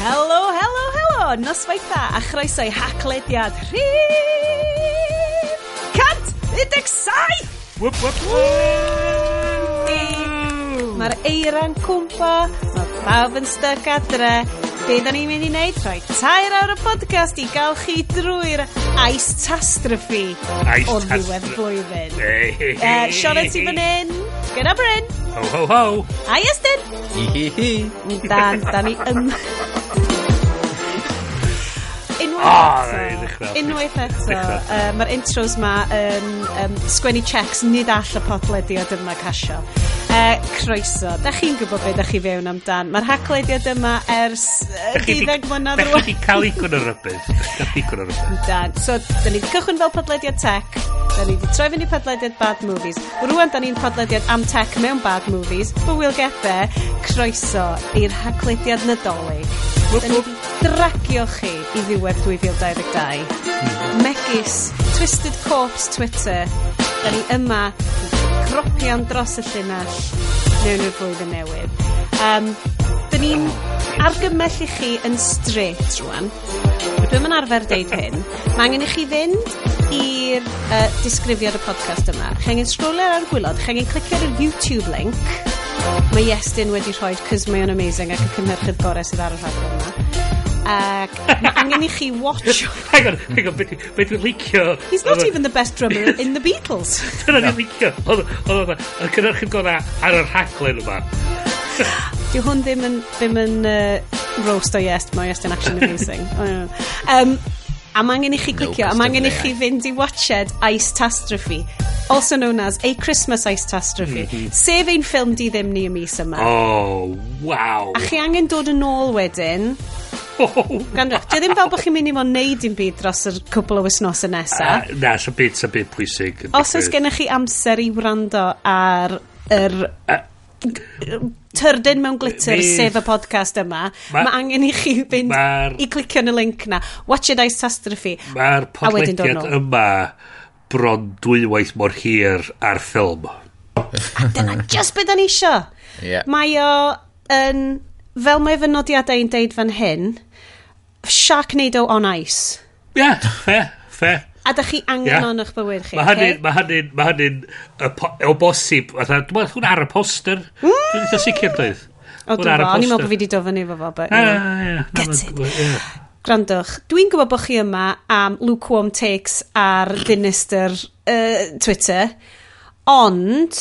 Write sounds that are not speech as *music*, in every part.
Helo, helo, helo! noswaitha a chroeso i haclediad rhif Cant! 17! Wwp, wwp, wwp! Mae'r eira'n cwmpa, mae pawb yn styc adre, Be da ni'n mynd i wneud? Rhoi tair awr y podcast i gael chi drwy'r Ice Tastrophe o ddiwedd blwyddyn. Uh, eh, Sionet ti fan hyn, gyda Bryn. Ho, ho, ho. A Iestyn. Hi, hi, hi. Dan, da ni yn... Unwaith ah, eto, unwaith eto, uh, mae'r intros ma yn um, sgwennu checks nid all y podlediad yma casio. Uh, croeso. Da chi'n gwybod beth da chi fewn amdan. Mae'r haclediad yma ers uh, ddiddag mlynedd rwan. Da chi wedi cael igon o rybydd. Da chi igon o rybydd. Da. So, da ni wedi cychwyn fel podlediad tech. Da ni wedi troi fyny podlediad bad movies. Rwan da ni'n podlediad am tech mewn bad movies. But we'll get there. Croeso i'r haclediad nadolig. Da ni wedi dragio chi i ddiwedd 2022. Mm. Megis, Twisted Corpse Twitter. Da ni yma cropian dros y llinell mewn i'r flwyddyn newydd. Um, Dyn ni'n argymell i chi yn straight rwan. Dwi'n yn arfer deud hyn. Mae angen i chi fynd i'r uh, disgrifiad y podcast yma. Chi angen sgrolio ar gwylod, chi angen clicio ar y YouTube link. Mae Iestyn wedi rhoi, cys mae o'n amazing ac y cynhyrchydd gorau sydd ar y rhaglen yma. Ac mae angen i chi watch... *laughs* hang on, hang on, beth be dwi'n licio... He's not even the best drummer *laughs* in the Beatles. Dyna ni'n licio. Oedd oedd y cynnyrchyd gona ar yr rhaglen yma. *gasps* Dyw hwn ddim yn, ddim yn uh, roast o yes, mae yes yn action amazing. um, a mae angen i chi clicio, no, a mae angen i chi fynd i watched Ice Tastrophe, also known as A Christmas Ice Tastrophe, mm -hmm. sef ein ffilm di ddim ni y mis yma. Oh, wow. A chi angen dod yn ôl wedyn, *laughs* Gan, dwi ddim fel bod chi'n mynd i fod neud i'n byd dros yr cwbl o wisnos y nesaf. Uh, na, sy'n byd, sy'n byd pwysig. Os oes gennych chi amser i wrando ar yr... Uh, turdyn mewn glitter mi, sef y podcast yma mae ma angen i chi fynd ma i clicio yn y link na. Watch It Ice Tastrophe. Mae'r podlediad yma bron dwywaith mor hir ar ffilm. A dyna just beth ni isio. Yeah. mae o yn fel mae fy nodiadau yn deud fan hyn Sharknado on ice. Ie, yeah, fe, fe. A da chi angen yeah. o'n eich bywyd chi. Mae hynny'n, okay? mae hynny'n, mae hynny'n, o bosib, dwi'n meddwl hwn ar y poster. Mm. Dwi'n eitha sicr dweud. O, dwi'n bo, o'n i'n meddwl bod fi wedi dofyn efo fo, but... Ah, yeah. Grandwch, dwi'n gwybod bod chi yma am lukewarm takes ar dinister uh, Twitter, ond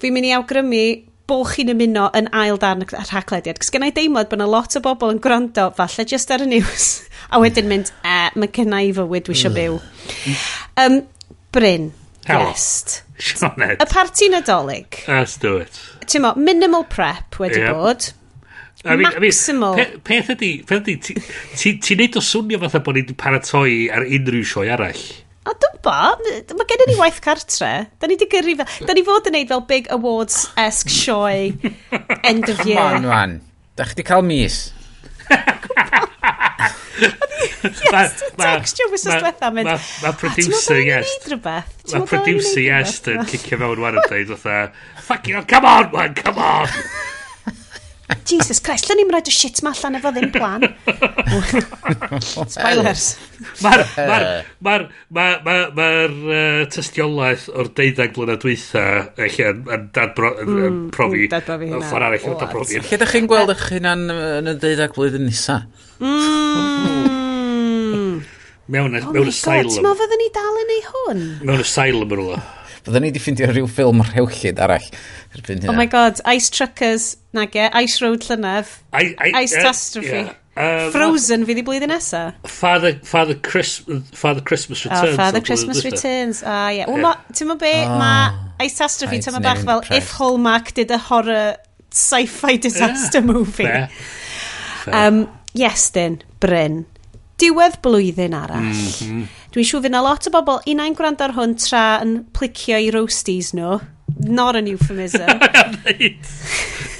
fi'n mynd i awgrymu bod chi'n ymuno yn ail dan y rhaglediad. Cos gen i deimlad bod yna lot o bobl yn gwrando, falle just ar y news, *laughs* a wedyn mynd, e, eh, mae genna i fywyd dwi eisiau byw. Um, Bryn. Yes. Sionet. Y parti nadolig. Let's do it. Ti'n mo, minimal prep wedi yep. bod. I mean, Maximal. I mean, peth ydy, peth ydy, ti'n ti, ti neud o swnio fatha bod ni'n paratoi ar unrhyw sioe arall. A dwi'n bo, mae gen i ni waith cartre. Da ni di gyrru fel... Da ni fod yn neud fel big awards-esque sioe end of year. Come on, man. Da chdi cael mis. yes, texture was just fatha mynd. Mae producer, yes. Mae producer, yes, yn cicio fewn wan yn dweud, fatha, fucking hell, come on, man, come on. *laughs* Jesus Christ, lle ni'n rhaid y shit ma allan efo ddim plan. *laughs* Spoilers. Mae'r eh. ma ma ma ma ma uh, tystiolaeth o'r deuddag blynedd dwytha eich yn, yn dadbro, mm, profi. Dadbrofi hynna. Ffordd arall o'r dadbrofi. Lle ydych chi'n gweld eich hunan yn y deuddag blwyddyn nisa? Mm. Mewn y silent. Oh my god, ti'n meddwl fydden ni dal yn ei hwn? Mewn y silent yn rhywle. Byddwn ni wedi ffindio rhyw ffilm rhewllyd arall. Oh my god, Ice Truckers, nage, Ice Road Llynedd, I, I, Ice Catastrophe. Uh, yeah. Um, Frozen fydd i blwyddyn nesa? Father, Father, Chris, Father Christmas oh, Returns. Oh, Father Christmas Returns. Ah, ie. Yeah. Wel, ti'n mynd be, ah. mae Ice Catastrophe, ti'n mynd bach fel impressed. if Hallmark did a horror sci-fi disaster movie. Fair. Fair. Um, yes, Dyn, Bryn. Diwedd blwyddyn arall. Mm -hmm. Dwi'n siŵr fydd na lot o bobl unau'n gwrando ar hwn tra yn plicio i roasties nhw. Not an euphemism. *laughs*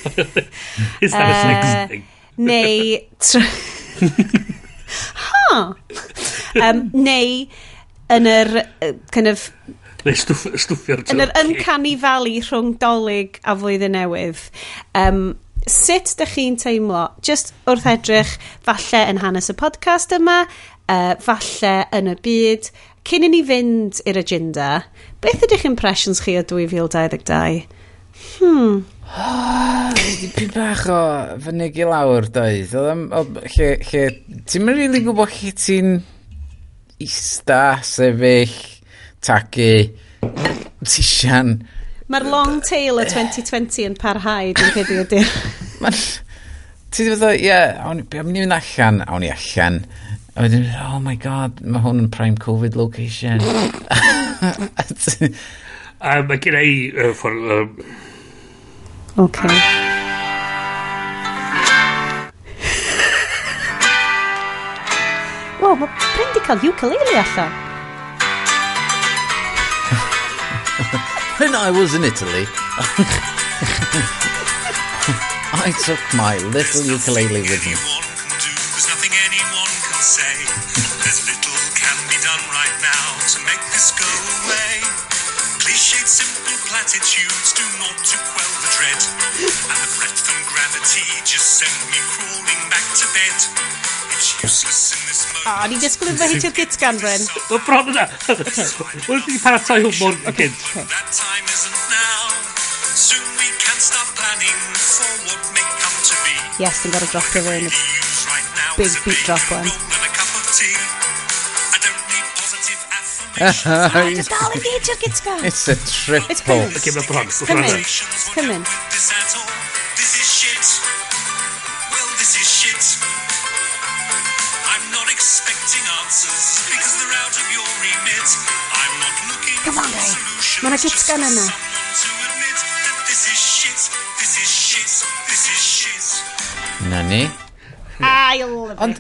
*laughs* Is that uh, a sex thing? neu... ha! *laughs* um, neu yn yr uh, kind of Neu stwff, stwffio'r Yn yr uncanny valley rhwng dolyg a flwyddyn newydd. Um, sut ydych chi'n teimlo? Just wrth edrych falle yn hanes y podcast yma, uh, falle yn y byd. Cyn i ni fynd i'r agenda, beth ydych impressions chi o 2022? Hmm. Dipyn bach o fynig i lawr doedd. Oedd lle, lle, ti'n mynd rili gwybod lle ti'n ista, sefyll, tagu, tisian. Mae'r long tail o 2020 yn parhau, dwi'n credu ydy. Ti wedi bod, ie, yeah, awn i fynd allan, awn i allan. A wedyn, oh my god, mae hwn yn prime Covid location. *laughs* A ti- A mae gen i uh, ffordd... Um, Okay. Wow, mae Bryn di cael ukulele allan. When I was in Italy, *laughs* I took my little ukulele with me. platitudes do not to quell the dread. And the threat from gravity just send me crawling back to bed. It's useless in this moment. Ah, ni disgwyl yn fy hitio'r gitgan, Bryn. Wel, bron yna. Wel, ni'n paratoi hwmwr y gynt. That time isn't now. Soon we can start planning for what may come to be. Yes, dwi'n gorau dropio fo yn y big beat drop one. Affirmation. Just dal yn fahitio'r gitgan. It's a triple. It's coming. Okay, mae bron. Mae Come bron. in. Come in. This at all. This is shit. Well, this is shit. I'm not expecting answers because they're out of your remit. I'm not looking Come on, for guys. solutions. Mae 'na just gitgan for yna. someone to admit that this is shit. This is shit. This is shit. Na ni. I love it. Ond,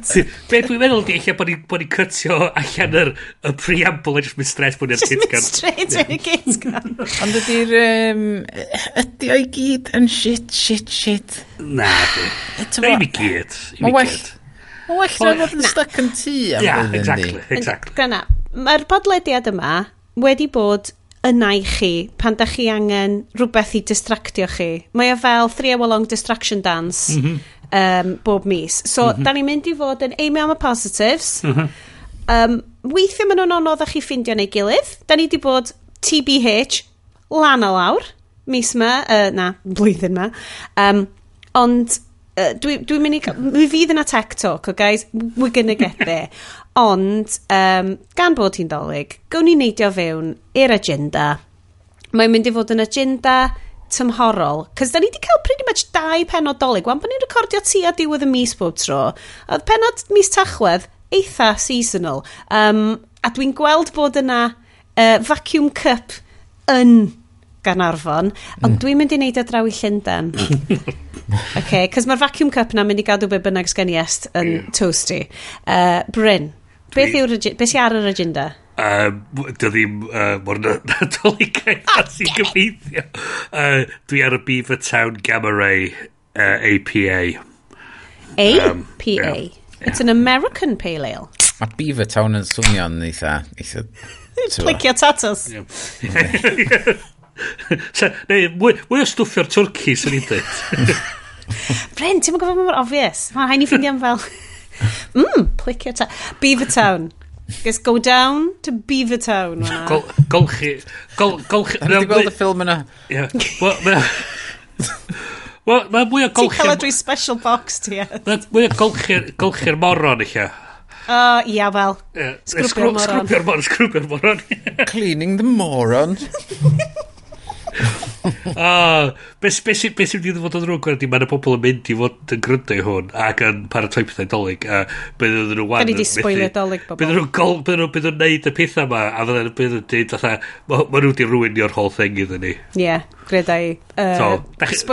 be dwi'n meddwl di, eich bod ni'n cytio allan yr y preamble a just mynd stres bod straight Just mynd kitgan. straight fwy'n i'r kitgan. Ond ydy'r... Um, ydy o'i gyd yn shit, shit, shit. Na, di. Na, i gyd. Mae'n well. Mae'n well na fod yn stuck yn tŷ. Yeah, exactly, exactly. Gryna, mae'r podlediad yma wedi bod yna i chi pan da chi angen rhywbeth i distractio chi. Mae o fel three hour long distraction dance. Mm -hmm um, bob mis. So, mm -hmm. da ni'n mynd i fod yn aimio am y positives. Mm -hmm. um, weithio maen nhw'n onodd a chi ffindio neu gilydd. Da ni wedi bod TBH lan a lawr mis yma, uh, na, blwyddyn yma. Um, ond uh, dwi'n dwi mynd i... Mi fydd yna tech talk, o oh guys, we're gonna get there. *laughs* ond, um, gan bod hi'n dolyg, gawn ni neidio fewn i'r agenda. Mae'n mynd i fod yn agenda tymhorol, cys da ni wedi cael pretty much dau penod dolyg, wan bod ni'n recordio tu a diwedd y mis bob tro, a oedd penod mis tachwedd eitha seasonal, um, a dwi'n gweld bod yna uh, vacuum cup yn Ganarfon, ond mm. dwi'n mynd i wneud o draw i Llundain. *laughs* okay, cos mae'r vacuum cup na mynd i gadw be bynnag sgen i est yn toasty. Uh, Bryn, beth, yw'r, beth sy'n ar yr agenda? um, dy ddim uh, mor *laughs* nadoligaidd a sy'n gyfeithio. Uh, dwi ar y Beaver Town Gamma Ray uh, APA. APA? Um, yeah. It's an American Pale Ale. Mae Beaver Town yn swnio'n eitha... eitha Plicio tatas. *laughs* Neu, mwy o stwffio'r twrci sy'n ei dweud. *laughs* Bryn, ti'n gwybod mor obvious? Mae hain i ffeindio am fel... Mmm, plicio tatas. Beaver Town. Guess go down to Beaver Town. Gol, golchi. Gol, golchi. Hynny wedi gweld y ffilm yna. Ie. Wel, mae'n mwy o golchi... Ti'n cael drwy special box ti, ie. Mae mwy o golchi'r moron, eich O, ia, fel. Sgrwpio'r moron. Sgrwpio'r moron. Sgrwbio'r moron. Cleaning the moron. *laughs* oh, beth be, be, be sy'n mynd i fod yn rhwng gwerthu, mae'n y pobl yn mynd i fod yn gryndo i hwn ac yn paratoi pethau dolyg. A bydd ydyn nhw wan... Gan i di spoilio dolyg bobl. Beth ydyn nhw'n neud y pethau yma a fydden nhw'n dweud, fatha, mae nhw wedi rwynio'r whole thing iddyn ni. Ie, yeah, gredau. Uh, so,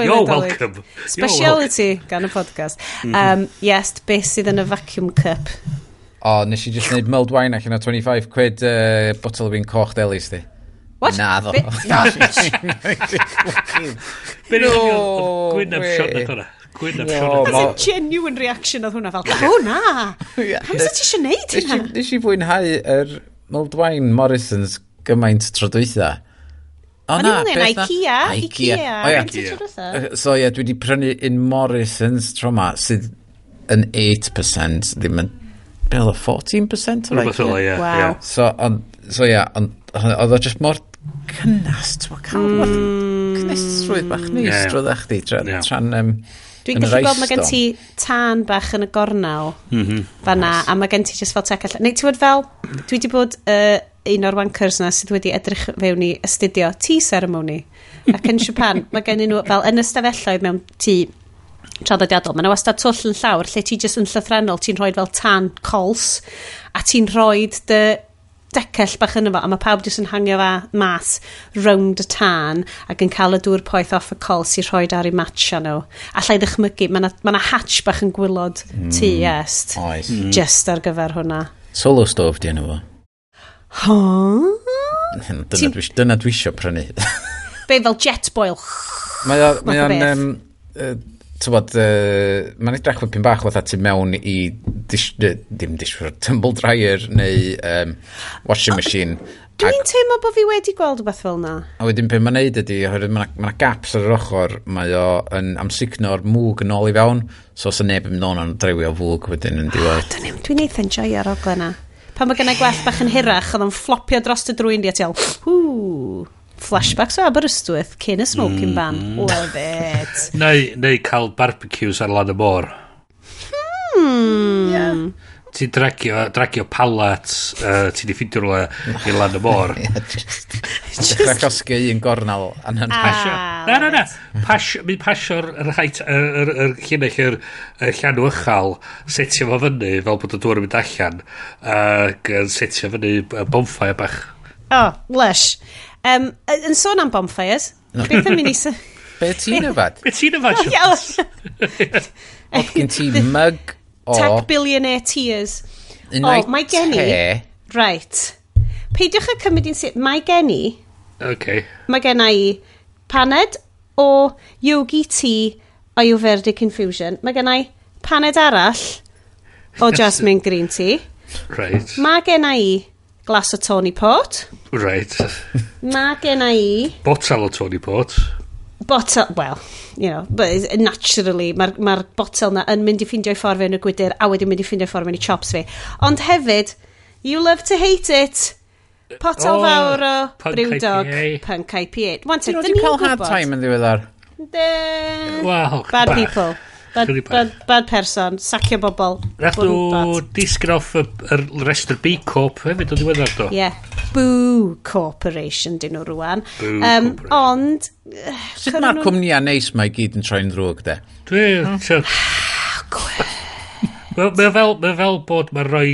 you're dolyg. welcome. Speciality gan y podcast. Um, yes, beth sydd yn y vacuum cup? O, nes i just wneud mulled wine allan o 25 quid uh, bottle o fi'n coch delis di. What? Na ddo. Be *laughs* ni'n *laughs* gwynaf sioned hwnna? Gwynaf sioned. That's a genuine reaction oedd hwnna fel, o na, *laughs* pam sy'n ti eisiau neud hynna? Nes i fwynhau yr Moldwain Morrisons gymaint trodwytha. O na, beth na? Ikea, Ikea. O ia, so ia, dwi wedi prynu un Morrisons tro ma sydd yn 8%, ddim yn, beth 14% o'r Ikea? Wow. So, ia, ond oedd o just mor cynnas, ti'n cael mm. cynnesrwydd bach ni yeah. stroedd eich di, tra, yeah. tran... Um, Dwi'n gallu gweld mae gen ti tan bach yn y gornel mm -hmm. fanna, yes. a mae gen ti just fel tec allan. Neu ti bod fel, dwi wedi bod uh, un o'r wankers na sydd wedi edrych fewn i astudio tea ceremony. Ac yn Japan, mae gen nhw fel yn ystafelloedd mewn tŷ traddodiadol. Mae yna wastad twll yn llawr lle ti just yn llythrenol, ti'n rhoi fel tan cols a ti'n rhoi dy decell bach yn efo, a mae pawb jyst yn hangio fa mas round y tân ac yn cael y dŵr poeth off y col sy'n rhoi ar ei matcha nhw. Alla i ddechmygu, mae yna ma, na, hatch bach yn gwylod mm. tu est. Oes. Mm. Just ar gyfer hwnna. Solo stove di enw fo. Ha? dyna dwi dyna dwi eisiau prynu. Be fel jet boil. Mae o'n... Um, uh, tywod, uh, mae'n edrych fel pyn bach fatha ti mewn i dish, dim dishwasher, tumble dryer neu um, washing machine. Dwi'n teimlo bod fi wedi gweld rhywbeth fel na. A wedyn pe mae'n neud ydy, oherwydd mae yna ma gaps ar yr ochr, mae o yn amsugno'r mwg yn ôl i fewn, so os y neb yn mynd o'n drewio fwg wedyn yn diwedd. Oh, dwi'n eitha enjoy ar oglen na. Pan mae gennau gwell bach yn hirach, oedd o'n flopio dros y drwy'n di a ti al, flashbacks o Aberystwyth cyn y smoking mm. ban. Mm-hmm. Love it. *laughs* neu, neu cael barbecues ar lan y môr. Hmm. Yeah. Ti'n dragio, dragio palat, uh, ti'n ei ffidio rhywle i lan y môr. *laughs* *laughs* Dechrau cosgu un gornal. Ah, Pasio. Na, na, na. Pasio, mi pasio'r rhaid, yr llinell, yr llanw ychal, setio fo fyny fel bod y dŵr yn mynd allan, ac setio fyny bonfire bach. Oh, lush. Um, yn sôn am bonfires, beth yn mynd i... *laughs* Be ti'n yfad? Be ti'n yfad, oh, Siwrs? Oedd gen ti *laughs* mug o... Tech billionaire tears. Unai oh, mae gen i... Right. Peidiwch y cymryd i'n sydd. Mae gen i... Okay. Mae gen i paned o yogi tea Ayurvedic infusion. Mae gen i paned arall o *laughs* jasmine green tea. Right. Mae gen i glas o Tony Port. Right. *laughs* Mae gen i... Botel o Tony Port. Botel, well, you know, but naturally, mae'r ma botel na yn mynd i ffeindio i ffordd fewn y gwydr a wedyn mynd i ffeindio i ffordd fewn i chops fi. Ond hefyd, you love to hate it. Potel oh, fawr o Brewdog Punk IPA. Wan te, dyn ni'n gwybod... cael hard time yn ddiweddar. De... Wow. Bad, bad people. Bad, bad, bad person, sacio bobl. Rhaid nhw disgyn off y, y restr B Corp hefyd o ddiweddar do. Ie. Yeah. Boo Corporation dyn nhw rwan. Boo um, Ond... Sut mae'r cwmnïau neis mae gyd yn troi'n ddrwg de? Dwi... Hmm. *sighs* Mae fel, mae fel bod mae'n rhoi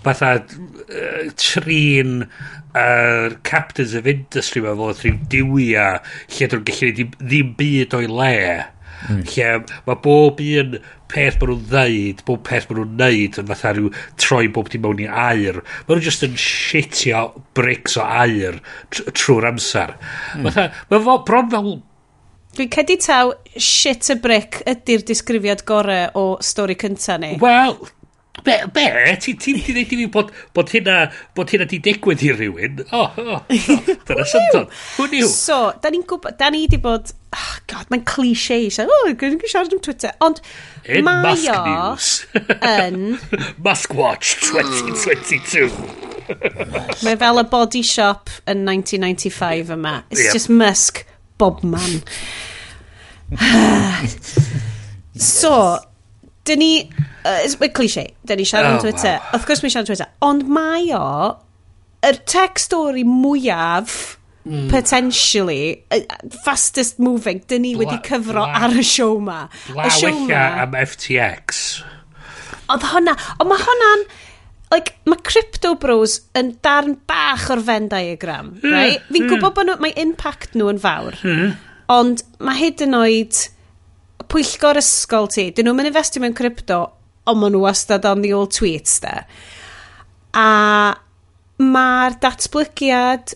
fatha uh, trin uh, captains of industry mae fel rhyw diwia lle dwi'n gallu ddim byd o'i le. Mm. Lle mae bob un peth maen nhw'n ddeud, bob peth maen nhw'n neud yn fatha rhyw troi bob dim mewn i air. Maen nhw just yn shitio bricks o air trwy'r amser. Mm. Mae fo bron fel... Dwi'n cedi taw shit a brick ydy'r disgrifiad gorau o stori cynta ni. Wel, Be, be? Ti'n ti, ti dweud i fi bod, bod hynna, bod hynna di digwydd i rywun? O, oh, o, oh, dyna synton. Who knew? So, da ni'n gwybod, da ni di bod, oh, god, mae'n cliché. So, oh, gwneud yn siarad am Twitter. Ond, In mae o news. *laughs* yn... Mask Watch 2022. *laughs* mae fel y body shop yn 1995 yma. It's yep. just Musk, Bob Man. *sighs* *sighs* so, dyn ni... Uh, cliché, dyn ni siarad oh, on Twitter. Wow. Of course mi siarad Twitter. Ond mae o, yr text tech story mwyaf mm. potentially uh, fastest moving dyn ni wedi cyfro bla, ar y siow ma bla y show ma am FTX oedd hwnna ond mae hwnna'n like, mae Crypto Bros yn darn bach o'r Venn diagram hmm, right? fi'n hmm. gwybod bod nhw, mae impact nhw yn fawr hmm. ond mae hyd yn oed pwyllgor ysgol ti, dyn nhw'n mynd investio mewn crypto, ond maen nhw wastad on the old tweets da. A mae'r datblygiad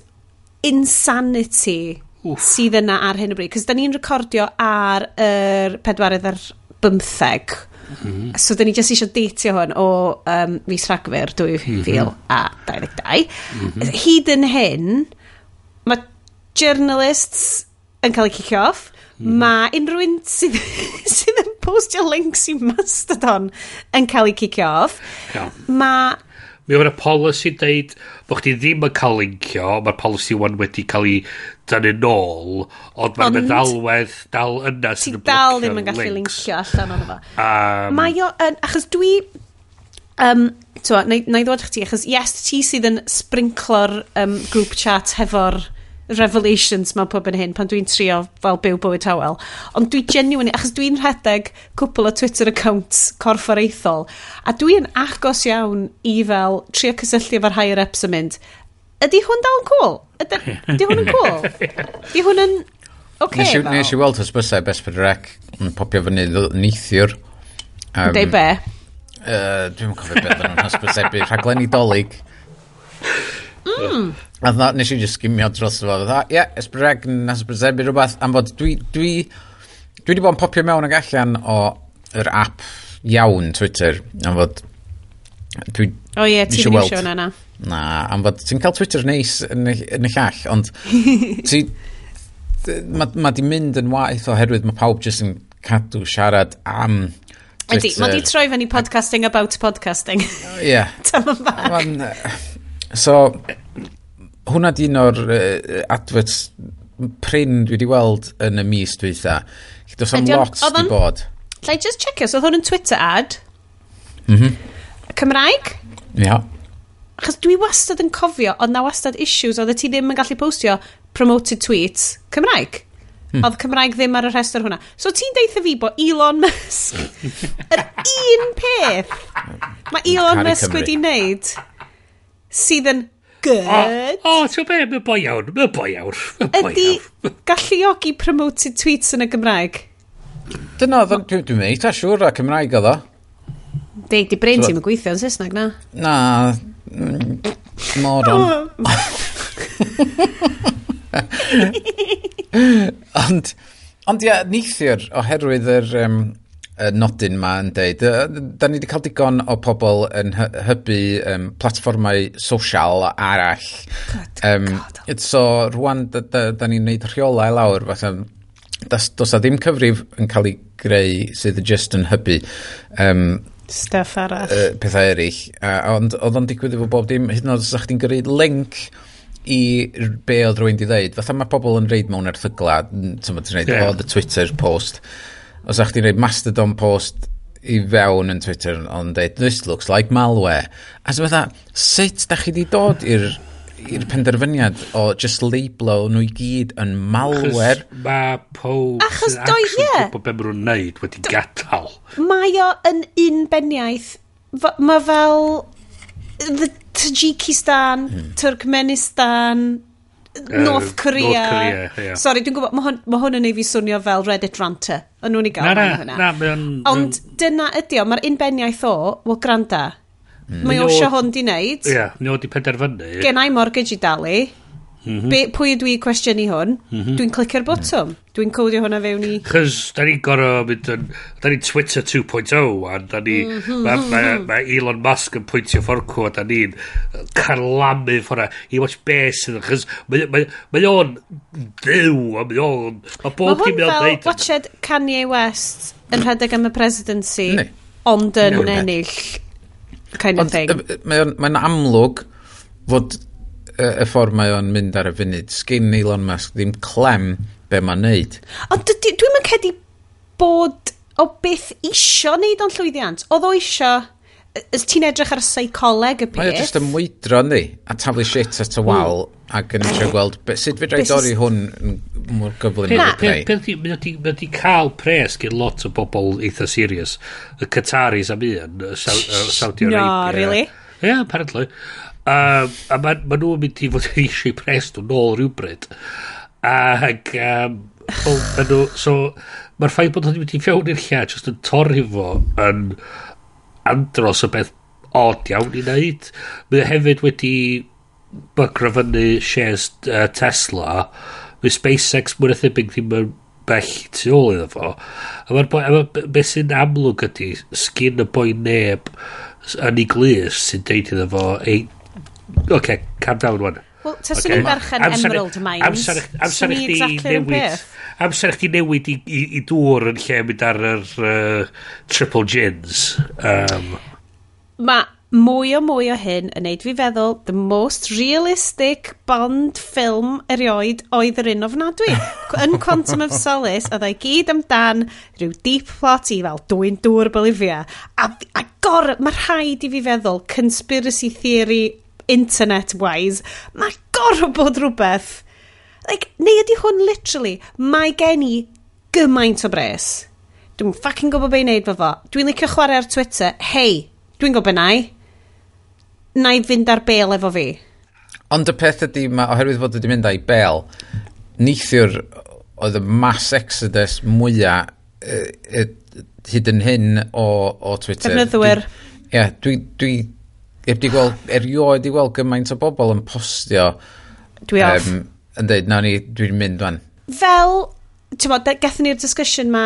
insanity Oof. sydd yna ar hyn o bryd. Cos da ni'n recordio ar yr er pedwarydd ar bymtheg. Mm. So da ni jyst eisiau datio hwn o um, mis Rhagfyr 2022. Mm -hmm. Hyd yn hyn, mae journalists yn cael eu cicio off. Mm. Mae unrhyw un sydd, *laughs* sydd yn postio links i Mastodon yn cael ei cicio off. Yeah. Mae... Mi oedd yna policy deud bod chdi ddim yn cael linkio, mae'r policy one wedi cael ei dynnu nôl, ond mae'r meddalwedd dal yna sydd yn blocio links. Dal ddim yn gallu linkio allan o'n efo. Um, Mae o, yn, achos dwi, Um, Twa, na i ddod chdi, achos yes, ti sydd yn sprinklo'r um, group chat hefo'r revelations mae pob yn hyn pan dwi'n trio fel byw bywyd hawel. Ond dwi genuinely, achos dwi'n rhedeg cwpl o Twitter accounts corfforaethol, a dwi'n agos iawn i fel trio cysylltu efo'r higher ups yn mynd, ydy hwn dal yn cool? Ydy, ydy hwn yn cool? *laughs* Ydy hwn yn... Okay, nes, i, nes i weld hysbysau bysau Best Bud Rec yn popio fyny neithiwr. Um, Dei be? Uh, dwi'n cofio beth yn hysbysebu rhaglen idolig. Mm. A dda, nes i just gymio dros fo. Dda, ie, yeah, esbreg, nes ysbrysebu rhywbeth. Am fod, dwi, dwi, dwi wedi bod yn popio mewn ag allan o yr app iawn Twitter. Am fod, dwi... O oh, ie, yeah, ti'n eisiau hwnna na. Na, am fod, ti'n cael Twitter neis yn, yn y llall, ond *laughs* ti... Mae ma di mynd yn waith oherwydd mae pawb jyst yn cadw siarad am Ydy, mae di troi fan i podcasting about podcasting. Ie. *laughs* Tam yn bag. So, hwnna di un o'r uh, adverts prin dwi wedi weld yn y mis dwi eitha. Does am lot di bod. Lai just checkio, so oedd hwn yn Twitter ad. Mm -hmm. Cymraeg? Ia. Yeah. Achos dwi wastad yn cofio, ond na wastad issues, oedd ti ddim yn gallu postio promoted tweets Cymraeg. Hmm. Oedd Cymraeg ddim ar y rhestr hwnna. So ti'n deitha fi bod Elon Musk, yr *laughs* un peth mae Elon Musk wedi wneud sydd yn good. O, o ti'n be, mae'n boi iawn, mae'n boi iawn. mae'n boi Ydy galluogi promoted tweets yn y Gymraeg? Dyna, dwi'n mynd eitha siŵr a Cymraeg oedd o. Dei, di brain ti'n gweithio yn Saesneg na? Na, mm, moron. *laughs* ond, ond ia, neithiwr oherwydd yr... Um, y nodyn ma yn deud, da ni wedi cael digon o pobl yn hybu um, platfformau sosial arall. Um, God. Oh. So, rwan, da, da, da ni'n neud rheolau lawr, Fatha, das, dos a ddim cyfrif yn cael ei greu sydd just yn hybu. Um, Stuff arall. Uh, pethau eraill. Uh, ond oedd o'n digwydd efo bob dim, hyd yn oed os ydych chi'n gyrru link i be oedd rwy'n di ddeud. Fatha mae pobl yn reid mewn erthygla, ti'n meddwl, ti'n reid, yeah. o, the Twitter post os a'ch chi'n neud mastodon post i fewn yn Twitter ond dweud, this looks like malware. A so fatha, sut da chi di dod i'r i'r penderfyniad o just labelo nhw i gyd yn malware. Achos mae pob Achos doi, ie. Yeah. Gwybod be maen nhw'n neud wedi do, gadael. Mae o yn un beniaeth. Mae fel the Tajikistan, hmm. Turkmenistan, North Korea. North Korea yeah. Sorry, dwi'n gwybod, mae hwn, ma hwn yn ei fi swnio fel Reddit ranter. Yn nhw'n i gael na, hwnna. Na, na, Ond dyna ydi o, mae'r unbeniaeth o, wel granda, mm. mae o sio hwn di wneud. Ie, yeah, ni o di penderfynu. Gen i mortgage i dalu. Mm -hmm. Be, pwy ydw i cwestiynu hwn? Mm -hmm. Dwi'n clicio'r botwm. Dwi'n codio hwnna fewn i... Chos, da ni'n gorau mynd yn... Da ni'n Twitter 2.0, a da ni... Mm -hmm. Mae ma, ma Elon Musk yn pwyntio fforcw, a da ni'n carlamu ffordd i watch beth sydd... Chos, mae ma, ma o'n ddew, a mae o'n... Mae bob dim o'n neud... watched Kanye West yn mm. rhedeg am y presidency, nee. ond yn ennill kind of thing. Mae'n amlwg fod y, y ffordd mae o'n mynd ar y funud. Sgyn Elon Musk ddim clem be mae'n neud. Ond dwi'n mynd cedi bod o beth isio neud o'n llwyddiant. Oedd o isio... Ys ti'n edrych ar y seicoleg y peth? Mae o jyst yn mwydro ni, a taflu shit at y mm. wal, ac yn eisiau gweld be, sut fe drai dorri hwn yn mwy gyflym o'r creu. Mae di cael pres gen lot o bobl eitha serious, y Qataris am un, y Saudi Arabia. No, really? Ie, yeah, apparently. Um, a ma, ma nhw'n mynd i fod yn eisiau pres nhw nôl rhywbryd. Ac, um, o, ma nhw, so, mae'r ffaith bod nhw'n mynd i fewn i'r lle, jyst yn torri fo yn andros o beth od iawn i wneud. Mae hefyd wedi bygro fyny shares uh, Tesla, mae SpaceX mwyn y thebyg ddim yn bell tu ôl iddo fo. A mae'r ma beth sy'n amlwg ydy, sgyn y boi neb yn ei glis sy'n deud iddo fo, ei, Oce, okay, calm down one. Wel, ta swn i'n berchen Emerald Mines. Amser, amser i chdi exactly newid... Amser i chdi newid i, i, i dŵr yn lle mynd ar yr uh, triple gins. Um. Mae mwy o mwy o hyn yn neud fi feddwl the most realistic Bond film erioed oedd yr un ofnadwy. *laughs* yn Quantum of Solace, oedd ei gyd amdan rhyw deep plot i fel dwy'n dŵr Bolivia. A, a gor, mae rhaid i fi feddwl conspiracy theory internet-wise, mae gorfod bod rhywbeth. Like, neu ydy hwn literally, mae gen i gymaint o bres. Dwi'n fucking gwybod beth i wneud fo fo. Dwi'n licio chwarae ar Twitter. Hei, dwi'n gwybod na i. Na i fynd ar bel efo fi. Ond y peth ydy, ma, oherwydd fod wedi mynd â'i bel, neithiwr oedd y mass exodus mwyaf e, e, hyd yn hyn o, o Twitter. Defnyddwyr. Ie, yeah, dwi, dwi Heb di gweld, erioed i gweld gymaint o bobl yn postio. Dwi off. Um, yn dweud, na ni, dwi'n mynd fan. Fel, ti'n bod, gethon ni'r discussion ma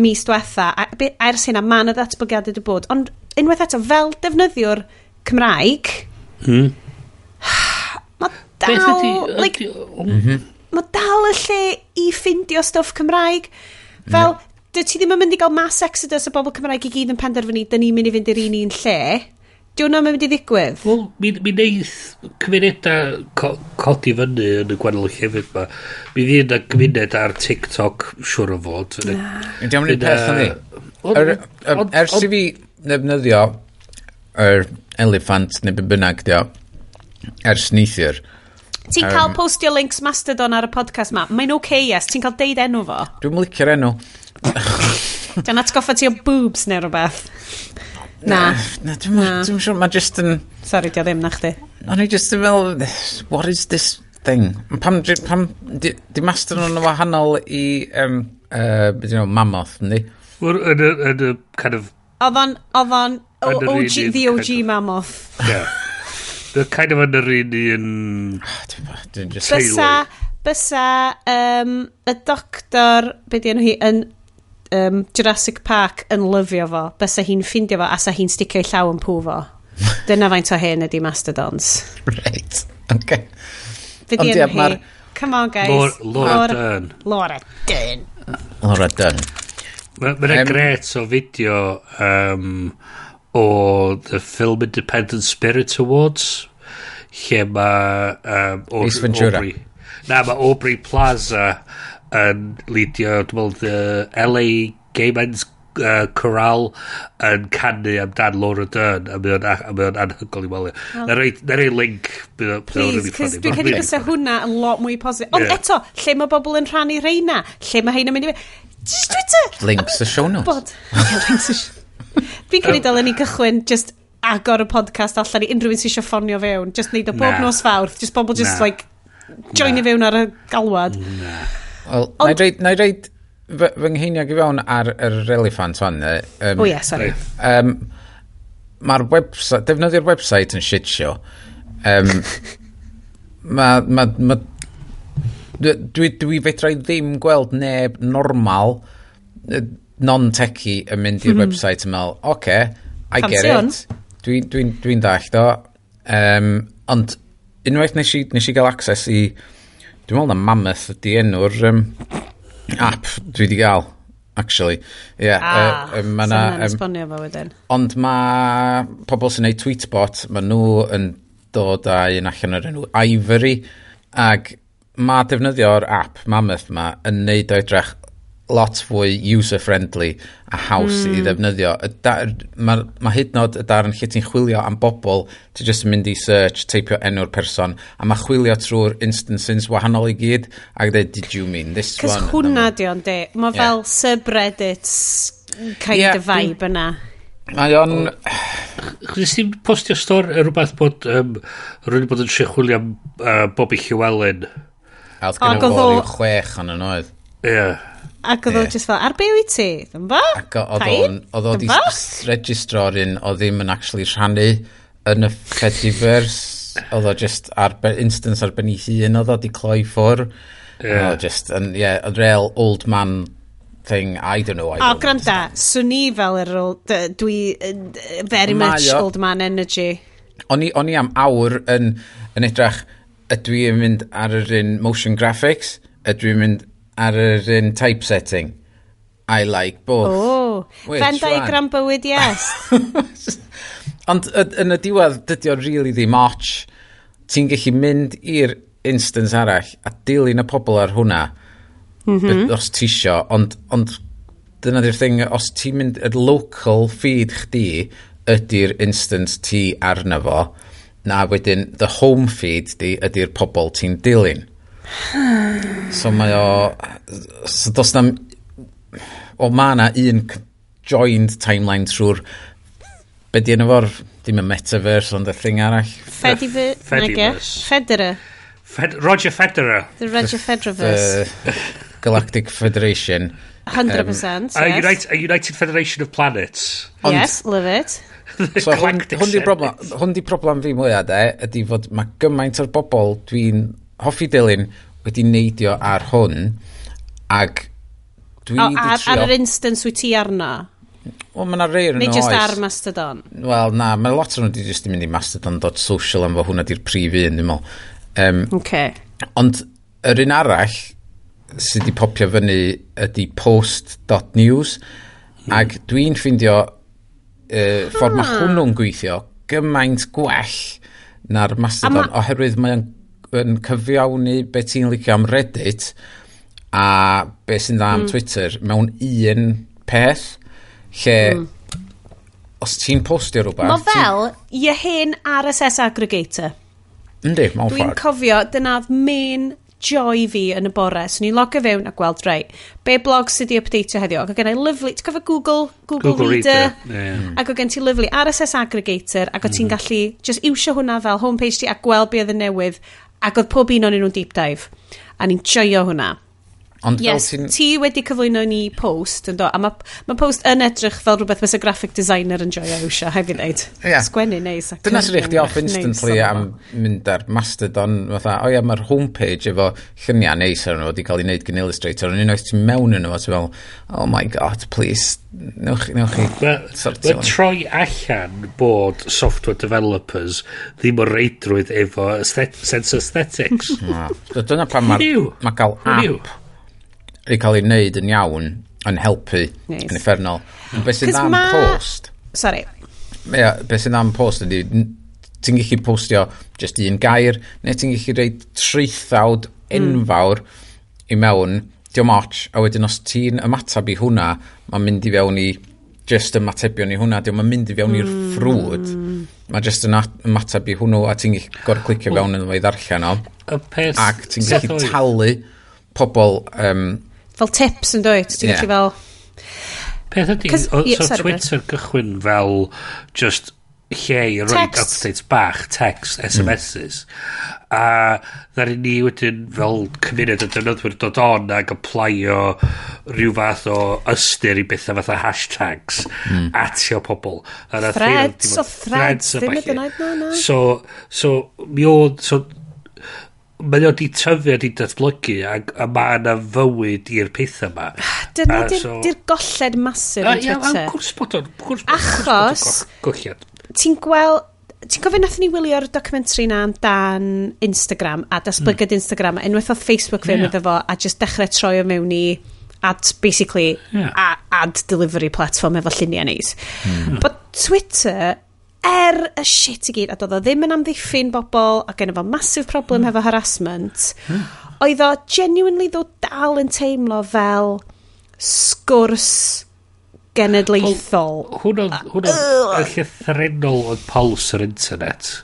mis diwetha, ers hynna, ma na ddatblygiadau wedi bod, ond unwaith eto, fel defnyddiwr Cymraeg, hmm. mae dal... Ydy, like, mm. Mae dal y lle i ffindio stwff Cymraeg. Fel, mm. dy ti ddim yn mynd i gael mass exodus o bobl Cymraeg i gyd yn penderfynu, dyn ni'n mynd i fynd i'r un un lle. Di hwnna mynd i ddigwydd? Wel, mi, mi neith cymunedau co codi fyny yn y gwannol llefydd ma. Mi ddi yna cymuned ar TikTok, siwr o fod. Ydy am wneud peth hynny. Er, er, ers i fi ddefnyddio yr elefant neu byd bynnag dio, ers neithiwr. Ti'n cael um, postio links Mastodon ar y podcast ma. Mae'n oce, okay, yes. Ti'n cael deud enw fo? Dwi'n licio'r enw. Dyna atgoffa ti o boobs neu rhywbeth. Na. Na, dwi'n dwi'n siŵr, mae just yn... Sorry, di o ddim na chdi. O'n i just yn fel, what is this thing? Pam, pam di, di master nhw'n wahanol i, um, uh, beth yw'n mammoth, yndi? Wel, yn y, yn y, kind of... Oedd o'n, oedd o'n, OG, the OG kind of. mammoth. Yeah. The kind of yn yr un un... Ah, bysa, bysa, um, y doctor, beth yno hi, yn um, Jurassic Park yn lyfio fo, bysa hi'n ffindio fo a sa hi'n sticio i llaw yn pw fo. *laughs* Dyna faint o hyn ydy Mastodons. Right, okay. Fe di enw hi. Come on, guys. Laura, Laura Dern. Laura Dern. Laura Dern. Mae'n ma um, gret o fideo um, o The Film Independent Spirit Awards lle mae um, Ace Ventura. Aubrey, na, mae Aubrey Plaza yn lidio, dwi'n meddwl, the LA Game Ends uh, Corral yn canu amdan Laura Dern a mae o'n anhygol i welio. E. Na rei, na rei link bydd o'n Please, cos dwi'n credu bysa hwnna yn lot mwy positif. Ond yeah. eto, lle mae bobl yn rhannu reina? Lle mae heina mynd i... Just Twitter! Links y show notes. *laughs* Links y show Dwi'n credu dylen ni cychwyn just agor y podcast allan i unrhyw un sy'n eisiau ffonio fewn. Just neud o bob nos fawrth. Just bobl just like join i fewn ar y galwad. Na. Wel, na i reid, na i reid fy, fy ngheiniog i fewn ar yr elefant fan. Um, o ie, sorry. Um, Mae'r website, defnyddio'r website yn shit show. Um, ma, ma, ma, dwi, dwi fedra i ddim gweld neb normal non-techy yn mynd i'r mm -hmm. website yn meddwl, oce, okay, I Fancy get it. Dwi'n dwi, dwi, dwi dallt o. Um, ond unwaith nes i, nes i gael access i Dwi'n meddwl na Mammoth ydi enw'r um, app dwi wedi gael, actually. Yeah, ah, uh, um, ma na, um, esbonio fo wedyn. Ond mae pobl sy'n neud tweetbot, mae nhw yn dod â un allan o'r enw Ivory, ac mae defnyddio'r app Mammoth ma yn neud o edrych lot fwy user-friendly a haws mm. i hmm. ddefnyddio. Mae ma hyd yn oed y darn lle ti'n chwilio am bobl, ti'n just yn mynd i search, teipio enw'r person, a mae chwilio trwy'r instances wahanol i gyd, ac dweud, did you mean this Cys one? Cys hwnna di o'n di. Mae yeah. fel subreddits kind yeah, of vibe yna. Mae o'n... Chris ti'n postio stor rhywbeth bod um, rhywun bod yn siach chwilio am uh, Bobby Llywelyn. A oedd gen i wal i'w chwech yn yn oedd. Ie. Yeah. Ac oedd o just fel, ar be wyt ti? Dyn fo? Ac oedd o'n, oedd o di ar un o ddim yn actually rhannu yn y Fediverse. oedd o just arbe, instance ar ben arbennig hun, oedd o di cloi ffwr. Yeah. Oedd just, yn, yeah, a real old man thing, I don't know. I don't o, gwranda, swn i fel yr old, dwi very much old man energy. O'n i, on i am awr yn, yn edrych, ydw i'n mynd ar yr un motion graphics, ydw i'n mynd ar yr un typesetting. I like both. Oh, Venn diagram bywyd, yes. *laughs* Ond yn y diwedd, dydy o'n really ddim otch. Ti'n gallu mynd i'r instance arall a dilyn y pobl ar hwnna mm -hmm. os ti isio. Ond, ond dyna di'r thing, os ti'n mynd, y local feed chdi ydy'r instance ti arno fo, na wedyn the home feed di ydy'r pobl ti'n dilyn. *sighs* so mae o... So dos na... O ma na un joined timeline trwy'r... Be di enw fo'r... Dim y metaverse, ond y thing arall. E? Fediverse. Federer. Fed Roger Federer. The Roger Federerverse. Galactic Federation. 100%, um, yes. A, United, a United Federation of Planets. Ond, yes, love it. *laughs* so hwn, hwn di problem, hwn di problem fi mwyaf de, ydy fod mae gymaint o'r bobl dwi'n Hoffi Dilyn wedi neidio ar hwn ag dwi o, ar, trio... ar yr instance wyt ti arno? o, mae yna rei yn oes. Neu just ar Mastodon? Wel, na, mae lot o'n wedi just yn mynd i Mastodon dot social am fo hwnna di'r prif un, dwi'n meddwl. Um, okay. Ond yr un arall sydd wedi popio fyny ydy post.news ac dwi'n ffeindio uh, ffordd mae ah. hwnnw'n gweithio gymaint gwell na'r Mastodon ma... oherwydd mae'n yn cyfiawni beth ti'n licio am Reddit a beth sy'n dda am mm. Twitter mewn un peth lle mm. os ti'n postio rhywbeth... Mae fel, i ie hen RSS aggregator. Yndi, mewn ffordd. Dwi'n cofio, dyna main joy fi yn y bore. So ni'n logio fewn a gweld, rei, be blog sydd wedi updateio heddiw? Ac o gen i lyflu, ti'n cofio Google, Google, Google Reader? Reader. Yeah. Mm. Ac o gen ti lyflu RSS aggregator, ac o ti'n mm. gallu just iwsio hwnna fel homepage ti a gweld be oedd yn newydd. Ac oedd pob un o'n nhw'n deep dive. A ni'n joio hwnna. Ond yes, ti'n... ti wedi cyflwyno ni post, yndo? A mae ma post yn edrych fel rhywbeth fysa graphic designer yn joio eisiau hefyd wneud. Yeah. Sgwennu neis. Dyna sy'n eich i off instantly am mynd ar Mastodon, fatha, o ia, mae'r homepage efo lluniau neis ar nhw wedi cael ei wneud gan illustrator, ond unwaith ti'n mewn yn nhw, ti'n fel, oh my god, please, newch, newch chi sortio. Mae troi allan bod software developers ddim o reidrwydd efo sense aesthetics. Dyna pan mae ma gael app i cael ei wneud yn iawn yn helpu nice. yn effernol. Yeah. Beth sydd am ma... post? Sorry. Yeah, beth sydd am post ydy, ti'n gallu postio just un gair, neu ti'n gallu rhoi treithawd hmm. enfawr mm. i mewn, diolch och, a wedyn os ti'n ymatab i hwnna, mae'n mynd i fewn i just ymatebion i hwnna, diolch mae'n mynd i fewn i'r mm. ffrwd. Mae just yn ymatab i hwnnw, a ti'n gallu gorau clicio fewn yn ddweud ddarllen o. Ac ti'n gallu talu pobl um, fel tips yn dweud. Ti'n yeah. gallu fel... Peth ydy, o, yeah, so Twitter gychwyn fel just lle i roi updates bach, text, SMSs. Mm. A ddar i ni wedyn fel cymuned y dynoddwyr dod on ac applio rhyw fath o ystyr i bethau fatha hashtags mm. atio pobl. Threads, o threads, ddim yn dweud na, na. So, so, mi oedd, so, mae o di tyfu a di datblygu a, a mae yna fywyd i'r pethau yma. Ah, dyna di'r so, di golled masif yn Twitter. Ia, gwrs bod o'n Achos, ti'n gweld, ti'n gofyn nath ni wylio'r documentary na dan Instagram a datblygyd mm. Instagram unwaith oedd Facebook fewn yeah. iddo fo a just dechrau troi o mewn i ad, basically yeah. ad delivery platform efo lluniau neis. Mm. But Twitter er y shit i gyd, a doedd o ddim yn amddiffyn bobl, a gen efo massive problem mm. hefo harassment, hmm. oedd o genuinely ddod dal yn teimlo fel sgwrs genedlaethol. Hwna oedd llythrenol oedd pols yr internet.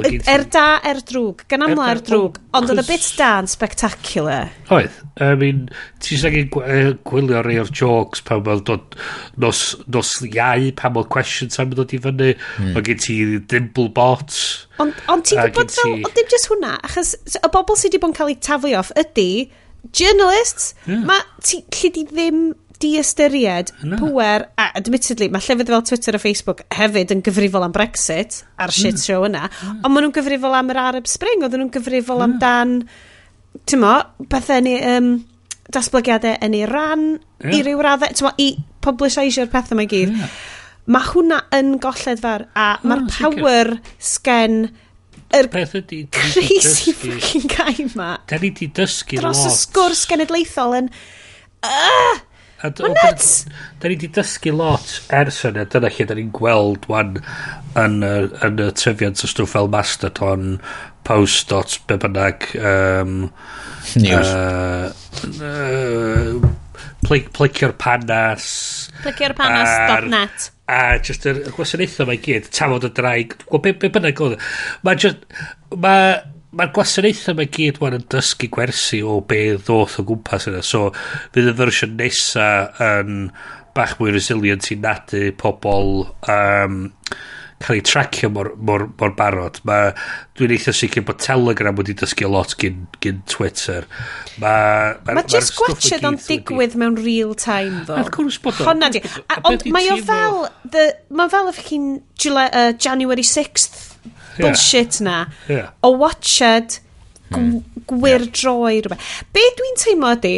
Er da, er drwg. Gan amla er, er, er drwg. Ond oedd y bit da yn spectacular. Oedd. I mean, ti'n siarad gwylio rei o'r jokes pan mae'n dod nos, nos iau, pan mae'n question time yn dod i fyny. Mm. Mae gen ti dimple bot. Ond on ti'n gwybod fel, ti... ond dim jyst hwnna, achos y bobl sydd wedi bod yn cael eu taflu off ydy, journalists, yeah. mae ti, lle di ddim di ystyried no. pwer, a admittedly, mae llefydd fel Twitter a Facebook hefyd yn gyfrifol am Brexit, a'r mm. shit mm. show yna, mm. ond maen nhw'n gyfrifol am yr Arab Spring, oedden nhw'n gyfrifol mm. amdan, ti'n mo, bethau ni, um, datblygiadau yn ei ran, yeah. i ryw raddau, ti'n mo, i publicisio'r pethau mae gyd. Yeah. Mae hwnna yn golled fawr, a oh, mae'r power sgen yr er crazy fucking guy ma. Da ni di dysgu lot. Dros y sgwrs genedlaethol yn... Uh, Mae'n nuts! Da ni wedi dysgu lot ers yna. Dyna lle da ni'n gweld wan yn, y- yn y trefiant o stwff fel Mastodon, Post, dot, be bynnag, um, News. Uh, plic, plicio'r panas. Plicio'r Ar- panas.net. A just y y gwasanaethau mae gyd, tafod y draig, wel, be, be bynnag oedd. E? Mae just, mae mae'r gwasanaethau mae gyd wan yn dysgu gwersi o be ddoth o gwmpas yna. So, fydd y fersiwn nesa yn bach mwy resilient i nadu pobl um, cael ei tracio mor, mor, mor barod. Mae dwi'n eitha sicr bod Telegram wedi dysgu lot gyn, gyn Twitter. Mae ma, ma just gwachod o'n digwydd mewn real time ddo. Wrth cwrs bod o. Honna di. Ond mae o fel, the, mae fel y ffucking uh, January 6th bullshit na. Yeah. O watched hmm. gwir gwirdroi yeah. rhywbeth. Be dwi'n teimlo di,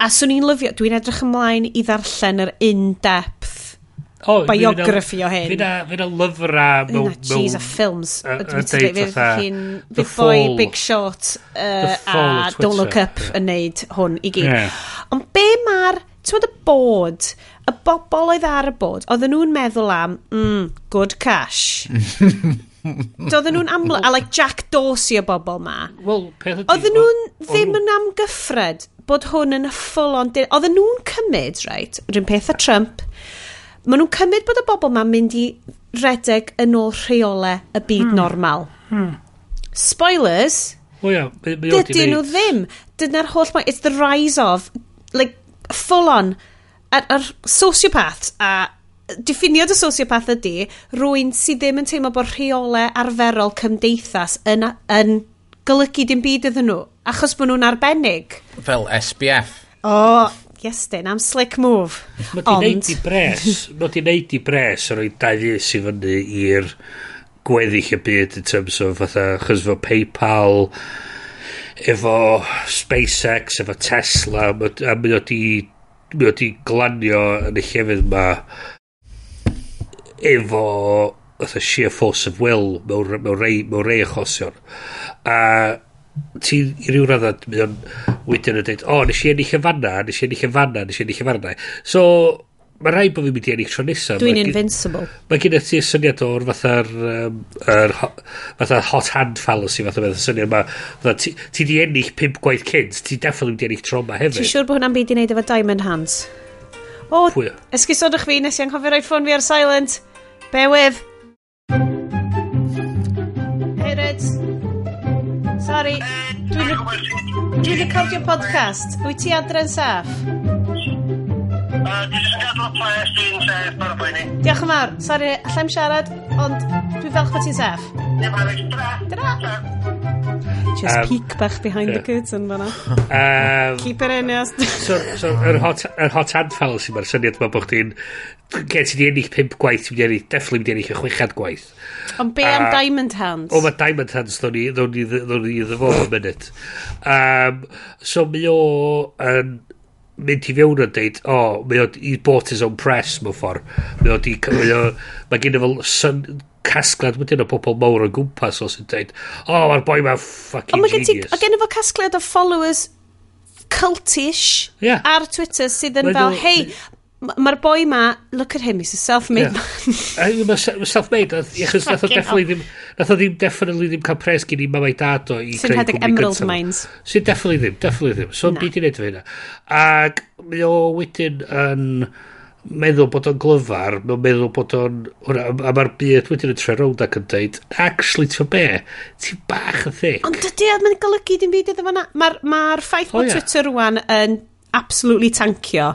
a swn i'n lyfio, dwi'n edrych ymlaen i ddarllen yr in-depth oh, biography o hyn. Fy na lyfra mewn... Jeez, a ffilms. Fydd boi Big Short uh, a Don't Look Up yn neud hwn i gyd. Yeah. Ond be mae'r... Ti'n bod y bod y bobl oedd ar y bod, oedden nhw'n meddwl am, mm, good cash. *laughs* Doedden nhw'n amlwg, a like Jack Dorsey y bobl ma. Well, oedden nhw'n ddim yn amgyffred bod hwn yn y full on... Oedden nhw'n cymryd, right, rhywun peth a Trump, maen nhw'n cymryd bod y bobl ma'n mynd i redeg yn ôl rheolau y byd hmm. normal. Hmm. Spoilers, well, yeah, dydyn nhw ddim. Dyna'r holl mae, it's the rise of, like, full on a'r, ar sociopath a diffiniad y sociopath ydy rwy'n sydd ddim yn teimlo bod rheole arferol cymdeithas yn, yn golygu dim byd iddyn nhw achos bod nhw'n arbennig fel SBF o oh, dyn, am slick move. Mae di neud i bres, mae di neud i bres o roi dau ddys i fyny i'r gweddill y byd in terms of fatha, chos fo Paypal, efo SpaceX, efo Tesla, a mae o di mae wedi glanio yn y llefydd ma efo fatha sheer force of will mewn, mewn, rei, mewn rei achosion. A ti i ryw radda mae o'n wedyn yn dweud o oh, nes i ennill y fanna nes i ennill y fanna nes i ennill y fanna. So Mae rhaid bod fi'n mynd i ennill tro nesaf. Dwi'n invincible. Mae gen i ti syniad o'r fatha'r um, er, fatha hot hand fallacy fatha beth y syniad yma. Ti, ti di ennill pimp gwaith cynt, ti definitely wedi ennill tro yma hefyd. Ti'n siŵr bod hwnna'n byd i wneud efo Diamond Hands? O, Pwy? esgusodwch fi nes i anghofio roi ffôn fi ar silent. Bewydd. Hered. Sorry. Dwi'n recordio podcast. Wyt ti adre'n saff? Uh, jyst yn gadw ples dwi'n sef, mae'n bwyni. Diolch yn fawr. Sorry, allai'm siarad, ond dwi'n falch bod ti'n sef. Ie, mae'n Just um, peek bach behind yeah. the curtain fanna. Um, Keep it in, yes. so, so yr hot, yr hot hand fallacy mae'r syniad ma bod chdi'n... Gen ti di ennill pimp gwaith, ti'n ennill, definitely wedi ennill y chwechad gwaith. Ond be am Diamond Hands? O, mae Diamond Hands, ddo'n ni iddo fo am munud. Um, so, mi o... Um, mynd i fewn yn deud, o, oh, mae o i bought his own press mewn ffordd. Mae o di, mae o, mae gen syn, casglad wedyn o bobl mawr o gwmpas o sy'n deud, o, oh, mae'r boi ma'n fucking oh, genius. o gen efo casgliad o followers cultish yeah. ar Twitter sydd yn fel, hei, mae'r boi ma, look at him, he's a self-made yeah. man. Mae self-made, achos nath o definitely ddim... Nath o ddim, definitely ddim cael pres gen i mamau dad o i Sy'n rhedeg gwmni Emerald gyntaf. Mines. Sy'n definitely ddim, definitely ddim. So, Na. byd i wneud efo hynna. Ac mae o wedyn yn meddwl bod o'n glyfar, mae'n meddwl bod o'n... hwnna, A mae'r byd wedyn yn tre rownd ac yn dweud, actually, ti'n be, ti'n bach yn thic. Ond dydy oedd mae'n golygu dim byd iddo fanna. Mae'r ma ffaith O, bod ie. Twitter rwan yn absolutely tankio,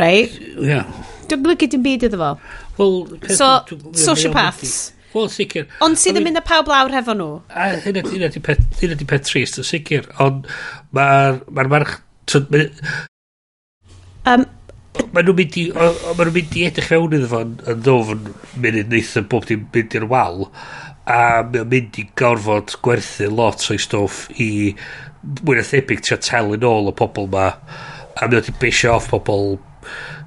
right? Ie. Dwi'n golygu dim byd iddo fo. Wel, peth- So, dw- dw- mae o'n sociopaths. Wel, sicr. Ond sydd yn mynd y pawb lawr hefo nhw? A hynna di peth, hynna di peth trist, yn sicr. Ond mae'r ma march... Um, Mae nhw'n mynd i, ma nhw'n mynd i edrych fewn iddo fo yn ddofn munud neitha bob dim mynd i'r wal a mae'n mynd i gorfod gwerthu lot o'i stwff i mwy na thebyg trio talu nôl y pobl ma a mae'n mynd i besio off pobl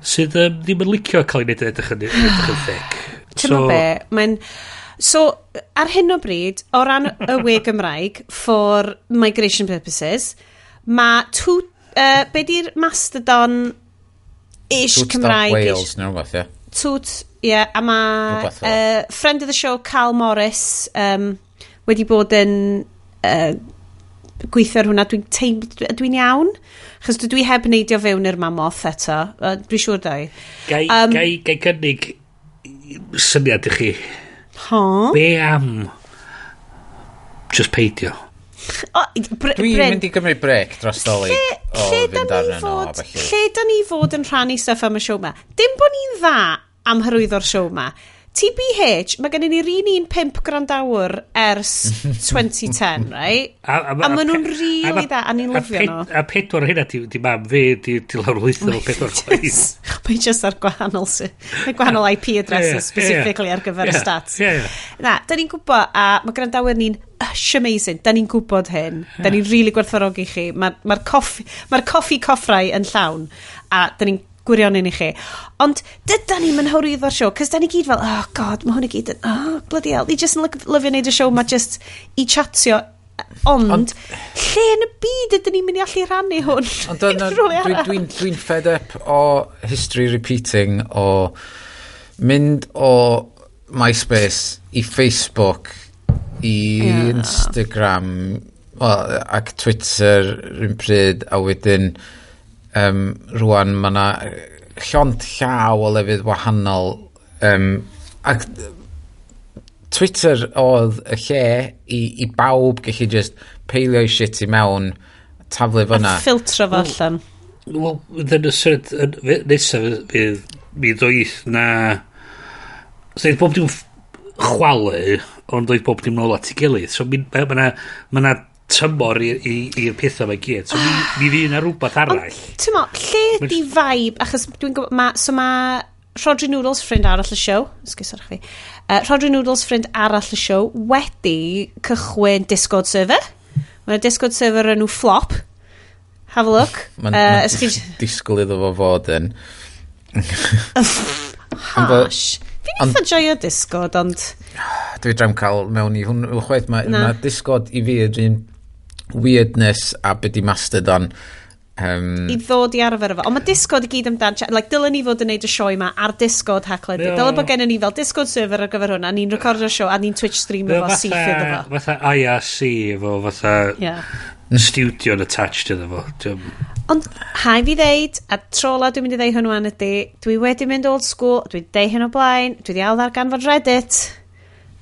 sydd um, ddim yn licio cael ei wneud edrych yn, edrych yn *sighs* thec. Ti'n so, be, mae'n... So, ar hyn o bryd, o ran y we Gymraeg, for migration purposes, mae two... Uh, be di'r mastodon ish Toot Cymraeg? Toot Wales, neu rhywbeth, ie. Toot, ie, yeah, a mae uh, friend of the show, Cal Morris, um, wedi bod yn... Uh, gweithio ar hwnna, dwi'n teim... dwi'n iawn. Chos dwi heb neidio fewn i'r mamoth eto. Dwi'n siŵr dwi. Gai, um, gai, gai cynnig syniad i chi. Ha? Be am just peidio? Dwi'n mynd i gymryd brec dros doli. Lle, lle da ni fod, lle da ni fod yn rhannu stuff am y siow ma? Dim bod ni'n dda am hyrwyddo'r siow ma. TBH, mae gen i ni'r un un pimp grandawr ers *laughs* 2010, right? A, a, a, a maen nhw'n rili dda, a ni'n lyfio nhw. A pedwar hynna, di ti mam fi, di, di lawr lwytho o *laughs* pedwar chwaith. Mae just ar gwahanol, mae gwahanol IP addresses, yeah, specifically yeah, ar gyfer y yeah, stats. Yeah, yeah. Na, da ni'n gwybod, a mae grandawr ni'n ush amazing, da ni'n gwybod hyn, da ni'n rili really gwerthfawrogi chi, mae'r ma coffi, ma coffi coffrau yn llawn, a da ni'n gwirionyn i chi. Ond dydan ni'n mynhyrwydd o'r siow, cys da ni gyd fel, oh god, mae hwn i gyd yn, oh, bloody hell. Ni just yn lyfio neud y siow, mae just i chatio e, Ond, ond lle yn y byd ydyn ni'n mynd i allu rannu hwn? Ond *laughs* dwi'n dwi, dwi fed up o history repeating o mynd o MySpace i Facebook i yeah. Instagram well, ac Twitter rhywun pryd a wedyn um, rwan mae yna llond llaw o lefydd wahanol um, ac Twitter oedd y lle i, i bawb gallu just peilio i shit i mewn taflu fyna. A ffiltro fo allan. Wel, yn y syrd nesaf fydd mi ddoeth na... Ddoeth bob dim chwalu, ond ddoeth bob dim nôl at ei gilydd. So mae yna ma tymor i'r pethau mae gyd. So, mi, mi fi yna rhywbeth arall. Ti'n mo, lle di vibe, achos dwi'n gwybod, ma, so ma Rodri Noodles, ffrind arall y siow, ysgusarch fi, uh, Rodri Noodles, ffrind arall y siow, wedi cychwyn Discord server. Mae'n Discord server yn nhw flop. Have a look. Mae'n uh, ma disgwyl iddo fo fod yn... Harsh. Fi'n eitha joio Discord, ond... Ah, dwi drawn cael mewn i hwn. Chwaith, mae ma Discord i fi yr un weirdness a beth i Mastodon. Um, I ddod i arfer efo. Ond mae Discord i gyd amdan. Like, dylen ni fod yn neud y sioe yma ar Discord hacled. Yeah. Dylen bod gen ni fel Discord server ar gyfer hwnna. Ni'n recordio sioe a ni'n Twitch stream efo syth iddo fo. Fatha IRC efo fatha yeah. studio yn attached iddo fo. Ond hai fi ddeud, a trola dwi'n mynd i ddeud hwnnw ydy, dwi wedi mynd old school, dwi wedi deud hyn o blaen, dwi wedi awdd ar ganfod Reddit.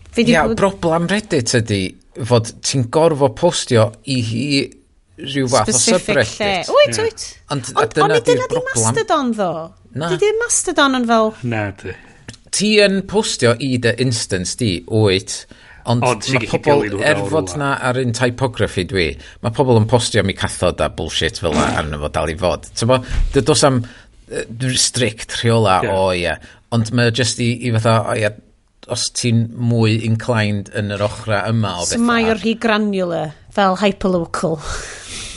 Fi di... Ia, yeah, problem Reddit ydy, fod ti'n gorfo postio i hi rhyw fath o subreddit. Wyt, wyt. Ond dyna di'r broblem. Mastodon ddo. Na. Di di Mastodon yn fel... Na, di. Ti yn postio i dy instance di, wyt. Ond, ond mae pobl, er fod na ar un typography dwi, mae pobl yn postio mi cathod a bullshit fel yna arno fo dal i fod. Tyma, dy dos am strict rheola, yeah. o ie. Ond mae jyst i, i fatha, o ie, os ti'n mwy inclined yn yr ochra yma o bethau. So mae o'r rhi granular, fel hyperlocal.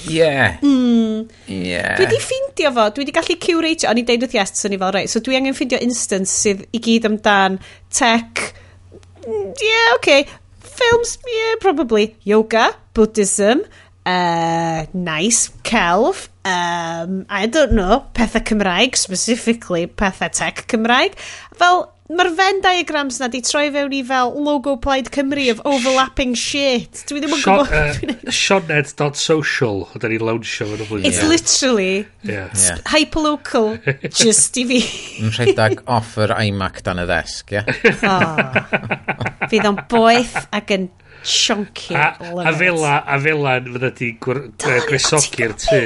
Ie. Yeah. Mm. Yeah. Dwi di ffeindio fo, dwi di gallu curate o'n i deud wrth yes, o'n i fel reit, so dwi angen ffeindio instance sydd i gyd amdan tech, hmm, yeah, okay, films, yeah, probably, yoga, Buddhism, uh, nice, celf, um, I don't know, pethau Cymraeg, specifically pethau tech Cymraeg. Fel, Mae'r Venn diagrams na di troi fewn i fel logo Plaid Cymru of overlapping shit. Dwi ddim yn gwybod. Uh, Sioned.social da ni'n lawnsio fan o flwyddyn. It's yeah. literally yeah. yeah. hyperlocal *laughs* just i fi. Yn rhedeg off yr iMac dan y ddesg, ie? *laughs* Oh. Fydd o'n boeth ac yn chonky. A, a fela, a fela fydda ti gresogi'r tu.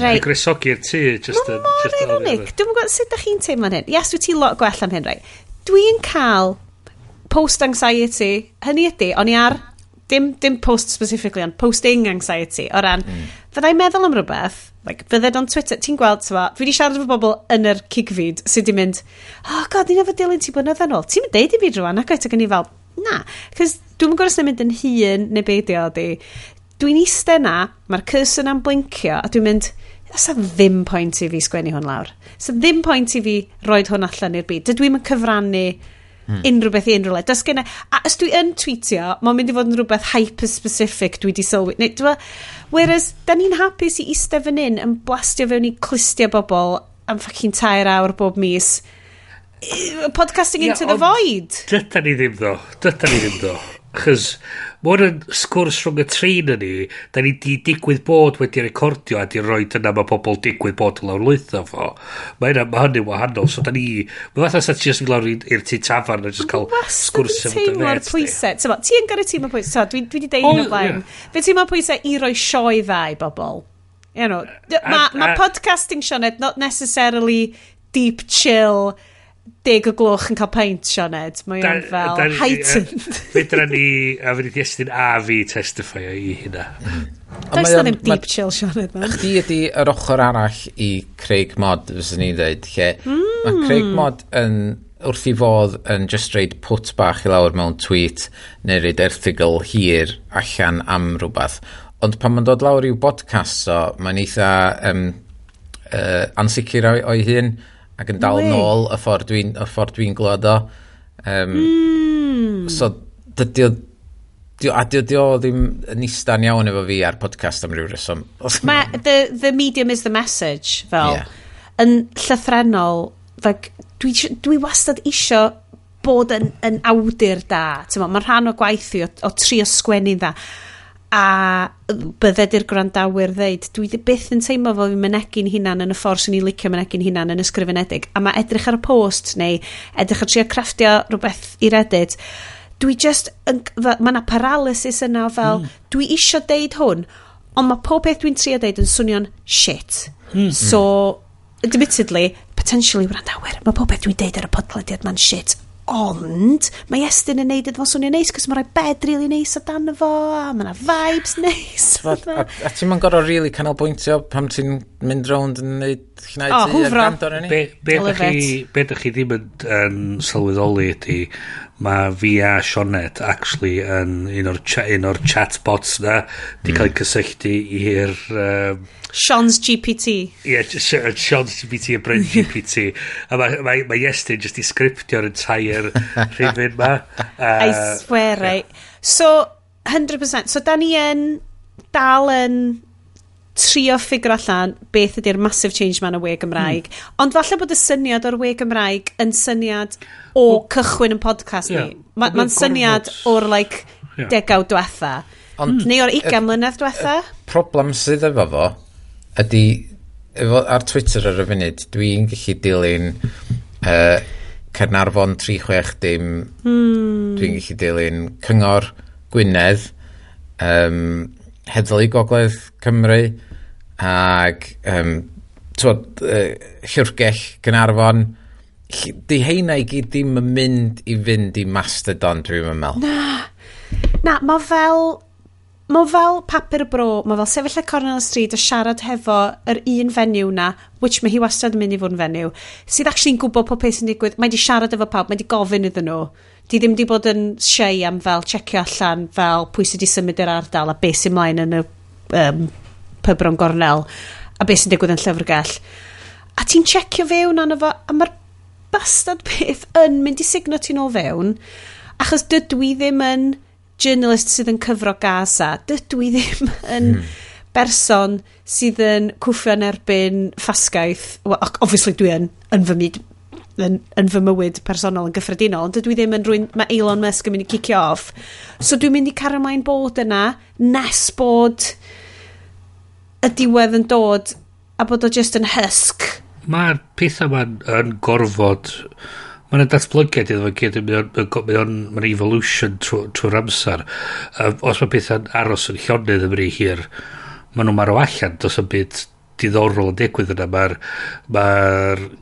Right. Gresogi'r tu. Mae'n mor ironic. Dwi'n gwybod sut da chi'n teimlo'n hyn. Yes, wyt ti lot gwell am hyn, rai. Dwi'n cael post-anxiety, hynny ydy, o'n i ar, dim, dim post specifically, ond posting anxiety, o ran, mm. fyddai'n meddwl am rhywbeth, like, fydded on Twitter, ti'n gweld, tyfa, dwi wedi siarad efo bobl yn yr cigfyd sydd wedi mynd, oh god, ni'n efo dilyn ti blynyddoedd yn ôl, ti'n mynd deud i fi drwy'n ac oed ac yn i fel, na, cys dwi'n gwrs na mynd yn hun neu beidio di, dwi'n eistedd na, mae'r cys yna'n blincio, a dwi'n mynd, Ysa ddim pwynt i fi sgwennu hwn lawr. Ysa ddim pwynt i fi roed hwn allan i'r byd. Dydw i'm yn cyfrannu hmm. unrhyw beth i unrhyw le. Does gen A os dwi yn tweetio, mae'n mynd i fod yn rhywbeth hyper-specific dwi di sylwi. Neu, dwi, whereas, da ni'n hapus i eistedd fan hyn yn blastio fewn i clustio bobl am ffacin tair awr bob mis podcasting into the void. Dyda ni ddim ddo. Dyda ni ddim ddo. Chos Mae hwn yn sgwrs rhwng y trin yn ni, da ni di digwydd bod wedi recordio a di roi dyna mae pobl digwydd bod yn lawrlwytho fo. Mae hynny, mae hynny'n wahanol, so da ni... Mae fatha sa ti jyst mynd lawr i'r tu tafarn a jyst cael sgwrs efo dy met. pwysau, ti'n ti yn gyrru tîm o pwysau, dwi, wedi deud yn y blaen. Fe ti'n pwysau i roi sioe dda i bobl. You know, mae ma podcasting Sioned not necessarily deep chill, deg o gloch yn cael paint, Sioned. Mae o'n fel da, heightened. Fedra ni, *laughs* a fydd i Estyn a fi testifio i hynna. Does na ddim deep chill, Sianed. Chdi ydi yr ochr arall i Craig Mod, fyswn ni'n dweud, lle mm. mae Craig Mod yn wrth i fodd yn just reid put bach i lawr mewn tweet neu reid erthigol hir allan am rhywbeth. Ond pan mae'n dod lawr i'w podcast, o, mae'n eitha um, uh, ansicr o'i hun ac yn dal no nôl y ffordd dwi'n ffordd dwi'n glwad o. Um, mm. So, dydy o a dydy o ddim yn istan iawn efo fi ar podcast am ryw reswm. Ma, the, the medium is the message, fel. Yeah. Yn llythrenol, like, dwi, dwi wastad isio bod yn, yn awdur da. Mae rhan o gwaith i o, o trio sgwennu'n dda a bydde di'r gwrandawyr ddeud, dwi byth yn teimlo fel fi'n mynegu'n hunan yn y ffordd sy'n i licio mynegu'n hunan yn ysgrifenedig, a mae edrych ar y post neu edrych ar trio crafftio rhywbeth i reddit, dwi just, mae yna paralysis yna fel, mm. dwi isio deud hwn, ond mae pob peth dwi'n trio deud yn swnio'n shit. Mm. So, admittedly, potentially wrandawyr, mae pob peth dwi'n deud ar y podlediad ma'n shit, Ond mae Estyn yn neud iddo swnio neis, cos mae rhai bed rili really neis o dan fo, a mae yna vibes *laughs* neis. a, a, a ti'n ma'n gorau rili really canolbwyntio pam ti'n mynd rownd yn neud chnaid oh, ti ar gando ni? Be, be, be, chi, be chi ddim yn, yn sylweddoli ydy, mae fi a Sionet actually yn un o'r, cha, un o'r chatbots na di mm. cael ei cysylltu i'r um, Sean's GPT ie yeah, Sean's GPT a Brent GPT a mae ma, ma Iestyn jyst *laughs* i sgriptio'r entire rhywun ma. Uh, I swear yeah. right. So 100% so da ni yn dal yn trio ffigur allan beth ydy'r massive change man o we Gymraeg. Mm. Ond falle bod y syniad o'r we Gymraeg yn syniad o well, cychwyn yn podcast yeah, ni. Mae'n ma, syniad o'r like, yeah. degawd diwetha. Ond, mm. Neu o'r 20 mlynedd diwetha. problem sydd efo fo ydy, efo, ar Twitter ar y funud, dwi'n gallu dilyn uh, Cernarfon 36 dim, mm. dwi'n gallu dilyn Cyngor Gwynedd, um, heddlu Gogledd Cymru ac um, twod, uh, Llwrgell Gynarfon. Di heina i gyd ddim yn mynd i fynd i Mastodon dwi'n meddwl. Na. Na, mae fel Mae fel papur bro, mae fel sefyll y cornel y stryd a siarad hefo yr un fenyw na, which mae hi wastad yn mynd i fod yn fenyw, sydd actually'n gwybod pob peth sy'n digwydd, mae di siarad efo pawb, mae di gofyn iddyn nhw. Di ddim di bod yn siei am fel checio allan fel pwy sydd wedi symud i'r ardal a beth sy'n mlaen yn y um, pybron gornel a beth sy'n digwydd yn llyfrgell. A ti'n checio fewn anna fo, a mae'r bastard peth yn mynd i signo ti'n o fewn, achos dydw i ddim yn journalist sydd yn cyfro Gaza, dydw i ddim yn... Hmm berson sydd yn cwffio yn erbyn ffasgaeth, well, obviously dwi yn, yn fy myd, yn, yn fy mywyd personol yn gyffredinol, ond dydw i ddim yn rwy'n, mae Elon Musk yn mynd i cicio off. So dwi'n mynd i cario mae'n bod yna nes bod y diwedd yn dod a bod o just yn hysg. Mae'r pethau ma'n yn gorfod Mae yna datblygiad iddo fo gyd, mae o'n ma evolution trwy'r trw amser. Os mae pethau'n aros yn llonydd yn rhy hir, maen nhw'n marw allan, dos yn byd diddorol yn digwydd yna. Mae'r ma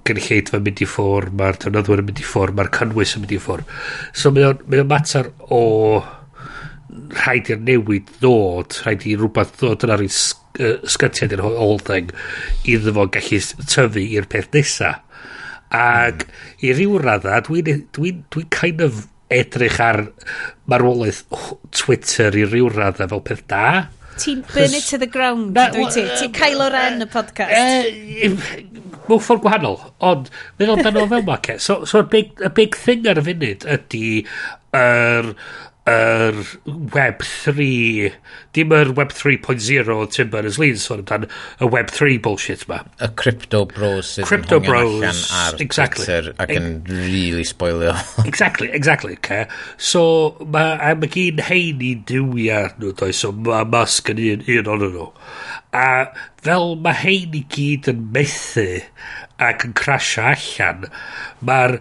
gynulleid yn mynd i ffwr, mae'r defnyddwyr yn mynd i ffwr, mae'r cynnwys yn mynd i ffwr. So mae o'n, mae mater o rhaid i'r newid ddod, rhaid i rhywbeth ddod yn ar ei sgytiad i'r whole thing, iddo fo gallu tyfu i'r peth nesaf Ac mm. i ryw radda, dwi'n e- dwi, dwi, kind of edrych ar marwolaeth Twitter i ryw radda fel peth da. Ti'n burn it to the ground, dwi ti? Ti'n Kylo Ren y podcast. E, mewn ffordd gwahanol, ond meddwl dan o fel ma. So, so a, big, a big thing ar y funud ydy yr er, yr Web 3 dim yr Web 3.0 Timber as Lean sôn amdan y Web 3 bullshit ma y Crypto Bros sydd Crypto yn Bros ar exactly. Twitter ac yn e really spoilio *laughs* exactly exactly okay. so mae a ma gyn hein i dywia nhw does so mae Musk yn un, un ond nhw a fel mae hein i gyd yn methu ac yn crasio allan mae'r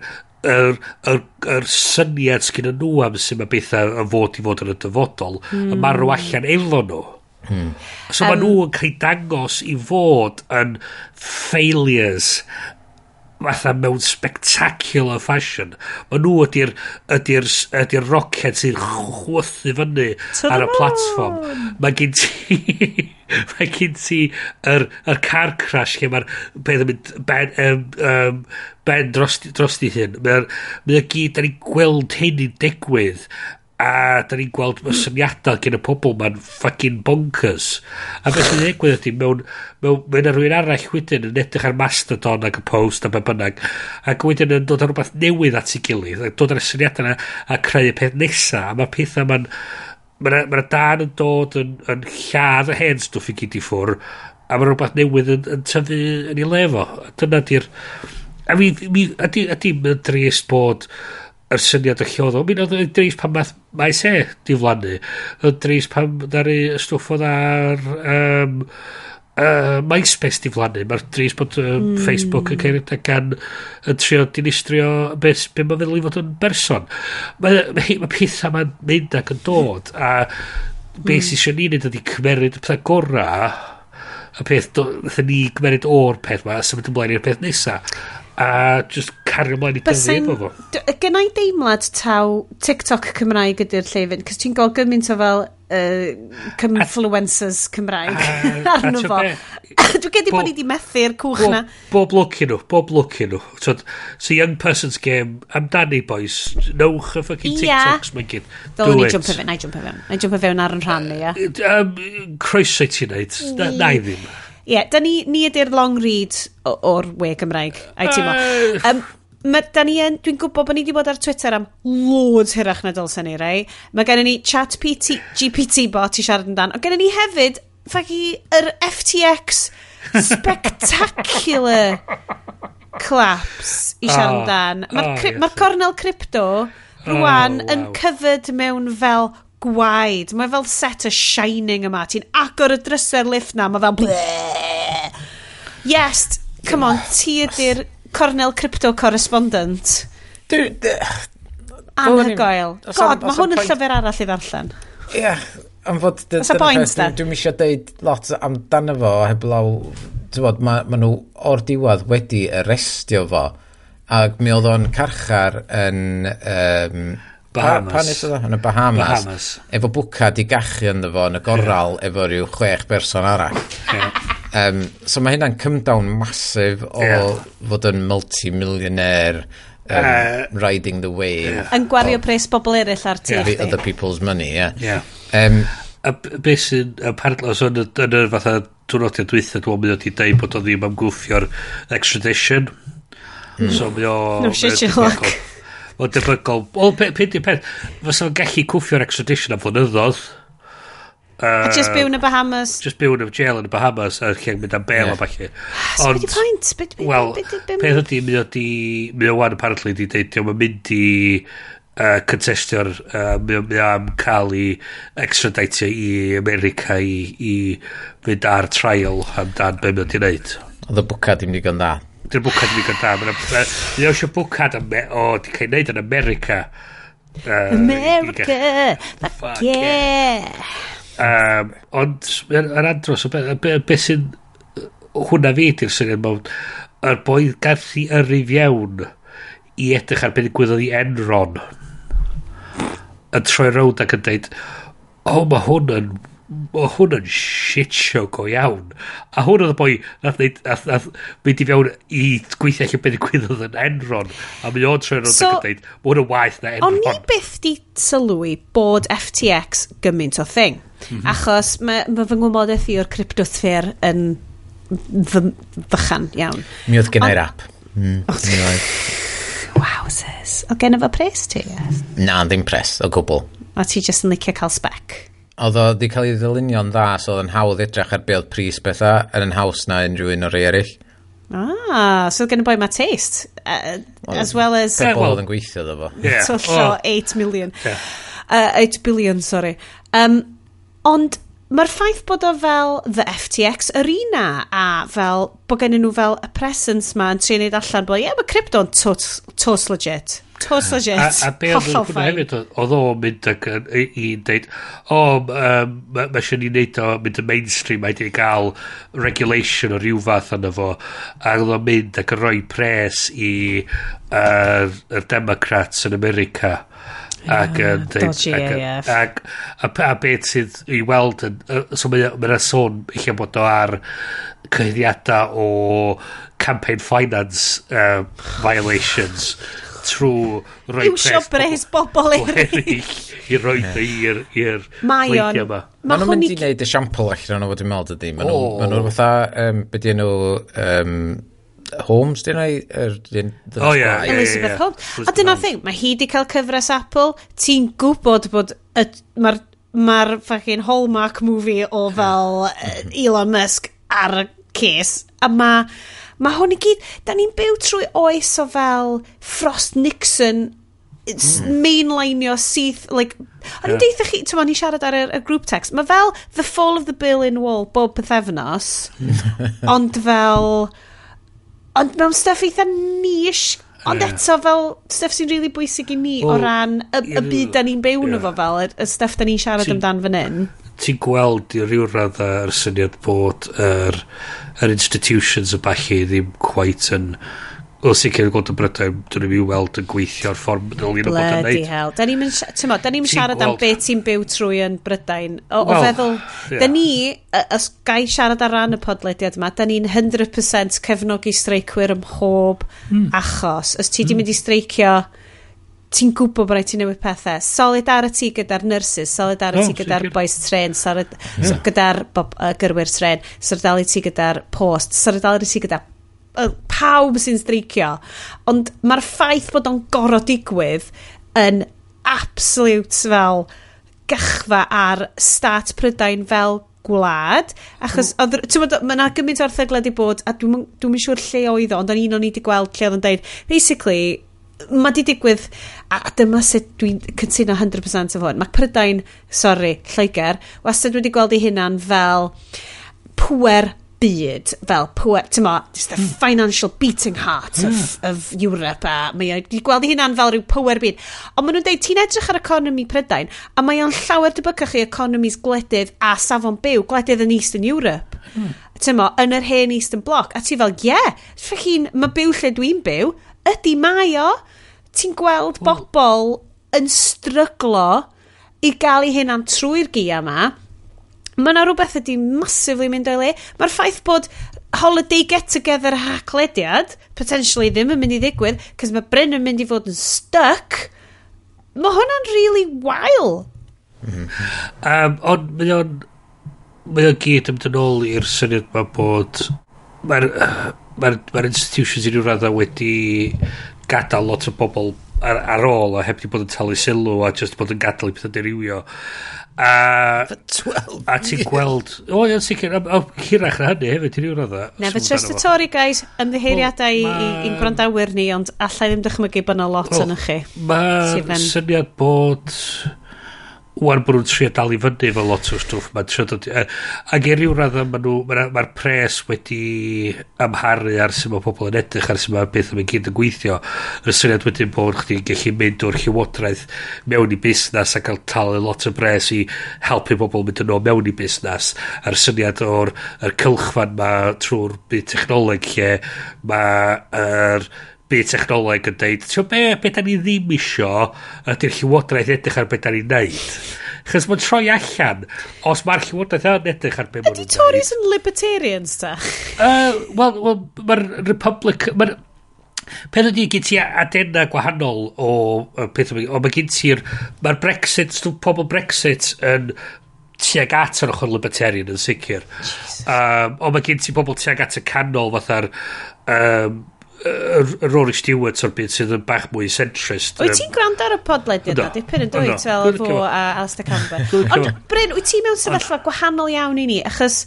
yr, yr, yr syniad sgyn nhw am sy'n mae bethau yn fod i fod yn y dyfodol mm. a marw allan efo nhw mm. so um, mae nhw yn cael dangos i fod yn failures fatha mewn spectacular fashion. Mae nhw ydy'r ydy ydy rocket sy'n chwythu fyny Ta ar y platform. Mae gen ti... *laughs* mae gen ti yr, yr car crash lle mae'r peth yn mynd ben, um, um, ben dros, dros di hyn. Mae'r mae gyd, da ni'n gweld hyn i digwydd a da ni'n gweld y syniadau gen y pobl ma'n fucking bonkers. A beth sy'n digwydd ydy mewn mewn, mewn rhywun arall wedyn yn edrych ar Mastodon ac y post a be bynnag ac wedyn yn dod ar rhywbeth newydd at ei gilydd ac dod ar y syniadau yna a creu y peth nesa. A mae pethau ma'n mae'r ma dan yn dod yn, yn lladd y hen stwff i gyd i ffwr a mae rhywbeth newydd yn, yn tyfu yn ei lefo dyna di'r a mi, mi, ydy, ydy, ydy, ydy, ydy, yr syniad y lliodd o. Mi'n oedd yn dreis pan maeth maes e di flannu. Oedd dreis pan ddaru stwff oedd ar um, uh, MySpace di flannu. Mae'r dreis bod uh, mm. Facebook yn cael ei gan yn trio dinistrio beth be mae'n feddwl i fod yn berson. Mae ma, ma pethau mae'n mynd ac yn dod. A beth hmm. sy'n sy'n ni'n neud ydy cymeryd y pethau gorau y peth, ddyn ni gymeryd o'r peth ma a symud ymlaen i'r peth nesaf a just cario mlaen i dyfu efo fo. Gynna i deimlad taw TikTok Cymraeg ydy'r lle fynd, cys ti'n gael gymaint o fel uh, cymfluencers Cymraeg *laughs* arno fo. *laughs* Dwi'n gedi bod ni wedi methu'r cwch na. Bob look i nhw, bob look i nhw. So, so young person's game, amdani boys, nowch y fucking yeah. TikToks mae'n gyd. Do ni jump fewn, na i jump fewn. Na i jump fewn ar yn rhan ni, ia. Um, croeso i ti wneud, na, na i ddim yeah, da ni, ni ydy'r long read o'r we Gymraeg, a'i ti mo. Um, ma, da ni yn, dwi'n gwybod bod ni wedi bod ar Twitter am loads hyrach na dylsen ni, rei. Mae gennym ni chat PT, GPT bot i siarad amdan, ond gennym ni hefyd, ffagi, yr FTX spectacular *laughs* claps i siarad ah. amdan. Mae'r oh, ah, ma, yes. ma cornel crypto rwan oh, wow. yn covered mewn fel gwaed. Mae fel set y Shining yma. Ti'n agor y drysau'r lift na, mae fel... Yes, come on, ti ydy'r Cornel Crypto Correspondent. Dwi... Anhygoel. God, mae hwn yn llyfr arall i ddarllen. Ie, am fod... Oes a boint, da? Dwi'n eisiau deud lot amdano fo, heblaw... Tywod, mae ma nhw o'r diwedd wedi arestio fo. Ac mi oedd o'n carchar yn... Um, Bahamas. Pa, pa nes oedd yn y Bahamas, Bahamas. Efo bwca di gachu yn fo yn y gorral yeah. efo rhyw chwech berson arall. Yeah. Um, so mae hynna'n cymdawn masif o yeah. fod yn multi-millionaire um, uh, riding the wave. Yeah. Yn gwario o, pres bobl eraill ar tu. Yeah. Other people's money, yeah. yeah. Um, a beth sy'n apparently os yn y fatha dwrnodiad dwythau dwi'n mynd i dweud bod o ddim am gwffio'r extradition mm. so mae o no shit your luck o debygol. O, pe, pe, pe, pe, fysa fo'n gallu cwffio'r extradition am flynyddoedd. Uh, just byw yn y Bahamas. Just byw yn y jail yn y Bahamas a lle mynd am bail yeah. a falle. So Ond, pwynt? Wel, peth ydy, mynd ydy, mynd o'n apparently di deud, diolch yn mynd i uh, contestio'r, uh, mynd am cael i extraditio i America i, i fynd ar trial amdan be mynd di wneud. Oedd y bwca dim digon dda. Dyna'r bwcad yn ddigon da. Mae'n eisiau bwcad am... o, di cael ei wneud yn America. Uh, America! Fuck yeah! Um, ond, yr andros, beth sy'n hwnna fi di'r syniad mewn, yr boi gallu yrru fiewn i edrych ar beth gwydoedd i Enron yn troi rownd ac yn dweud, o, oh, mae hwn yn o hwn yn shit show go iawn. A hwn oedd y boi nath, neud, nath, nath mynd i fewn i gweithio allan beth gwydoedd yn Enron. A mi o'n trwy'n rhoi so, ac yn dweud, mae hwn yn waith na Enron. O'n i byth di sylwi bod FTX gymaint o thing. Mm -hmm. Achos mae ma fy ngwymodaeth i o'r cryptosfer yn fy, fychan iawn. Mi oedd gennau'r app. Mm, Wowzers. O gen efo pres ti? Yes. Na, ddim pres, o gwbl. O ti jyst yn licio cael spec? oedd o wedi cael ei ddylunio'n dda, so oedd yn hawdd edrych ar beth pris bethau, yn yn haws na unrhyw un o'r rei eraill. Ah, so gen y boi mae taste, uh, as well as... Pe bol oedd yn gweithio ddo fo. Yeah. So oh. 8 million. Yeah. Uh, 8 billion, sorry. Um, ond mae'r ffaith bod o fel the FTX arena a fel bod gen nhw fel y presence ma yn trin allan bod, ie, yeah, mae crypto'n tot, tot legit. Total shit. A, a be oedd hwnna hefyd, oedd o'n mynd ac i deud, o, um, mae eisiau ni wneud o, mynd y mainstream, mae wedi gael regulation o ryw fath yna fo, a oedd o'n mynd ac yn rhoi pres i uh, y Democrats yn America. Ac yn dweud... Ac a beth sydd i weld yn... So mae'n sôn, eich bod o ar cyhyddiadau o campaign finance uh, violations trwy roi Iwsio bres bobl *laughs* eraill. I roi i'r i'r pleidio yma. Mae nhw'n mynd i wneud esiampl allan o fod i'n meddwl dydy. Mae nhw'n fatha, um, beth nhw, um, Holmes, dyn nhw? Er, oh, yeah, Elizabeth Holmes. A dyna thing, mae hi wedi cael cyfres Apple, ti'n gwybod bod mae'r mae'r fucking hallmark movie o fel *laughs* Elon Musk ar y ces a mae Mae hwn i gyd, da ni'n byw trwy oes o fel Frost Nixon it's mm. mainlineio syth, like, o'n i'n yeah. deitha chi, ti'n ni siarad ar y, y group text, mae fel The Fall of the Berlin Wall bob pethefnos, *laughs* ond fel, ond mewn stuff eitha nish, ond yeah. eto fel stuff sy'n really bwysig i ni well, o ran y, y byd da ni'n byw yeah. nhw fo fel, y, y stuff da ni'n siarad amdan fan hyn ti'n gweld i ryw radda yr syniad bod yr, yr institutions y bachu ddim quite yn o sicr yn gweld y Brydain, dyn ni'n weld yn gweithio'r ffordd nôl i'n bod yn neud. hell. Da ni'n ni siarad am beth ti'n byw trwy yn Brydain. O, well, o feddwl, yeah. da ni, os gai siarad ar ran y podlediad yma, da ni'n 100% cefnogi streicwyr ym mhob mm. achos. Os ti mm. di hmm. mynd i streicio ti'n gwybod bod rhaid ti newid pethau. Solidarity gyda'r nurses, solidarity oh, gyda'r boys tren, solid, yeah. gyda'r uh, gyrwyr tren, solidarity gyda'r post, solidarity gyda uh, pawb sy'n streicio. Ond mae'r ffaith bod o'n gorod digwydd yn absolute fel gychfa ar start prydain fel gwlad, achos, mm. ti'n bod, mae yna gymaint o erthyglau di bod, a dwi'n dwi siŵr lle oedd o, ond o'n un o'n i wedi gweld lle oedd yn dweud, basically, mae di digwydd, a dyma sut dwi'n cytuno 100% o hwn. Mae Prydain, sorry, Lloegr, wastad wedi gweld ei hunan fel pwer byd fel pwer, ti'n ma, just the hmm. financial beating heart of, hmm. of Europe a mae o'n gweld hynna'n fel rhyw pwer byd. Ond maen nhw'n dweud ti'n edrych ar economi Prydain a mae o'n llawer debygach i economies gwledydd a safon byw gwledydd yn Eastern Europe. Mm. ti'n ma, yn yr hen Eastern Bloc. A ti fel ie, yeah, ffycin mae byw lle dwi'n byw. Ydy mae o ti'n gweld bobl yn stryglo i gael ei hunan trwy'r gia yma. Mae yna rhywbeth ydy massively mynd o'i le. Mae'r ffaith bod holiday get-together haclediad, potentially ddim yn mynd i ddigwydd cos mae Bryn yn mynd i fod yn stuck. Mae hwnna'n really wael. Mm. Um, ond mae o'n mae o'n gyd yn ôl i'r syniad mae bod mae'r uh, mae'r ma institutions i ryw radda wedi gadael lot o bobl ar, ar ôl a heb di bod yn talu sylw a just bod yn gadael i pethau dirywio a a ti'n gweld o ia'n sicr a, a hirach na hynny hefyd ti'n rhywun oedd Never trust the Tory guys ymddiheiriadau well, i'n gwrandawyr ni ond allai ddim dychmygu bod yna lot yn ych chi. mae'n syniad bod wan bod nhw'n trio dal i fyny fel lot o stwff mae'n trio dod uh, ac er i'w radd mae'r ma, ma pres wedi amharu ar sy'n mae pobl yn edrych ar sy'n mae beth mae'n gyd yn gweithio. Yr syniad wedyn bod chdi'n gallu mynd o'r llywodraeth mewn i busnes a cael talu lot o bres i helpu pobl mynd yn ôl mewn i busnes a'r syniad o'r cylchfan ma trwy'r byd technoleg lle mae'r er, byd technoleg yn deud, ti'n be, be da ni ddim isio ydy'r llywodraeth edrych ar be da ni'n neud. Chos mae'n troi allan, os mae'r llywodraeth yn edrych ar be maen nhw'n neud. Ydy Tories yn libertarians ta? *laughs* Uh, Wel, well, mae'r Republic... Ma Pen ydy gen ti adena gwahanol o, o peth yma, ond mae gen ti'r... Mae'r Brexit, pobl Brexit yn tuag at yr ochr libertarian yn sicr. Um, ond mae gen ti pobl tuag at y canol fatha'r... Um, Rory Stewart o'r byd sydd yn bach mwy centrist. Wyt ti'n gwrando ar y podlediad yna? Dipyn yn dweud fel fo a Alistair Campbell. Ond Bryn, wyt ti mewn sefyllfa gwahanol iawn i ni? Achos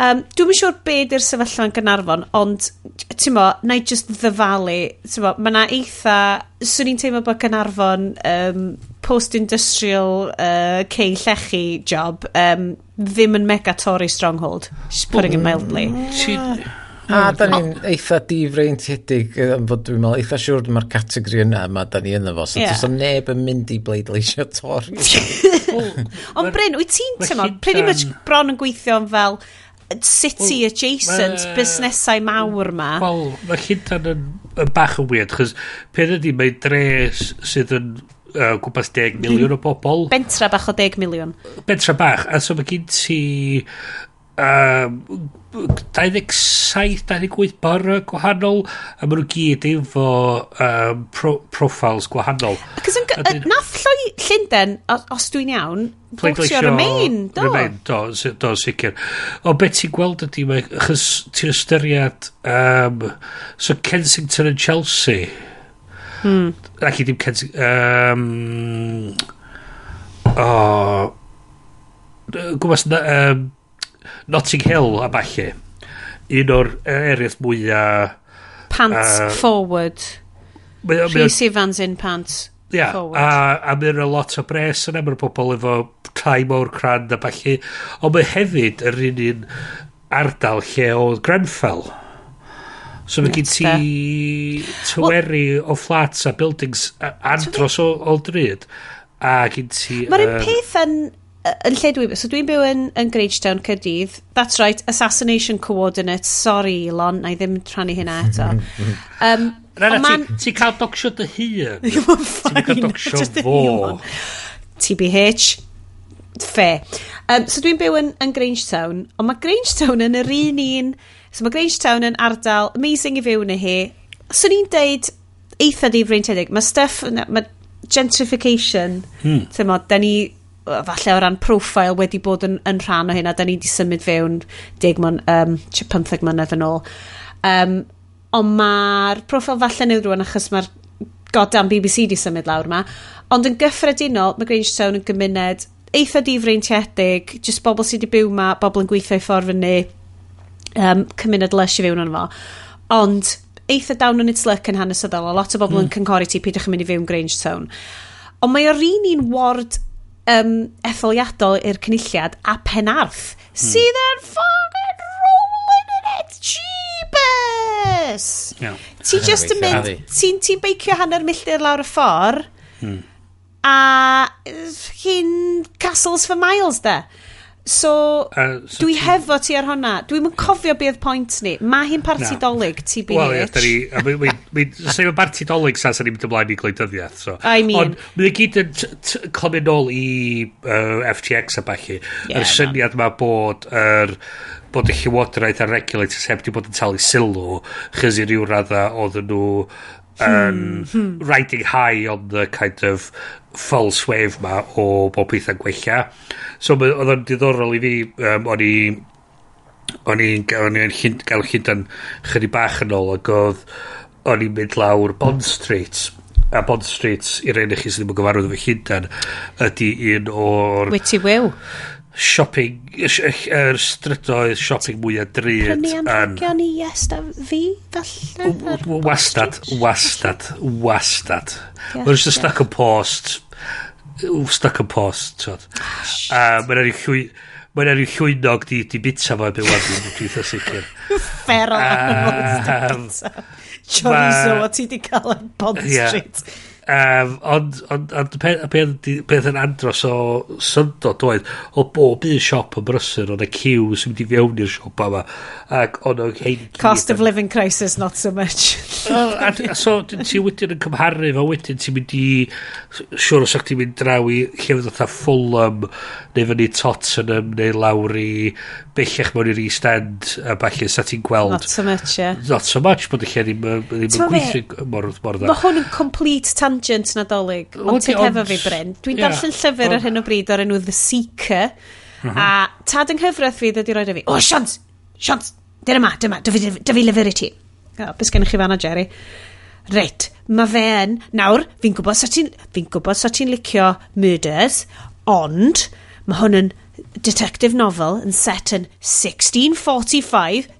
um, dwi'n yn siŵr be di'r sefyllfa yn Gynarfon, ond ti'n mo, na i just ddyfalu. ti'n mo, Mae na eitha, swn i'n teimlo bod Gynarfon um, post-industrial uh, cei llechi job um, ddim yn mega Tory stronghold. Just putting it mildly. A hmm. da ni'n eitha difreintiedig, fod dwi'n meddwl, eitha siwr mae'r categori yna yma da ni yna fo, so yeah. dwi'n neb yn mynd i bleidleisio torri. *laughs* Ond Bryn, wyt ti'n teimlo, pretty much bron yn gweithio fel city well, adjacent ma, busnesau mawr ma. Wel, mae Llundain yn, yn bach yn weird, chos pen ydy mae dres sydd yn uh, gwmpas 10 miliwn o bobl. Bentra bach o 10 miliwn. Bentra bach, a so mae gen ti um, 27-28 bar gwahanol a maen nhw gyd efo um, pro, profiles gwahanol. Cos yn uh, nath lloi Llundain os, os dwi'n iawn Pleidleisio Remain do? Remain do, do sicr o beth ti'n gweld ydy mae achos ti'n ystyried um, so Kensington and Chelsea. Hmm. ac i ddim Kensington um, o oh, gwmpas um, Notting Hill a falle un o'r e- eraill mwyaf pants uh, forward. Rhys Evans in pants yeah, forward. a, a mae'n a lot o bres e, yna mae'r pobl efo tai mawr crand a falle ond mae hefyd yr un un ardal lle oedd Grenfell. So mae gen ti tyweri well, o flats a buildings andros o, o dryd. A gen ti... Mae'r un peth yn yn lle dwi... So dwi'n byw yn, yn Greigetown, Cyrdydd. That's right, assassination coordinates. Sorry, Elon, na i ddim rhannu hynna eto. *laughs* um, na, na, man... ti, ti cael docsio dy hun. *laughs* Ti'n cael docsio fo. TBH. Fe. Um, so dwi'n byw yn, yn Grangetown, ond mae Grangetown yn yr un un... So mae Grangetown yn ardal amazing i fyw yn y hi. So ni'n deud eitha difreintiedig. Mae stuff... Mae gentrification. Hmm. Tymo, da ni falle o ran profile wedi bod yn, yn rhan o hynna, da ni wedi symud fewn 10 mon, um, 15 mlynedd yn ôl. Um, ond mae'r profile falle newid rwan achos mae'r goddam BBC di symud lawr ma ond yn gyffredinol mae Grangetown yn gymuned eitha difreintiedig jyst bobl sydd wedi byw ma bobl yn gweithio i ffordd fyny um, cymuned lush i fewn yn fo. Ond eitha down on its luck yn hanesyddol a lot o bobl mm. yn hmm. cynghoru ti peidiwch yn mynd i fewn Grangetown ond mae o'r un un ward um, etholiadol i'r cynulliad a penarth hmm. sydd yn fucking rolling in it jeebus yeah. ti just yn mynd ti'n ti beicio hanner milltir lawr y ffordd hmm. a hyn castles for miles de So, uh, so dwi ti... hefo ti ar hwnna. Dwi'm yn cofio beth pwynt ni. Mae hi'n parti no. dolyg, ti bi Wel, ie, da ni... Sa'n yma parti dolyg sa, sa'n ni'n mynd ymlaen i gwleidyddiaeth. So. I mean... Ond, mae'n gyd yn clymyn ôl i uh, FTX a bachu. Yeah, yr syniad yma bod yr bod y llywodraeth a'r regulators heb di bod yn talu sylw chys i ryw radda oedden nhw yn hmm, hmm. riding high on the kind of false wave ma o bob pethau'n gwella. So oedd o'n diddorol i fi, um, o'n i o'n i'n o'n i'n gael llundan chydig bach yn ôl ac oedd o'n i'n mynd lawr Bond Street a Bond Street i'r un i chi sydd ddim yn gyfarwydd efo Llundan ydy un o'r... Witty Will shopping, yr er strydoedd shopping mwyaf drud. Prynu anrhegion i yes da fi, falle? Wastad, wastad, wastad. Mae'n just stuck yn post. Stuck yn post, tod. A mae'n rhaid i Mae'n rhaid llwynog di, di bita fo'n byw wadw, dwi'n dwi'n sicr. Feral animals, um, Chorizo, o ti di cael yn Bond Street. Um, ond, ond, ond peth, peth, peth yn andros o syndod oedd, o bob un siop yn brysur, o'n y cyw sy'n mynd i fewn i'r siop yma, ac o'n o'n hein... Cost of living crisis, not so much. a, a, so, ti wedyn yn cymharu fo wedyn, ti'n mynd i, siwr os o'ch ti'n mynd draw i llefydd oedd Fulham, neu fyny Tottenham, neu lawr i bellach mewn i'r East End, a falle, sa ti'n gweld... Not so much, yeah. Not so much, bod y lle ddim, ddim yn gweithio mor, mor dda. Mae hwn yn complete tan tangent nadolig, ond tig hefo fi, Bryn. Dwi'n yeah. darllen llyfr ar hyn o bryd o'r enw The Seeker, mm -hmm. a tad yng nghyfraith fi ddod i roed i fi, o, Siant, Siant, dyna ma, dyma, dy fi lyfr i ti. O, bys gennych chi fanna, Jerry. Reit, mae fe yn, nawr, fi'n gwybod sa ti'n fi gwybod sa ti'n licio murders, ond mae hwn yn detective novel yn set yn 1645,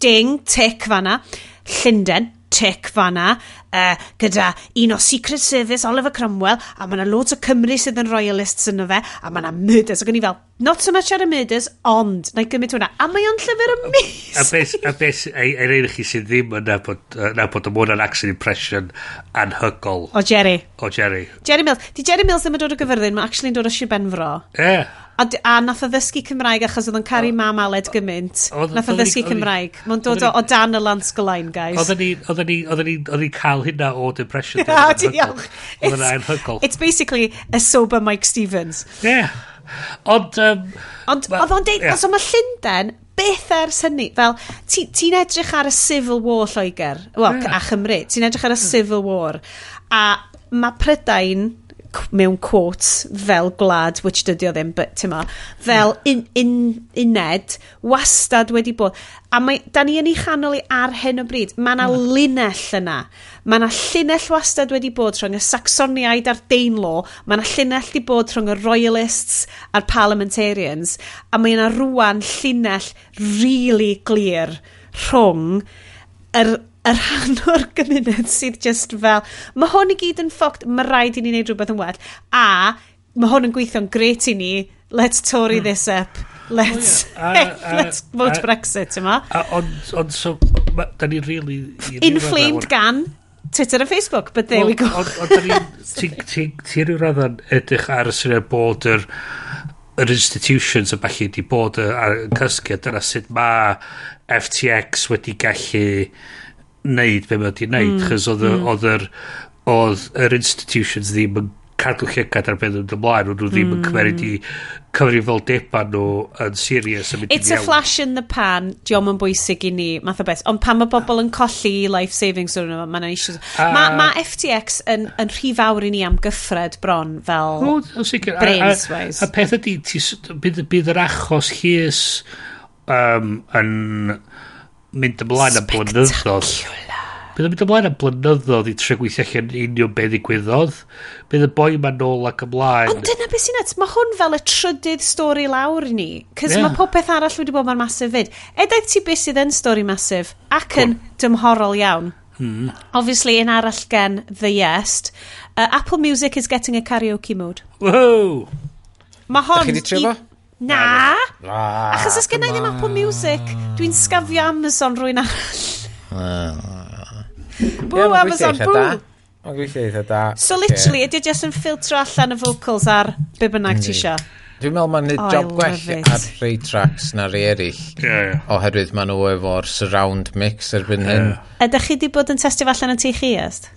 ding, tic fanna, Llundain, tic fanna uh, e, gyda un o Secret Service Oliver Cromwell a mae yna loads o Cymru sydd yn royalists yn fe a mae yna murders. Ac o'n i fel not so much ar y murders ond na i gymryd hwnna. A mae o'n llyfr amazing! a beth a beth er ein chi sydd ddim yn nabod nabod am hwnna'n action impression anhygol o Jerry. O Jerry. Jerry Mills. Di Jerry Mills ddim yn dod o gyfyrddin mae actually'n dod o Sir Benfro e yeah. A, a nath o ddysgu Cymraeg achos oedd o'n caru mam aled gymaint. Nath o ddysgu Cymraeg. Mae'n dod o, o dan y lans gylain, guys. Oedden ni cael hynna o depression. *laughs* Ah, diolch. Na, di anhygol. It's basically a sober Mike Stevens. Yeah. Ond... Um, Ond oedd o'n deud, yeah. so mae Llundain beth ers hynny, fel ti'n ti edrych ar y Civil War Lloegr, well, yeah. a Chymru, ti'n edrych ar y Civil War, a mae Prydain mewn quotes fel gwlad, which dydy o ddim, but tyma, fel hmm. in, in, uned, wastad wedi bod. A mae, da ni yn ei chanol i ar hyn o bryd. Mae yna hmm. linell yna. Mae yna llinell wastad wedi bod rhwng y Saxoniaid a'r Deinlo. Mae yna llinell wedi bod rhwng y Royalists a'r Parliamentarians. A mae yna rwan llinell really glir rhwng yr er, y rhan *laughs* o'r gymuned sydd just fel, mae hwn i gyd yn ffoct, mae rhaid i ni wneud rhywbeth yn well, a mae hwn yn gweithio'n gret i ni, let's Tory hmm. this up, let's, oh, yeah. a, *laughs* a, let's vote a, Brexit yma. Ond, on, so, ma, da ni'n really... Inflamed gan Twitter a Facebook, but there well, we go. Ond on, on, *laughs* Ti rhyw radda'n edrych ar y syniad bod yr yr institutions yn falle wedi bod yn cysgu, a dyna sut mae FTX wedi gallu neud be mae wedi neud, mm. chys oedd mm. oedd yr institutions ddim yn cadw llygad ar beth yn ymlaen, nhw ddim yn cymeryd mm. i cyfrifoldeba nhw yn serious yn mynd It's a flash in the pan, diom yn bwysig i ni, math o beth. Ond pan mae bobl yn colli life savings o'n nhw, mae'n eisiau... Mae ma FTX yn, yn rhy fawr i ni am gyffred bron fel brains-wise. A, a, a peth ydy, bydd yr achos llys um, yn mynd ymlaen am blynyddoedd. Bydd yn mynd ymlaen am blynyddoedd i tre gweithio allan union be ddigwyddodd. Bydd y boi yma nôl ac ymlaen. Ond dyna beth sy'n et, Mae hwn fel y trydydd stori lawr ni. Cys yeah. mae popeth arall wedi bod mae'n masif fyd. Edaeth ti beth sydd yn stori masif ac yn dymhorol iawn. Hmm. Obviously, un arall gen The Yest. Uh, Apple Music is getting a karaoke mode. Whoa! Mae hon... Dach chi di trio fo? Na! Achos os gennau ddim Apple Music, dwi'n sgafio Amazon rwy'n arall. Bw, Amazon, bw! Mae'n gweithio eitha da. So literally, ydy just yn ffiltro allan y vocals ar be bynnag ti mm. isio. Dwi'n meddwl mae'n neud oh, job gwell ar rei tracks na rei eraill. Oherwydd maen nhw efo'r surround mix erbyn hyn. Ydych chi wedi bod yn testio allan yn tu chi est?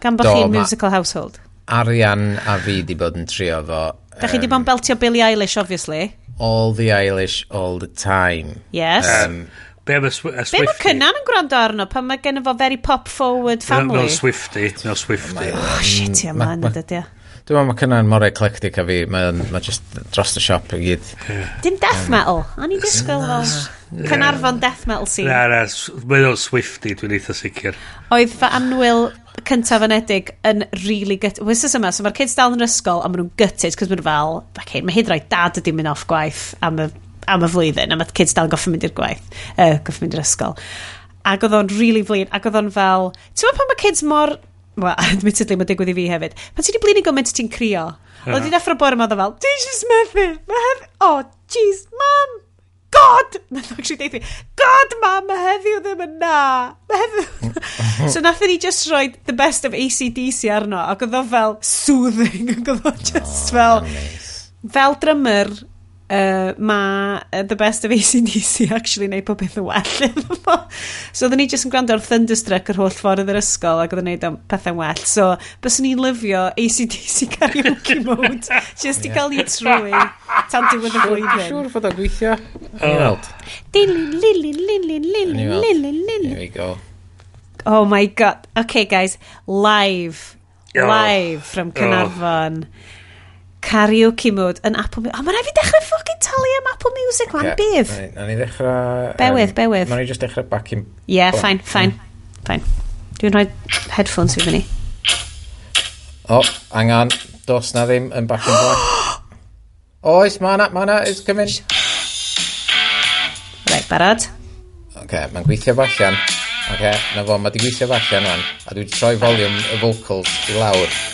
Gan bod chi'n musical household. Arian a fi wedi bod yn trio fo Da chi um, di bod yn beltio Billie Eilish, obviously. All the Eilish, all the time. Yes. Um, Be mae Swifty... Be mae cynnan yn gwrando arno pan mae gen fo very pop-forward family? Mae Swifty, mae Swifty. Oh, shit, ia, mae'n mm, ma, dydy. Dwi'n meddwl mae cynnan mor eclectic a fi, mae'n ma just dros y siop i gyd. Dim death metal, o'n i disgwyl fel Cynarfon death metal scene. Na, na, mae'n o'n Swifty, dwi'n eitha sicr. Oedd fy anwyl cyntaf yn edig yn really gut... Wysus yma, so mae'r kids dal yn yr ysgol a maen nhw'n gutted, cos maen nhw fel, okay, mae hyd rhaid dad ydy mynd off gwaith am y, am y flwyddyn, a mae'r kids dal yn goffi mynd i'r gwaith, uh, goffi mynd i'r ysgol. Ac oedd o'n really flin, ac oedd o'n fel, ti'n meddwl pan mae kids mor... Wel, *laughs* admittedly, mae digwydd i fi hefyd. Pan ti di blin i gymaint ti'n crio, yeah. oedd i'n effro bore yma oedd fel, Dwi eisiau smethu, mae hef... Oh, jeez, mam! God! *laughs* Mae'n actually deud fi, God, mam, mae heddiw ddim yn na. Mae heddiw... *laughs* so nath ni just roi the best of ACDC arno, ac oedd o fel soothing, *laughs* ac oedd o just oh, fel... Oh, nice. Fel drymyr, uh, mae uh, The Best of ACDC actually neud pob beth yn well. *laughs* so oedden ni jyst yn gwrando ar Thunderstruck yr holl ffordd yr ysgol ac oedden ni'n pethau'n well. So bys ni'n lyfio ACDC *laughs* karaoke mode just i yeah. cael ei trwy tan diwedd y flwyddyn. Siwr fod o'n gweithio. Weld. There we go. Oh my god. Okay guys, live. Oh. Live from Carnarvon Oh karaoke mode yn Apple Music. O, mae'n rhaid fi dechrau ffocin talu am Apple Music, man, okay. bydd. Na ni ddechrau... Bewydd, um, bewydd. Na ni just dechrau back in... Ie, yeah, fine, fine, fine. Dwi'n rhoi headphones fi fyny. O, oh, angan, dos na ddim yn back in black. *gasps* Oes, ma na, ma na, it's coming. Reit, barod. Oce, okay, mae'n gweithio fallan. Oce, okay, na fo, mae di gweithio fallan wan. A dwi wedi troi volume y vocals i lawr.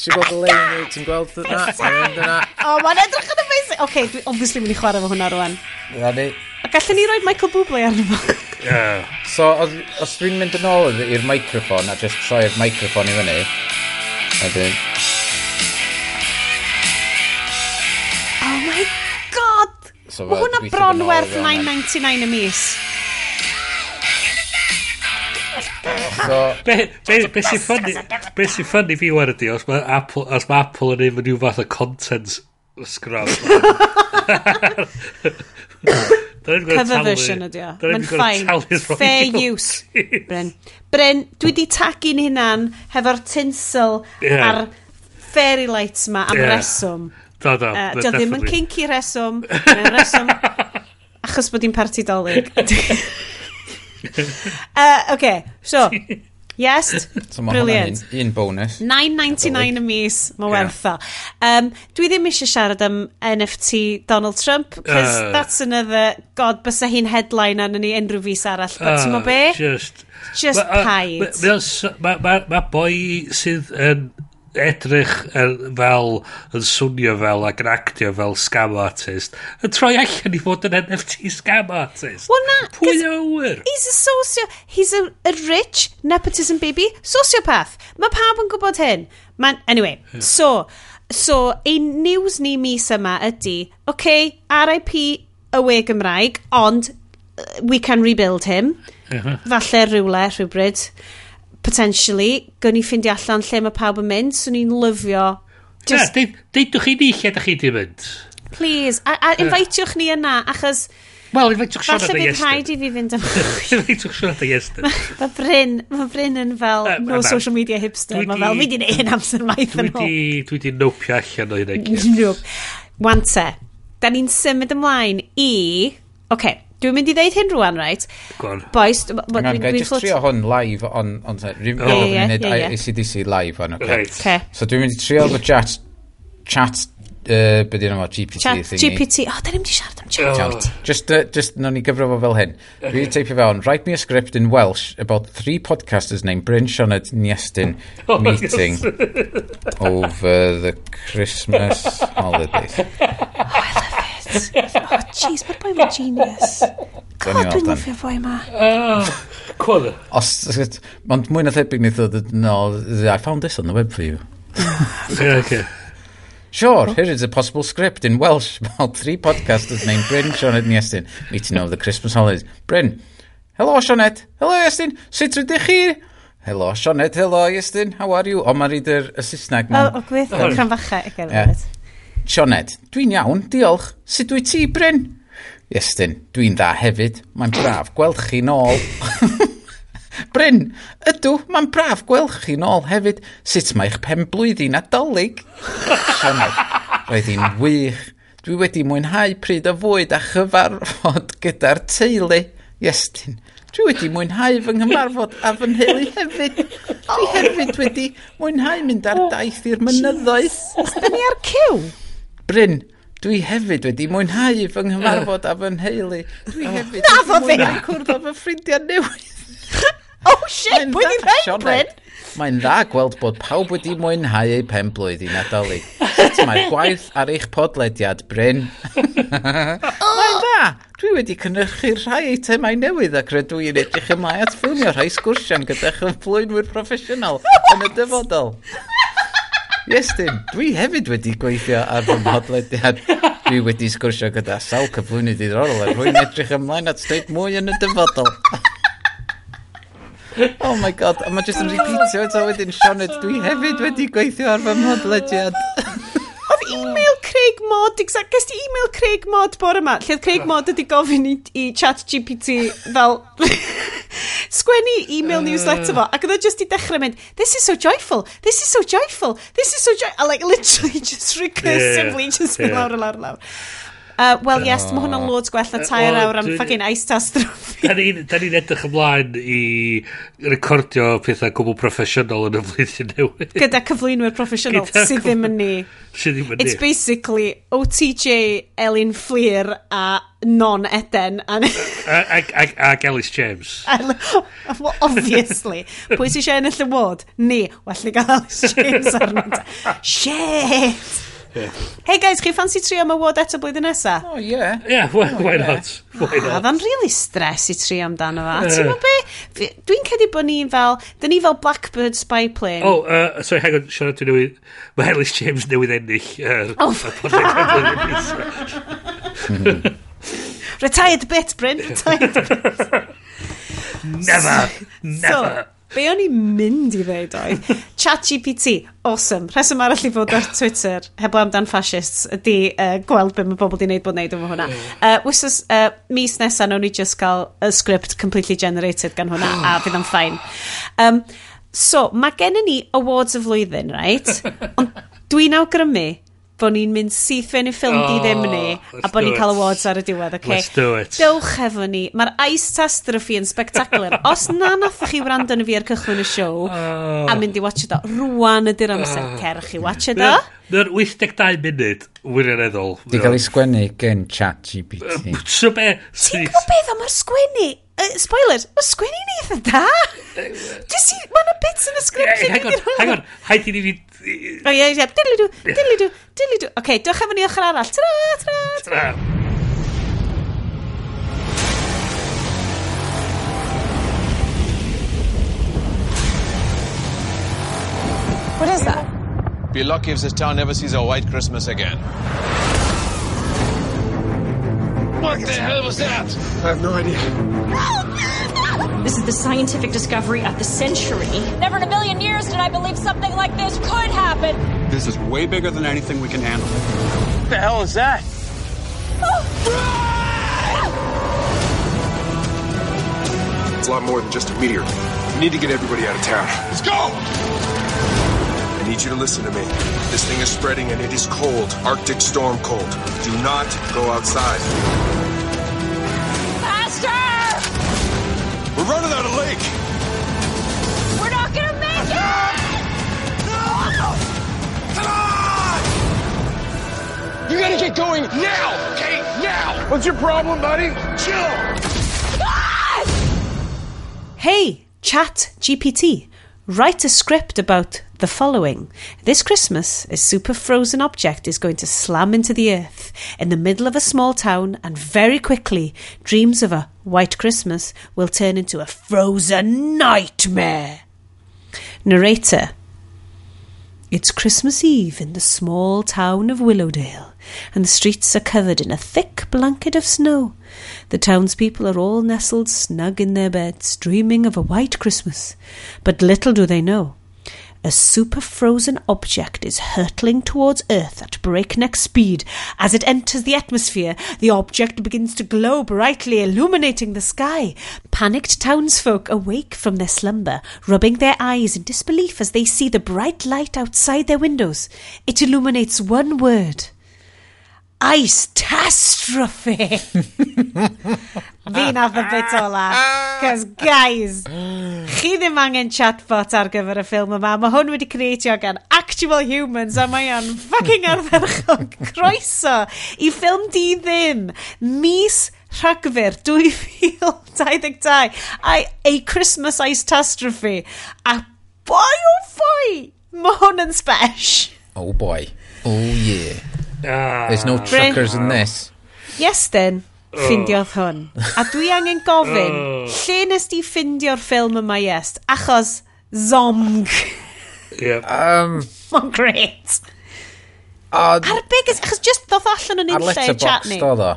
Ti'n gweld y lein, ti'n gweld yna, yna. O, mae'n edrych yn amazing. Oce, okay, dwi obviously mynd i chwarae fo hwnna rwan. Ia ni. A gallwn ni roi Michael Bublé arno fo. Yeah. So, os, os dwi'n mynd yn ôl i'r microffon a just troi'r microffon i fyny, wedyn... Oh my god! So, Mae hwnna bron werth 9.99 y mis. So, be, be, be sy'n ffynnu be sy'n ffynnu fi wan ydi os mae Apple, os mae Apple yn efo rhyw fath o content scrub Cover version ydi o. Mae'n ffain. Fair use. Bryn. Bryn, dwi di tagu'n hunan hefo'r tinsel yeah. ar fairy lights ma am yeah. reswm. Do, do, Uh, Dio ddim yn kinky reswm. Mae'n reswm *laughs* achos bod hi'n parti dolyg. *laughs* *laughs* uh, okay, so, Yes, *laughs* so brilliant. Un, un bonus. 9.99 y mis, mae yeah. werth o. Um, dwi ddim eisiau siarad am NFT Donald Trump, because uh, that's another, god, bysa hi'n headline arno ni unrhyw fus arall, but uh, ti'n mo ah, be? Just, just but, uh, ah, paid. Mae ma, ma, ma boi sydd yn edrych er, fel yn swnio fel ac yn actio fel scam artist yn troi allan i fod yn NFT scam artist. Well, na, pwy awyr? he's a socio he's a, a rich nepotism baby sociopath. Mae pawb yn gwybod hyn. Man, anyway yeah. so so ein news ni mis yma ydy ok RIP ywe Gymraeg ond uh, we can rebuild him. Uh -huh. falle rhywle rhywbryd potentially, gwn i ffindi allan lle mae pawb yn mynd, swn i'n lyfio. Just... Yeah, deudwch chi ni lle da chi di mynd. Please, a, a inviteioch ni yna, achos... Wel, inviteioch siarad o Iestyn. Bydd rhaid i fi fynd am... *laughs* inviteioch siarad o Iestyn. Mae Bryn, mae Bryn yn fel uh, no ma, social media hipster. Mae fel, fi di neud hyn amser maith yn ôl. Dwi di nopio allan o hynna. *laughs* Nope. Wante, da ni'n symud ymlaen i... Oce, okay. Dwi'n mynd i ddeud hyn rwan, reit? Gwan. Boys, dwi'n dwi just trio hwn live on... on rhywun oh. yeah, yeah, yeah, ACDC live on, okay? Right. okay. So dwi'n mynd i trio efo chat... Chat... Uh, be dyn GPT chat, thingy. GPT. Oh, da ni'n mynd i siarad am chat. Oh. Just, uh, just no, ni gyfro fo fel hyn. Okay. Dwi'n teipio fewn. Write me a script in Welsh about three podcasters named Bryn Sioned Niestyn *laughs* oh, meeting over the Christmas *laughs* holidays. oh, I love Oh, jeez, mae'r boi mae'n genius. God, dwi'n lyfio boi ma. Cwad? Os, ond mwy na thebyg ni ddod, no, I found this on the web for you. yeah, okay. Sure, here is a possible script in Welsh about three podcasters named Bryn, Sioned and Iestyn meeting over the Christmas holidays. Bryn, hello Sioned, hello Iestyn, sut rydych chi? Helo, Sioned, hello Iestyn, how are you? O, mae'n rhaid yr Saesneg. O, o gwyth, cranfachau. Yeah. Sioned, dwi'n iawn, diolch. Sut dwi ti, Bryn? Iestyn, dwi'n dda hefyd. Mae'n braf gweld chi nôl. *laughs* Bryn, ydw, mae'n braf gweld chi nôl hefyd. Sut mae'ch pen blwyddyn adolyg? Sioned, roedd hi'n wych. Dwi wedi mwynhau pryd o fwyd a chyfarfod gyda'r teulu. Iestyn, Dwi wedi mwynhau fy nghymarfod a fy nheulu hefyd. Dwi hefyd wedi mwynhau mynd ar daith i'r mynyddoedd. Os da ni ar cyw? Bryn, dwi hefyd wedi mwynhau fy nghymarfod a fy nheulu. Dwi oh. hefyd wedi Nafo fi! mwynhau cwrdd o fy ffrindiau newydd. *laughs* oh shit, pwy dda, di rhaid, Sioned. Bryn? Mae'n dda gweld bod pawb wedi mwynhau eu pen blwydd i nadolig. Sut mae'r gwaith ar eich podlediad, Bryn? *laughs* Mae'n oh. dda! Dwi wedi cynrychu rhai eitemau newydd ac rydw i'n edrych ymlaen at ffilmio rhai sgwrsiau gyda chyflwynwyr proffesiynol *laughs* yn y dyfodol. Iestyn, dwi hefyd wedi gweithio ar fy mhodlediad. Dwi wedi sgwrsio gyda sawl cyflwyni diddorol a rwy'n edrych ymlaen at dweud mwy yn y dyfodol. oh my god, a mae jyst yn repeatio eto wedyn Sioned, dwi hefyd wedi gweithio ar fy modlediad. Oedd mm. e-mail Craig Mod, exact, gys ti e-mail Craig Mod bore yma, lle Craig Mod wedi gofyn i, i chat GPT fel, *laughs* sgwennu e-mail newsletter fo, ac oedd just i dechrau mynd, this is so joyful, this is so joyful, this is so joyful, a like literally *laughs* just recursively yeah, just yeah. lawr a lawr a lawr. Uh, Wel, yes, mae hwnna'n oh. loads gwell na tair uh, awr am ffagin ice tas. Da ni'n ni edrych ymlaen i recordio pethau gwbl proffesiynol yn y flwyddyn newydd. Gyda cyflwynwyr proffesiynol, sydd ddim yn ni. Sydd ddim yn ni. It's basically OTJ, Elin Fleer a non-Eden. Ac *laughs* Ellis James. *laughs* well, obviously. Pwy sy'n eisiau ennill y ward? Ni. Well ni gael Ellis James arno. Shit! Yeah. Hey guys, chi fancy trio am y wod eto blwyddyn nesa? Oh, yeah. Yeah, why, oh, why yeah. not? Why ah, not? Fan really stress i trio amdano fa. Uh. Ti'n be? Dwi'n cedi bod ni'n fel... Dyn ni fel Blackbird spy plane. Oh, uh, sorry, hang on, Sian, dwi'n newydd... Mae Ellis James newydd ennill. Er, uh, oh, Retired bit, Bryn. Retired bit. never, *laughs* never. So, Be o'n i'n mynd i ddeud oedd? *laughs* Chat GPT, awesome. Rheswm arall i fod ar Twitter, heblaw amdan fascists, ydy uh, gweld beth mae bobl di wneud bod wneud efo hwnna. Uh, Wysys, uh, mis nesaf nhw'n i just cael y script completely generated gan hwnna, a fydd am ffain. Um, so, mae gennym ni awards y flwyddyn, right? *laughs* Ond dwi'n awgrymu bod ni'n mynd syth fewn i ffilm oh, di ddim ni, a bod ni'n cael awards ar y diwedd. Okay? Let's do it. Dewch efo ni. Mae'r ice tastrophe yn spectacular. *laughs* Os na nathach chi wrando yn fi ar cychwyn y siow, oh. a mynd i watch it o, rwan ydy'r amser, oh. cerch i watch it o. Mae'r 82 munud wirioneddol. Di cael ei sgwennu gen chat GPT. So be... Ti'n gwybod beth am yr sgwennu? Uh, spoilers, mae sgwennu ni eitha da. Just i, mae yna bits yn y sgript. Hang on, hang on, haid i ni fi... O oh, ie, ie, diddly-dw, diddly-dw, diddly-dw. Oce, dwch efo ni ochr arall. Tra, tra, tra. What is that? Be lucky if this town never sees a white Christmas again. What the hell was that? I have no idea. This is the scientific discovery of the century. Never in a million years did I believe something like this could happen. This is way bigger than anything we can handle. What the hell is that? It's a lot more than just a meteor. We need to get everybody out of town. Let's go! I need you to listen to me. This thing is spreading and it is cold. Arctic storm cold. Do not go outside. Faster! We're running out of lake. We're not gonna make it! No, Come on! You gotta get going now! Okay, now! What's your problem, buddy? Chill. Hey, Chat GPT, write a script about the following. This Christmas, a super frozen object is going to slam into the earth in the middle of a small town, and very quickly, dreams of a white Christmas will turn into a frozen nightmare. Narrator. It's Christmas Eve in the small town of Willowdale, and the streets are covered in a thick blanket of snow. The townspeople are all nestled snug in their beds, dreaming of a white Christmas. But little do they know. A super frozen object is hurtling towards Earth at breakneck speed. As it enters the atmosphere, the object begins to glow brightly, illuminating the sky. Panicked townsfolk awake from their slumber, rubbing their eyes in disbelief as they see the bright light outside their windows. It illuminates one word Ice Tastrophe. Fi nath *laughs* y bit ola. Cos guys, chi ddim angen chatbot ar gyfer y ffilm yma. Mae hwn wedi creatio gan actual humans a mae o'n fucking arferchog *laughs* croeso i ffilm di ddim. Mis Rhagfyr 2022 a A Christmas Ice Tastrophe. A boi o oh fwy, mae hwn yn spesh. Oh boy. Oh yeah. Ah, There's no truckers in this. Yes, then. Ffindiodd hwn. A dwi angen gofyn, lle nes di ffindio'r ffilm yma yes? Achos zomg. Yep. Um, *laughs* Mae'n Uh, Ar biggest, achos just ddoth allan yn un lle chat ni. Ar letterboxd o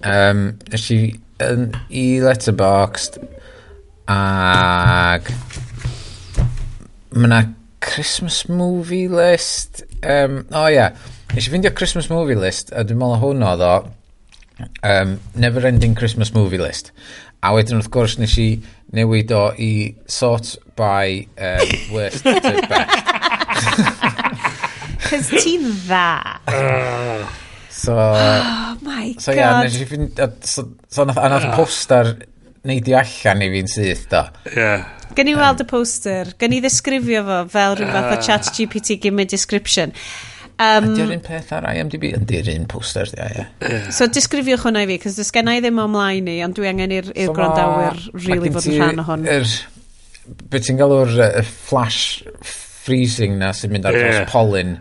Um, nes i um, i letterboxd ag mae Christmas movie list. Um, o oh, ia. Yeah. Nes i ffindio Christmas movie list, a dwi'n meddwl hwn oedd o, um, Never Ending Christmas Movie List. A wedyn wrth gwrs nes i newid o i sort by um, worst to best. *laughs* Cys ti'n dda. so, oh my so, god. Yeah, nes i fynd, a, so, so nath, a nath yeah. poster neidio allan i fi'n syth da. Yeah. Gen i weld y poster, gen i ddisgrifio fo fel rhywbeth uh, o ah. chat GPT gym description. Um, Ydy'r un peth ar IMDb? Ydy'r un poster, ia, ia. So disgrifiwch hwnna i fi, cos does gennau ddim omlaen ni, ond dwi angen i'r so gwrandawyr really fod yn rhan o hwn. Er, be ti'n galw'r uh, flash freezing na sy'n mynd ar yeah. pollen,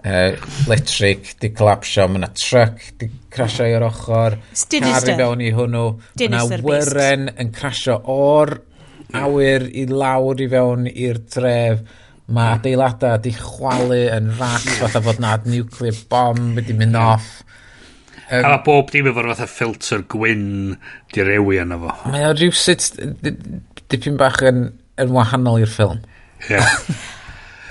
uh, electric, di collapsio, mae yna truck di crasio i'r ochr, car i fewn i hwnnw, mae yna wyren yn crasio o'r awyr i lawr i fewn i'r dref, Mae adeiladau di chwalu yn rac fatha fod na nuclear bomb wedi mynd off. Um, a mae bob dim efo'r fatha filter gwyn di rewi yna fo. Mae o rhywsut dipyn bach yn, yn wahanol i'r ffilm. Ie. *laughs* Yeah.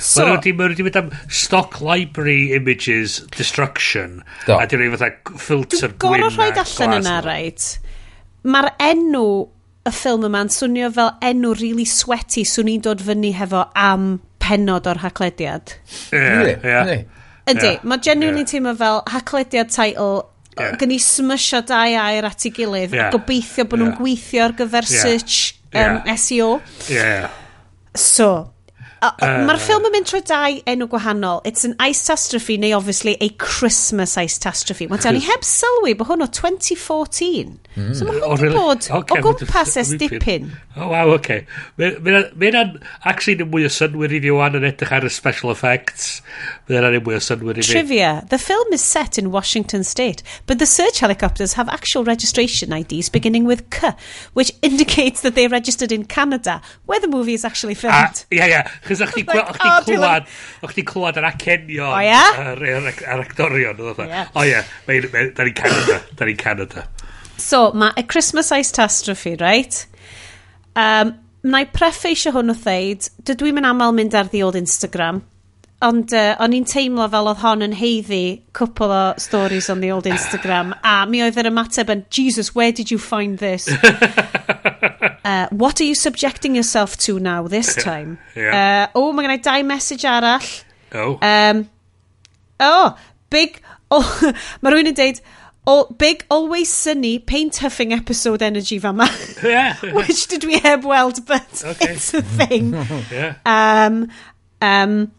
so, Mae wedi mynd am stock library images destruction do. a di rei fatha filter gwyn. Dwi'n gorau rhoi allan yna, reit. Mae'r enw y ffilm yma'n swnio fel enw really sweaty swn i'n dod fyny hefo am penod o'r haclediad. Ie, yeah, yeah. Yndi, yeah, mae genuinely yeah. teimlo fel haclediad title yeah. gen i smysio dau air at ei gilydd yeah. a gobeithio bod yeah. nhw'n gweithio ar gyfer yeah. search um, yeah. SEO. Yeah. So, uh, mae'r ffilm yn mynd trwy dau enw gwahanol. It's an ice tastrophe, neu obviously a Christmas ice tastrophe. Mae'n ni heb sylwi bod hwn o 2014. So mae Oh, hwn wedi really? bod o gwmpas es dipyn. Oh, wow, okay. Mae yna'n actually yn mwy o synwyr i fi wan yn edrych ar y special effects. Mae yna'n mwy o synwyr i fi. Trivia. The film is set in Washington state, but the search helicopters have actual registration IDs beginning with K, which *laughs* indicates that they are registered in Canada, where the movie is actually filmed. ie, ie. Chos o'ch ti'n clywed, o'ch ti'n clywed yr acenion oh, yeah? ar, ar, ar actorion. Yeah. Oh, o ie, da ni'n Canada, da ni'n Canada. So, mae A Christmas Ice Catastrophe, right? Um, na i preffeisio hwn o ddeud, dydw i'n aml mynd ar ddiod Instagram, Ond uh, o'n i'n teimlo fel oedd hon yn heiddi cwpl o stories on the old Instagram a mi oedd yr ymateb yn Jesus, where did you find this? *laughs* uh, what are you subjecting yourself to now this time? yeah. uh, oh, mae gennau dau message arall. Oh. Um, oh, big... Oh, *laughs* mae rhywun yn deud, All, big always sunny paint huffing episode energy fama. *laughs* yeah. Which did we heb weld, but okay. it's a thing. yeah. Um, um,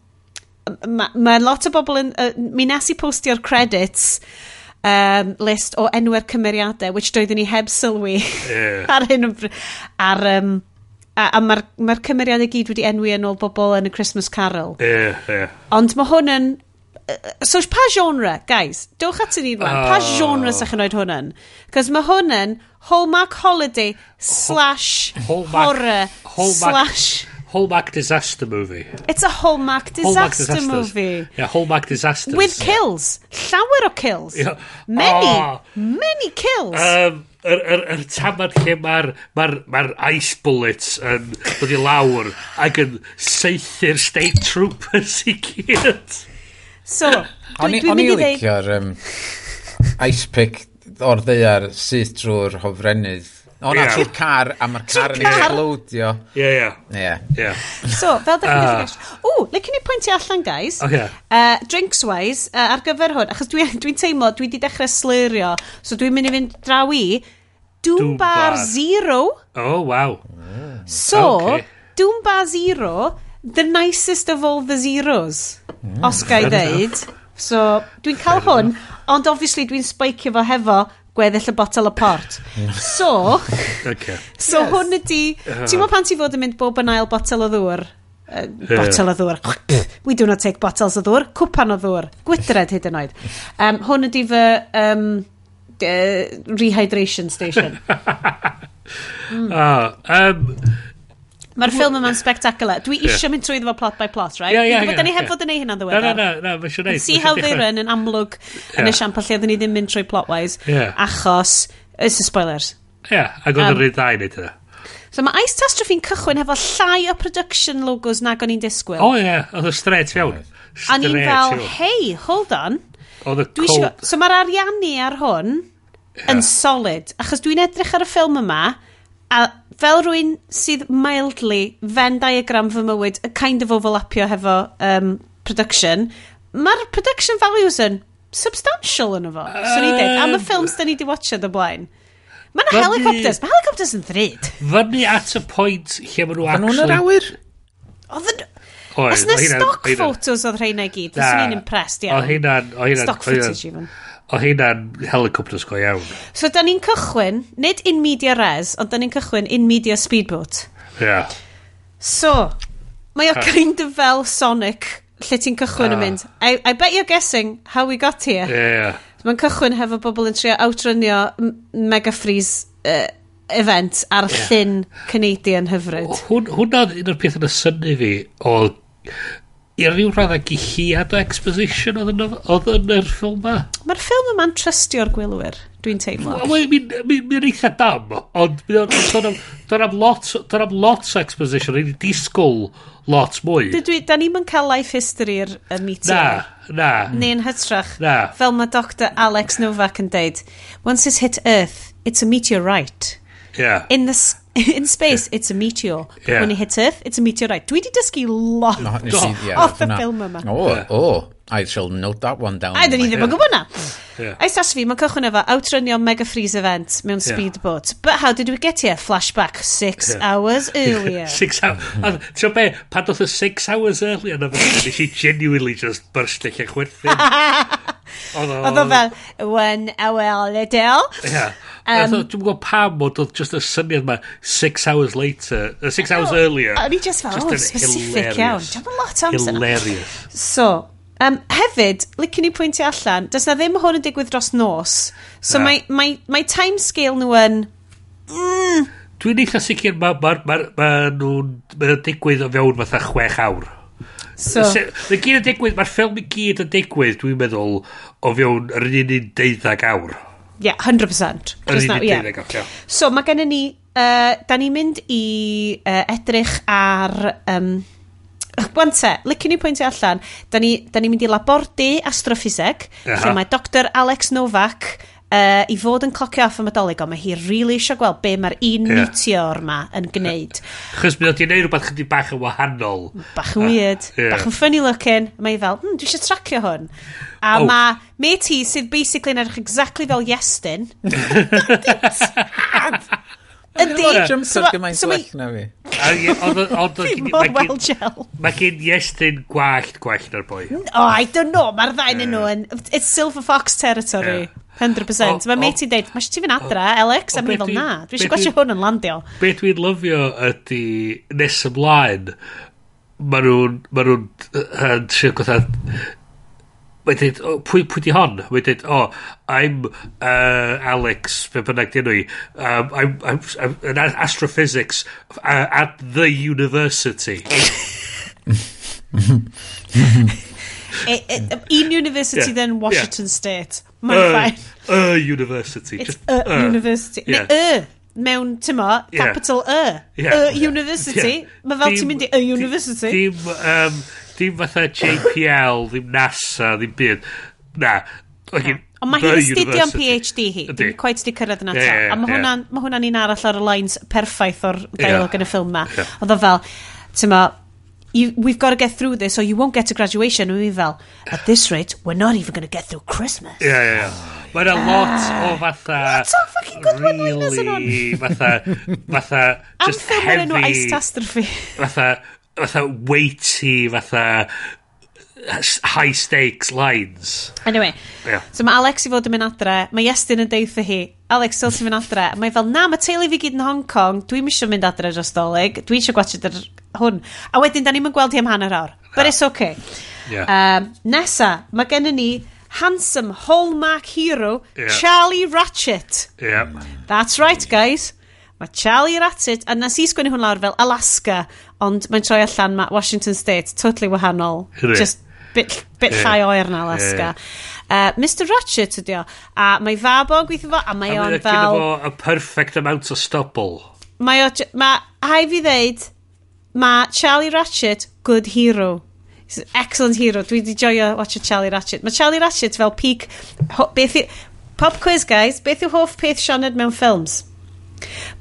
mae ma lot o bobl yn... Uh, mi nes i postio'r credits um, list o enwau'r cymeriadau, which doeddwn ni heb sylwi yeah. *laughs* ar hyn o... Ar, um, a, a mae'r ma, cymeriadau gyd wedi enwi yn ôl bobl yn y Christmas Carol. Yeah, yeah. Ond mae hwn yn... So, pa genre, guys? Dewch at ni rwan. Oh. Pa genre sa'ch yn oed hwn yn? Cos mae hwn yn Hallmark Holiday slash Hallmark, horror Hallmark. slash... Hallmark disaster movie. It's a Hallmark disaster Hallmark movie. Yeah, Hallmark disasters. With kills. Llawer o kills. Yeah. Many, oh. many kills. Um, yr, yr, yr tamad lle mae'r ma ma, ice bullets yn dod i lawr ac yn seithi'r state troopers i gyd. So, dwi'n dwi mynd i ddweud... O'n i licio'r um, ice pick o'r ddeiar syth drwy'r hofrennydd O na, trwy'r car, a mae'r car yn explodio. Ie, ie. Ie. So, fel da chi'n ah. gallu O, lecyn ni pwyntio allan, guys. Oce. yeah. uh, Drinks-wise, uh, ar gyfer hwn, achos dwi'n dwi, teimlo, dwi wedi dechrau slirio, so dwi'n mynd i fynd draw i Doom Bar Zero. Oh, wow. So, okay. Doom Bar Zero, the nicest of all the zeros, mm, os gai ddeud. So, dwi'n cael hwn, ond obviously dwi'n speicio fo hefo gweddill y botel o port. so, okay. so yes. hwn ydi, uh-huh. ti'n meddwl pan ti fod yn mynd bob yn ail botel o ddŵr? Uh, botel o ddŵr. We do not take bottles o ddŵr. Cwpan o ddŵr. Gwydred hyd yn oed. Um, hwn ydi fy um, uh, rehydration station. mm. oh, um, Mae'r ffilm yma'n spectacular. Dwi isio yeah. mynd trwy ddefo plot by plot, right? Ie, Yeah, ie. yeah, ni heb fod yn ei hynna'n ddiweddar. Na, na, na, na mae eisiau neud. See how they run yn amlwg yn y siampa lle oedden ni ddim mynd trwy plot-wise. Yeah. Achos, it's a spoilers. Ie, ac oedd yn um, rhaid ddau neud yna. So mae Ice Tastrophe'n cychwyn hefo llai o production logos nag o'n i'n disgwyl. O oh, ie, yeah. oedd y stret iawn. A ni'n fel, hei, hold on. Oedd y cold. So mae'r ariannu ar hwn yeah. yn solid. Achos dwi'n edrych ar y ffilm yma, a fel rwy'n sydd mildly Venn diagram fy mywyd y kind of overlapio hefo um, production, mae'r production values yn substantial yn efo. Uh, so ni dweud, am y ffilms da ni di watchad o blaen. Mae yna helicopters, mae helicopters yn ddryd. Fyny at y pwynt lle maen nhw actually... Fyny nhw'n yr awyr? Oedd yn Os na stock photos oedd rheina i gyd, fyswn i'n impressed iawn. O hynna'n... Stock footage even. O hynna'n helicopters go iawn. So, da ni'n cychwyn, nid in media res, ond da ni'n cychwyn in media speedboat. Yeah. So, mae o kind of fel Sonic, lle ti'n cychwyn yn mynd. I, I bet you're guessing how we got here. Yeah. So, mae'n cychwyn hefo bobl yn trio outrunio mega freeze uh, event ar yeah. llyn Canadian hyfryd. Hwna hwn un o'r peth yn y syni fi o i ryw raddau gilliad o exposition oedd yn, oedd yn yr ffilm ma. Mae'r ffilm yma'n trystio'r gwylwyr, dwi'n teimlo. Mae'n eitha dam, ond do'n am lot, do'n am lot o exposition, rydyn ni disgwyl lot mwy. Dwi, da ni'n mynd cael life history history'r meteor. Na, na. Neu'n hytrach. Na. Fel mae Dr Alex Novak yn deud, once it's hit Earth, it's a meteorite. Yeah. In this *laughs* in space, it's a meteor. Yeah. When it hits Earth, it's a meteorite. Tweety Dusky loved off, *laughs* off the film. Oh, oh. I shall note that one down. I dyn ni ddim yn gwybod na. Yeah. Ais as fi, mae'n cychwyn efo outrunio Mega Freeze event mewn yeah. speedboat. But how did we get here? Flashback six yeah. hours *laughs* earlier. six hours. Ti'n be, pan doth y six hours earlier na fe, nes i genuinely just burst eich eich werthu. Oedd o fel, one hour later. Yeah. Um, Dwi'n gwybod pam oedd oedd just y syniad ma six hours later, uh, six hours earlier. O'n i just fel, oh, specific iawn. Dwi'n lot o amser. Hilarious. So, Um, hefyd, licen i pwyntio allan, does na ddim hwn yn digwydd dros nos. So mae, mae, mae time scale nhw yn... Mm. Dwi'n eitha sicr mae ma, ma, ma, nhw'n ma digwydd o fewn fatha chwech awr. So. Mae gyd yn digwydd, mae'r ffilm i gyd yn digwydd, dwi'n meddwl, o fewn yr un un deuddag awr. Yeah, 100%. Yr un un deuddag awr, yeah. So mae gennym ni, uh, da ni'n mynd i uh, edrych ar... Um, Gwan te, licen ni pwyntio allan, da ni, da ni mynd i labordu astroffiseg, lle mae Dr Alex Novak uh, i fod yn clocio off y Madolig, ond mae hi really eisiau gweld be mae'r un yeah. meteor ma yn gwneud. *laughs* Chos mi oedd i'n neud rhywbeth chydig bach yn wahanol. Bach yn weird, uh, yeah. bach yn funny looking. Mae hi fel, hmm, dwi eisiau tracio hwn. A oh. mae mate hi sydd basically yn edrych exactly fel Iestyn. *laughs* *laughs* Ydy. Jumpsuit gymaint gwell na fi. Fi mor well gel. Mae gen Iestyn gwallt gwallt na'r boi. Oh, I don't know. Mae'r ddain yn nhw yn... It's Silver Fox territory. 100%. Mae mate i'n deud, mae eisiau ti fynd adra, Alex, a mi fel na. Dwi eisiau gwasio hwn yn landio. Be dwi'n lyfio ydy nes ymlaen, mae nhw'n ma nhw trio gwrdd Mae'n dweud, oh, pwy, pwy di hon? Mae'n dweud, oh, I'm uh, Alex, be bynnag enw i. Um, I'm, I'm, I'm an astrophysics uh, at the university. *laughs* Un university Yeah, then yeah. Washington State. Mae'n Uh, ffain. a university. It's Just, a uh, university. yeah. Neu y. Mewn, ti'n mo, Yeah. capital y. Yeah. Y university. Yeah. Mae fel ti'n mynd i y university. Dim, um, Dim fatha JPL, ddim NASA, ddim byd. Na. Okay, Ond mae hi'n astudio'n PhD hi. Dim quite di cyrraedd yna to. Yeah, Ond mae hwnna'n yeah. hwnna un arall ar y lines perffaith o'r dialog yeah. yn y ffilm ma. Yeah. Oedd o fel, ti'n ma, you, we've got to get through this or you won't get to graduation. Ond fel, at this rate, we're not even going to get through Christmas. Ie, ie, ie. Mae yna lot ah. o fatha... Lot o fucking good one-liners yn on. Fatha, fatha, *laughs* just heavy... Am ffilm o'r enw Ice Tastrophe. Fatha, fatha weighty fatha high stakes lines. Anyway, yeah. so mae Alex i fod yn mynd adre, mae Iestyn yn deitha hi, Alex dylse mynd adre, mae fel, na, mae teulu fi gyd yn Hong Kong, dwi'n eisiau mynd adre dros doleg, dwi'n eisiau gwachod yr hwn. A wedyn, da ni'n gweld hi am hanner awr, but it's okay. Yeah. Um, nesa, mae gen ni handsome hallmark hero, yeah. Charlie Ratchet. Yeah. That's right, guys. Mae Charlie Ratchet, a nes i sgwennu hwn lawr fel Alaska, Ond mae'n troi allan mae Washington State totally wahanol. Just bit, bit yeah. llai oer na Alaska. Yeah. Uh, Mr Ratchet ydi o. A mae fab o'n gweithio fo, a mae o'n fel... A a perfect amount o stubble. Mae o... Mae, hai fi ddeud, mae Charlie Ratchet good hero. He's an excellent hero. Dwi wedi joio watch Charlie Ratchet. Mae Charlie Ratchet fel peak... Ho, beth i, pop quiz, guys. Beth yw hoff peth Sioned mewn ffilms?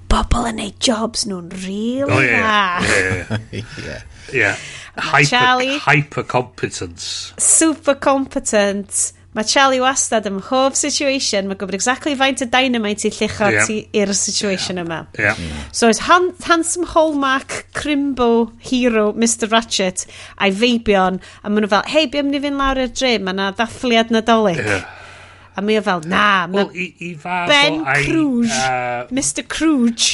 bobl yn neud jobs nhw'n real oh, yeah. dda. yeah. *laughs* yeah. Hyper, Charlie, hyper competence. Super competent. Mae Charlie wastad ym mhob situation, mae gwybod exactly faint y dynamite i llucho yeah. i'r situation yeah. yma. Yeah. So it's han handsome hallmark, crimbo, hero, Mr Ratchet a'i feibion, a maen nhw fel, hei, beth mynd i fynd lawr i'r dre, mae yna ddathliad nadolig. Yeah. A mi o fel, na, mae well, i, i Ben Crwj, uh, Mr Crwj,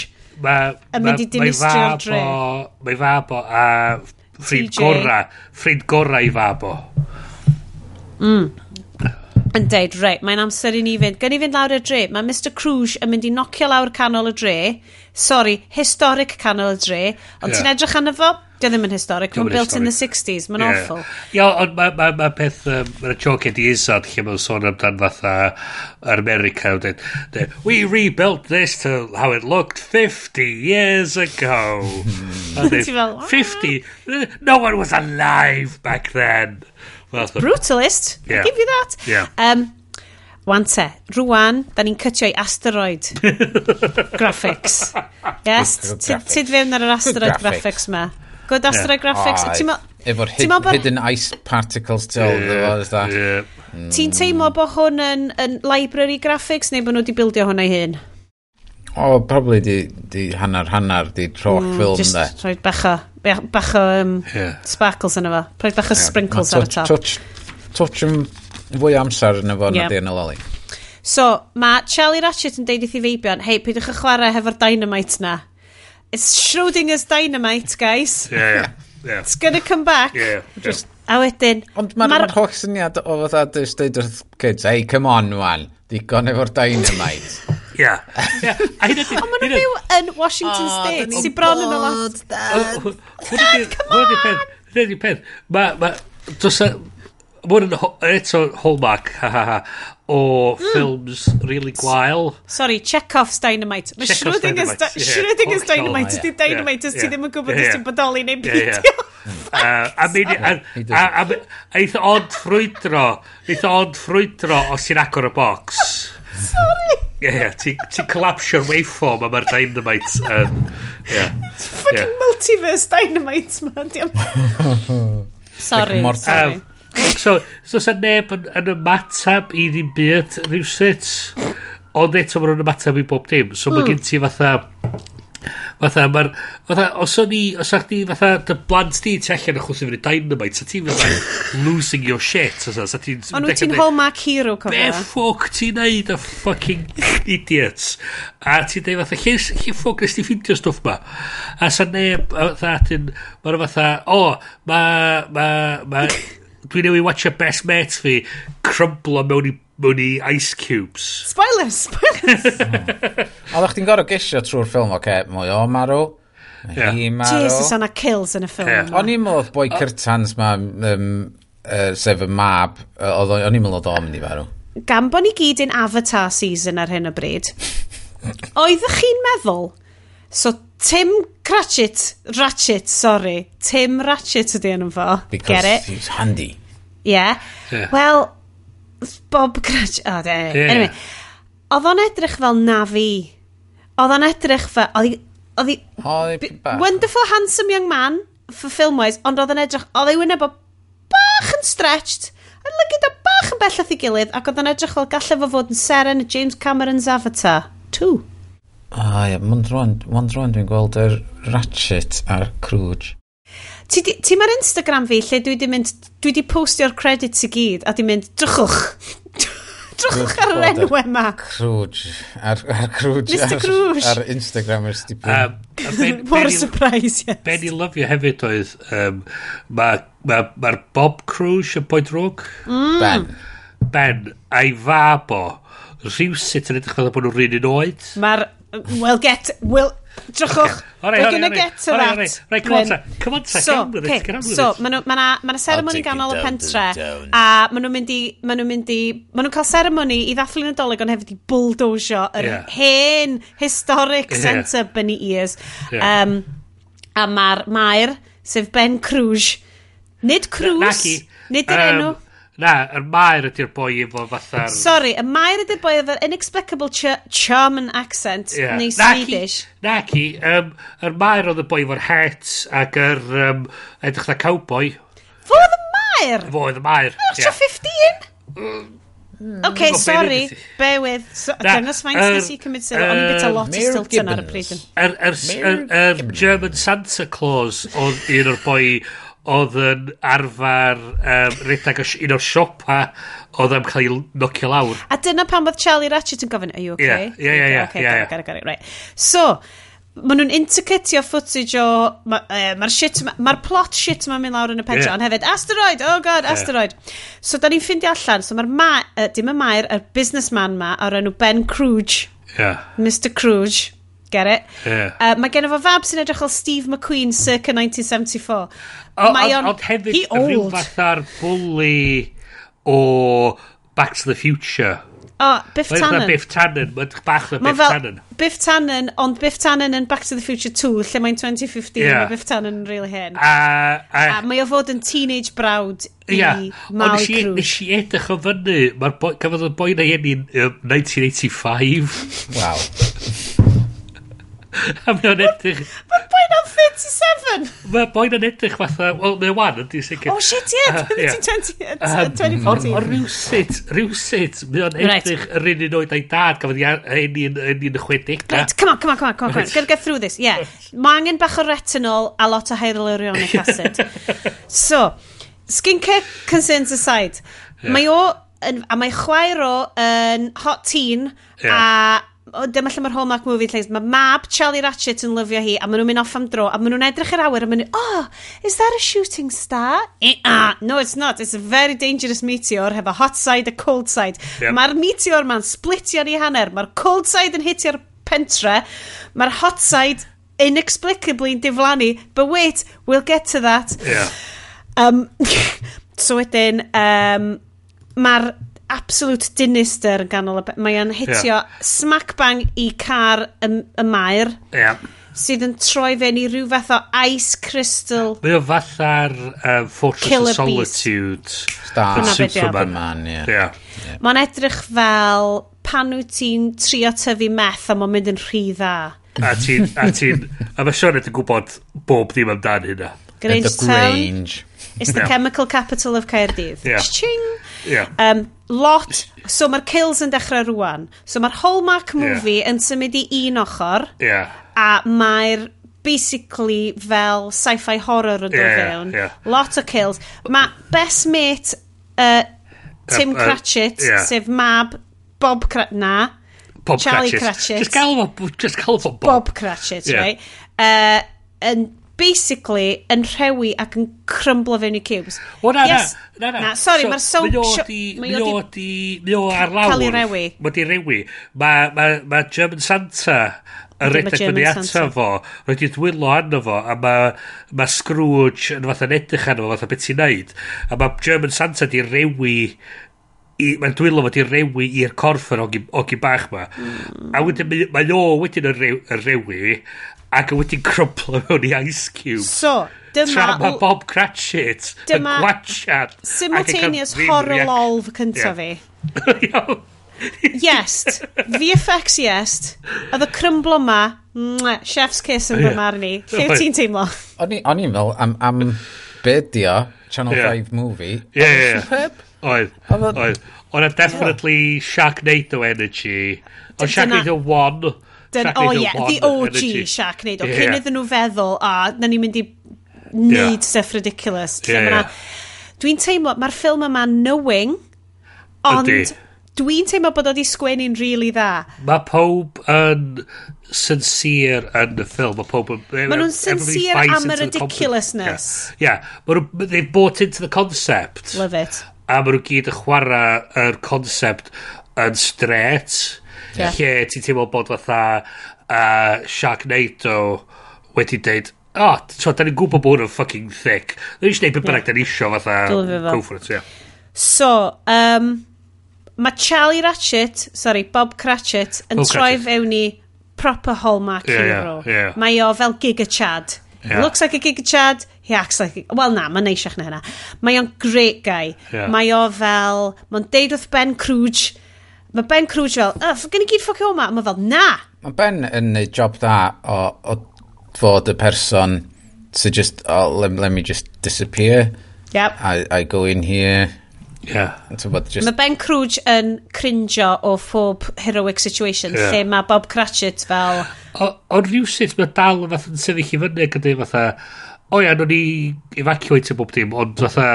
yn mynd i dinistrio'r dre. Mae fab o, a ffrind gorau, ffrind gorau i fab o. Mm. Yn deud, reit, mae'n amser i ni fynd. Gan i fynd lawr y dre, mae Mr Crwj yn mynd i nocio lawr canol y dre. Sorry, historic canol y dre. Ond yeah. ti'n edrych arno fo? Dio ddim yn historic, mae'n built in the 60s, mae'n yeah. awful. Ia, ond mae ma, ma peth, mae'n um, choc edi isad lle mae'n sôn amdan fatha America, we rebuilt this to how it looked 50 years ago. *laughs* they, 50? No one was alive back then. Well, the, Brutalist, yeah. I'll give you that. Yeah. Um, Wan te, rwan, da ni'n cytio i asteroid *laughs* graphics. Yes, tid fewn ar yr asteroid graphics ma. Good Astra yeah. Graphics. Oh, Efo'r hid, bo... hidden ice particles to yeah, all yeah. mm. Ti'n teimlo bod hwn yn, yn library graphics neu bod nhw wedi bildio hwnna i hun? O, oh, probably di, di hanner hanner, di troch mm, ffilm just de. Just bach o, bach o um, yeah. sparkles yna fo. Rhoi bach o yeah. sprinkles ar y top. Touch, touch yn fwy amser yna fo yeah. na di yn y loli. So, mae Charlie Ratchet yn deud i thi feibion, hei, peidiwch y chwarae hefo'r dynamite na It's Schrodinger's dynamite, guys. Yeah, yeah. *laughs* yeah. It's gonna come back. Yeah, yeah. Just, yeah. A wedyn... Ond mae'r ma ma holl syniad o fatha just dweud wrth kids, hey, come on, wan, digon efo'r dynamite. *laughs* Ia. *laughs* Ond maen nhw'n byw yn Washington oh, State, sy'n bron yn o lot. Dad, come on! Hwna di peth, hwna di peth. Mae, Ma' hwn yn ho- eto hallmark, ha ha ha, o hmm. ffilms really gwael. Sorry, Chekhov's Dynamite. Mae Chekhov's Schrodinger's Dynamite, ie. Schrodinger's Hollol, Dynamite oh, ydy. Dynamite os ti Ie. ddim yn gwybod Ie. os ti'n bodoli neu Ie, ie. beidio. *laughs* Uh, a mynd i- a- a- a- a eitha ond ffrwydro eitha ond ffrwydro os ti'n agor y box. sorry ie ie ti'n collapsio'r waveform a mae'r dynamite um, yn ie Fucking multiverse Dynamite, man. Diolch. *laughs* Sorry, Like Mortal- sorry. Um, So, so sa neb yn, yn ymatab i ddim byd rhywsut, ond eto maen nhw'n ymatab i bob dim. So mae hmm. gen ti fatha... Fatha, mae'r... Fatha, os o'n i... Os o'ch di, fatha, dy blant di ti allan achos i fyny dynamite, sa ti'n fatha losing your shit, os sa ti'n... Ond wyt ti'n hallmark hero cofio? Be ffwc ti'n neud a fucking idiots? A ti'n deud, fatha, lle, lle ffwc nes ti ffindio stwff ma? A sa neb, fatha, ti'n... Mae'n fatha, o, ma... ma, ma dwi newid watch a best mate fi crumblo mewn i mewn i Ice Cubes. Spoilers, spoilers! *laughs* Hmm. Oeddech chdi'n gorau gesio trwy'r ffilm, oce, okay, mwy o marw, yeah. hi marw. Jesus, o'na kills yn y ffilm. Yeah. O'n i'n meddwl boi Cyrtans ma, um, uh, sef y mab, o'n i'n meddwl oedd o'n mynd i farw. Gan bod ni gyd yn Avatar season ar hyn o bryd, *laughs* oeddech chi'n meddwl So Tim Cratchit, Ratchet, sorry. Tim Ratchet ydy yn fo. Because Get it? he's handy. Yeah. yeah. Well, Bob Cratchit. Oh, de. Yeah. Anyway. Oedd o'n edrych fel na fi. Oedd o'n edrych fel... Oedd hi... Wonderful handsome young man, for film-wise, ond oedd o'n edrych... Oedd ei wyneb o bach yn stretched yn lygu bach yn bellach i gilydd ac oedd yn edrych fel gallaf o fod yn seren y James Cameron's Avatar 2. A ie, mond rwan dwi'n gweld yr Ratchet a'r Crwge. Ti, di, ti mae'r Instagram fi lle dwi di mynd, dwi di postio'r credits i gyd a di mynd, drychwch, *laughs* drychwch ar yr enw yma. Crwge, ar, ar Crwge, Mr Crwge. Ar, ar Instagram ers di um, *laughs* Mor surprise, yes. Be ni lyfio hefyd oedd, um, mae'r ma, ma, Bob Crwge yn boi drwg. Mm. Ben. Ben, a'i fab o, rhywsut yn edrych fel bod nhw'n rhan yn oed. Mae'r Well, get... Well, Drychwch, okay. we're gonna get to that. Right, come on ta, come on ta, so, okay. so ma' nhw'n ma na, ma na seremoni ganol y pentre, a ma nhw'n mynd i, ma nhw'n mynd i, ma nhw'n cael seremoni i ddathlu nadolig, ond hefyd i bulldozio yr yeah. hen historic yeah. centre Bunny Ears. Yeah. Um, a mae'r maer, sef Ben Cruz nid Crwj, nid yr enw. Na, yr maer ydy'r boi efo fatha'r... Sorry, y maer ydy'r boi efo'r inexplicable ch German accent yeah. neu Swedish. Na ki, um, yr maer oedd y boi efo'r het ac yr um, edrych na cowboy. Fodd y maer? Fo oedd y maer, ie. Yeah. 15? Mm. OK, no, sorry, bear with. So, na, dynas faint nes i cymryd sydd, o'n i'n bit a lot o stilton ar y pryd. Yr German Santa Claus oedd un o'r boi oedd yn arfer um, redag un o'r siopa oedd am cael ei nocio lawr. A dyna pan oedd Charlie Ratchet yn gofyn, are you okay? Ie, ie, ie. yeah, okay, yeah, yeah. Got it, got it, right. So, maen nhw'n intercutio footage o... Mae'r uh, ma shit... Mae'r plot shit ma'n mynd lawr yn y pentre, yeah. ond hefyd, asteroid, oh god, asteroid. Yeah. So, da ni'n ffeindio allan, so mae'r ma... Uh, dim y maer, y businessman ma, o'r enw Ben Crooge. Yeah. Mr Crooge get it. Yeah. Uh, mae gen fo fab sy'n edrych o Steve McQueen circa 1974. Mae on... Ond hefyd, rhyw fatha'r bully o Back to the Future. O, Biff Tannen. Biff Tannen, mae'n bach na Biff Tannen. Biff Tannen, ond Biff Tannen yn Back to the Future 2, lle mae'n 2015, yeah. mae Biff Tannen yn really hen. A, a, a mae o fod yn teenage brawd i yeah. Mal Cruz. Nes i edrych o fyny, mae'r boi, gafodd y boi na i'n 1985. Wow. A mae o'n edrych... Mae'r boi'n am 37! Mae boi'n yn edrych fatha... Wel, mae wan ydy sicr. Oh shit, yeah, 2014. O'r rhywsit, rhywsit, mae o'n edrych yr un un oed a'i dad, gafodd ein un 60. Right, come on, come on, come on, come on, get, get through this, yeah. Mae angen bach o retinol a lot o hyaluronic acid. *laughs* so, skincare concerns aside, yeah. mae o... a mae chwaer o yn hot teen yeah. a o, dyma lle mae'r Hallmark movie plays. Mae mab Charlie Ratchet yn lyfio hi, a maen nhw'n mynd off am dro, a maen nhw'n edrych yr awyr, a maen nhw, oh, is that a shooting star? Eh, ah, no, it's not. It's a very dangerous meteor, have a hot side a cold side. Yep. Mae'r meteor ma'n splitio ni hanner, mae'r cold side yn hitio'r pentre, mae'r hot side inexplicably yn diflannu, but wait, we'll get to that. Yeah. Um, *laughs* so wedyn, um, mae'r absolute dinister yn ganol y... Mae o'n hitio yeah. smack bang i car y, y maer. Yeah. Sydd yn troi fe i rhyw fath o ice crystal... Mae o fatha'r um, Fortress Killer of Solitude. Star. Superman, ie. Yeah. Yeah. Yeah. Mae'n edrych fel pan wyt ti'n trio tyfu meth a mae'n mynd yn rhy dda. a ti'n... A, ti, a mae Sionet yn gwybod bob dim amdan hynna. Grange Town. Grange. It's the yeah. chemical capital of Caerdydd. Yeah. Ching! Yeah. Um, lot, so mae'r kills yn dechrau rwan. So mae'r hallmark movie yeah. yn symud i un ochr, yeah. a mae'r basically fel sci-fi horror yn dod yeah, fewn. Yeah. Lot o kills. Mae best mate uh, Tim uh, uh, Cratchit, yeah. sef mab Bob Cratchit, na, Bob Charlie Cratchit. Cratchit. Just gael fo, just gael fo Bob. Bob Cratchit, yeah. right? Uh, yn basically yn rhewi ac yn crymblo fewn i cubes. O, na, yes. na, na, na. na sorry, so, mae'r sound... Mae o di... Mae o ar lawr. Cael ei rewi. Mae di rewi. Mae ma, ma German Santa yn redeg fyny ato fo, roedd i ddwylo arno fo, a mae ma Scrooge yn fath yn edrych arno fo, Fath o beth ti'n neud, a mae German Santa di rewi mae'n dwylo fo di rewi i'r corff yr ogi, ogi bach ma. Mm. A wedyn mae o wedyn yn rewi, ac yn wedi croplo mewn i Ice Cube. So, dyma... Tra mae Bob Cratchit yn gwachad. Simultaneous horror lolf cyntaf yeah. fi. *laughs* yes, VFX yes, oedd y crymblo ma, mwah, chef's kiss yn fy marn i. Lle ti'n teimlo? O'n i'n fel am, am bedio Channel yeah. 5 movie. Yeah, yeah. Superb? Oedd, oedd. E- oedd e definitely Sharknado energy. Oedd Sharknado 1 Dyn, o oh, ie, yeah, the OG Sharknado. Yeah. Cyn iddyn nhw feddwl, a, na ni'n mynd i wneud yeah. stuff ridiculous. Yeah, yeah. Dwi'n teimlo, mae'r ffilm yma knowing, ond dwi'n teimlo bod o di sgwennu'n rili really dda. Mae pob yn sincere yn y ffilm. Mae pob yn... Mae nhw'n sincere am y ridiculousness. Yeah. yeah. Ma nhw, they've bought into the concept. Love it. A mae nhw gyd yn chwarae yr concept yn straight. Yeah. Lle ti'n teimlo bod fatha uh, Sharknado wedi deud, o, oh, so, da ni'n gwybod bod hwn yn fucking thick. dwi'n eisiau gwneud beth bynnag da ni isio fatha go for it, yeah. So, um, mae Charlie Ratchet, sorry, Bob Cratchit, yn Bob troi fewn i proper hallmark yeah, hero. Yeah, yeah. Mae o fel Giga Chad. Yeah. He looks like a Giga Chad, he acts like... A... Wel na, mae'n neisiach na hynna. Mae o'n great guy. Yeah. Mae o fel... Mae'n deud wrth Ben Crwge, Mae Ben Cruz fel, uh, gen i gyd ffocio yma. Mae fel, na. Mae Ben yn neud job da o, o fod y person to just, oh, let, let me just disappear. Yep. I, I go in here. Yeah. Just... Mae Ben Crwge yn crinjo o phob heroic situation yeah. lle mae Bob Cratchit fel... Ond rhywsyd mae dal yn fath yn sefyll i fyny gyda fatha o ia, no ni evacuate bob dim, ond fatha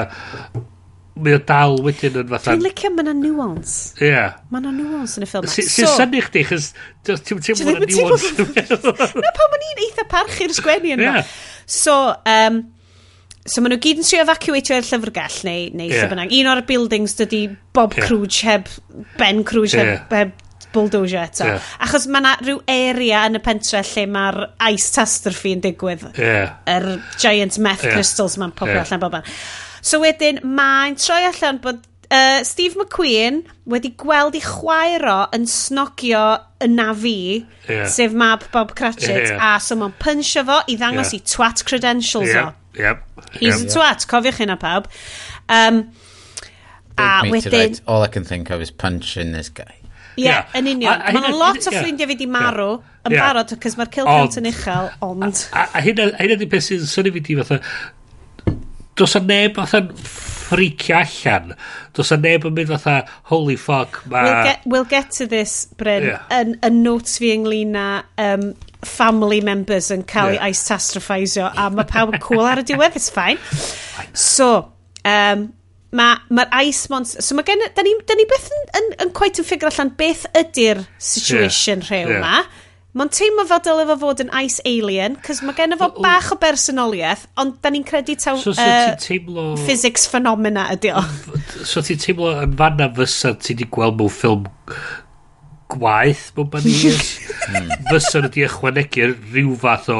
mae o dal wedyn yn fatha... Dwi'n licio mae yna nuance. Ie. Yeah. Mae yna nuance yn y ffilm. Sy'n syni chdi, chys ti'n teimlo yna nuance. *laughs* Na, pa ma'n i'n eitha parchu'r sgwennu yna. Yeah. So, um, so maen nhw gyd yn trio evacuatio i'r llyfrgell neu, neu yeah. bynnag. Un o'r buildings dydy Bob yeah. Crwj heb Ben Crwge heb, yeah. heb bulldozer eto. Yeah. Achos mae yna rhyw area yn y pentre lle mae'r ice catastrophe yn digwydd. Yeah. Yr er giant meth yeah. crystals mae'n popio yeah. allan bob So wedyn mae'n troi allan bod uh, Steve McQueen wedi gweld ei o yn snogio y nafi, yeah. sef mab Bob Cratchit, yeah. a so mae'n pynsio fo i ddangos yeah. i twat credentials yeah. o. Yep. Yep. He's yep. a twat, cofiwch hynna pawb. Um, a wedyn... Right. All I can think of is punching this guy. Ie, yeah, yeah. yn union. Mae'n yna lot o ffrindiau fi di marw yn yeah. barod, cos mae'r kill count yn uchel, ond... A, a, a hynna di beth sy'n syni fi di fatha, Does a neb fatha'n ffricio allan. Does a neb yn mynd fatha, holy fuck, ma... We'll get, we'll get to this, Bryn, yeah. yn, yn notes fi ynglyn â um, family members yn cael yeah. eu isastrophisio, a mae pawb yn cool ar y diwedd, it's fine. So, um, mae'r ma, ma ice monster... So mae gen... Da ni, da ni beth yn, yn, yn, yn quite yn ffigur allan beth ydy'r situation yeah. rhew yeah. ma. Mae'n teimlo fel dylai fo fod yn ice alien, cos mae gen fo bach o bersonoliaeth, ond da ni'n credu taw so, so uh, teimlo... physics phenomena ydi o. So ti'n teimlo yn fanna fysa ti wedi gweld mewn ffilm gwaith mewn banias. *laughs* Hmm. fysa nhw wedi ychwanegu rhyw fath o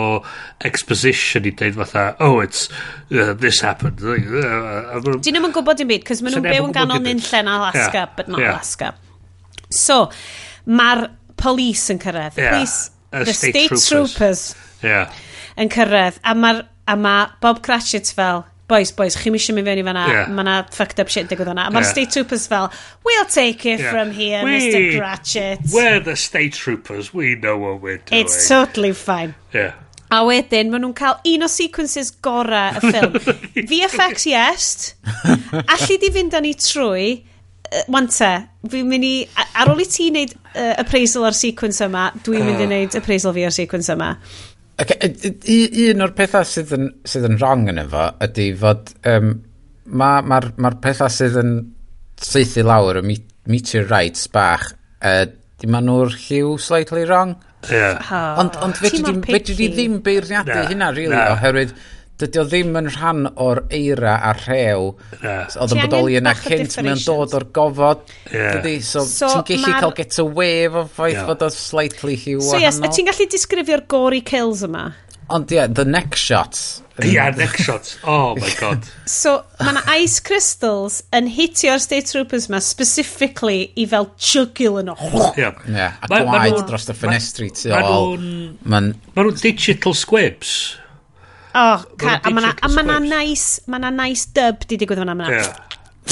exposition i dweud fatha, oh, it's, uh, this happened. Uh, uh, uh, Dyn nhw'n gwybod dim byd, cos maen nhw'n byw yn ganol nunllen Alaska, yeah. but not yeah. Alaska. So, mae'r police yn cyrraedd. Yeah. Police, uh, the state, state troopers. troopers. Yeah. Yn cyrraedd. A mae ma Bob Cratchit fel, boys, boys, chi'n eisiau mynd fewn i fanna, yeah. mae na fucked up shit digwydd fanna. A mae'r yeah. state troopers fel, we'll take it yeah. from here, we, Mr Cratchit. We're the state troopers, we know what we're doing. It's totally fine. Yeah. A wedyn, maen nhw'n cael un o sequences gorau y *laughs* ffilm. VFX, yes. *laughs* Alli di fynd â ni trwy wan te, fi'n mynd i, ar ôl i ti wneud uh, appraisal ar sequence yma, dwi'n mynd i ah. wneud appraisal fi ar sequence yma. Okay, un o'r pethau sydd yn, sydd yn wrong yn efo ydy fod um, mae'r ma, ma, ma pethau sydd yn seithi lawr y meteorites bach uh, di maen nhw'r lliw slightly wrong yeah. ond, ond fedri di, fedri di ddim beirniadu no, hynna really, no. oherwydd dydy o ddim yn rhan o'r eira a rhew. Yeah. Oedd yn bodoli yna cynt, mae o'n dod o'r gofod. Yeah. Dydy, so, so ti'n gallu cael get away efo ffaith yeah. fod o slightly hi wahanol. So yes, ti'n gallu disgrifio'r gory kills yma? Ond ie, yeah, the neck shots. Yeah, neck shot, Oh my god. *laughs* so, mae yna ice crystals yn hitio'r state troopers yma specifically i fel jugul yn o. Yeah. yeah. A gwaed dros y ffenestri tu ôl. Mae nhw'n digital squibs. Oh, ca- a ma' na nice, ma' nice dub di digwydd fan'na ma'na. Yeah.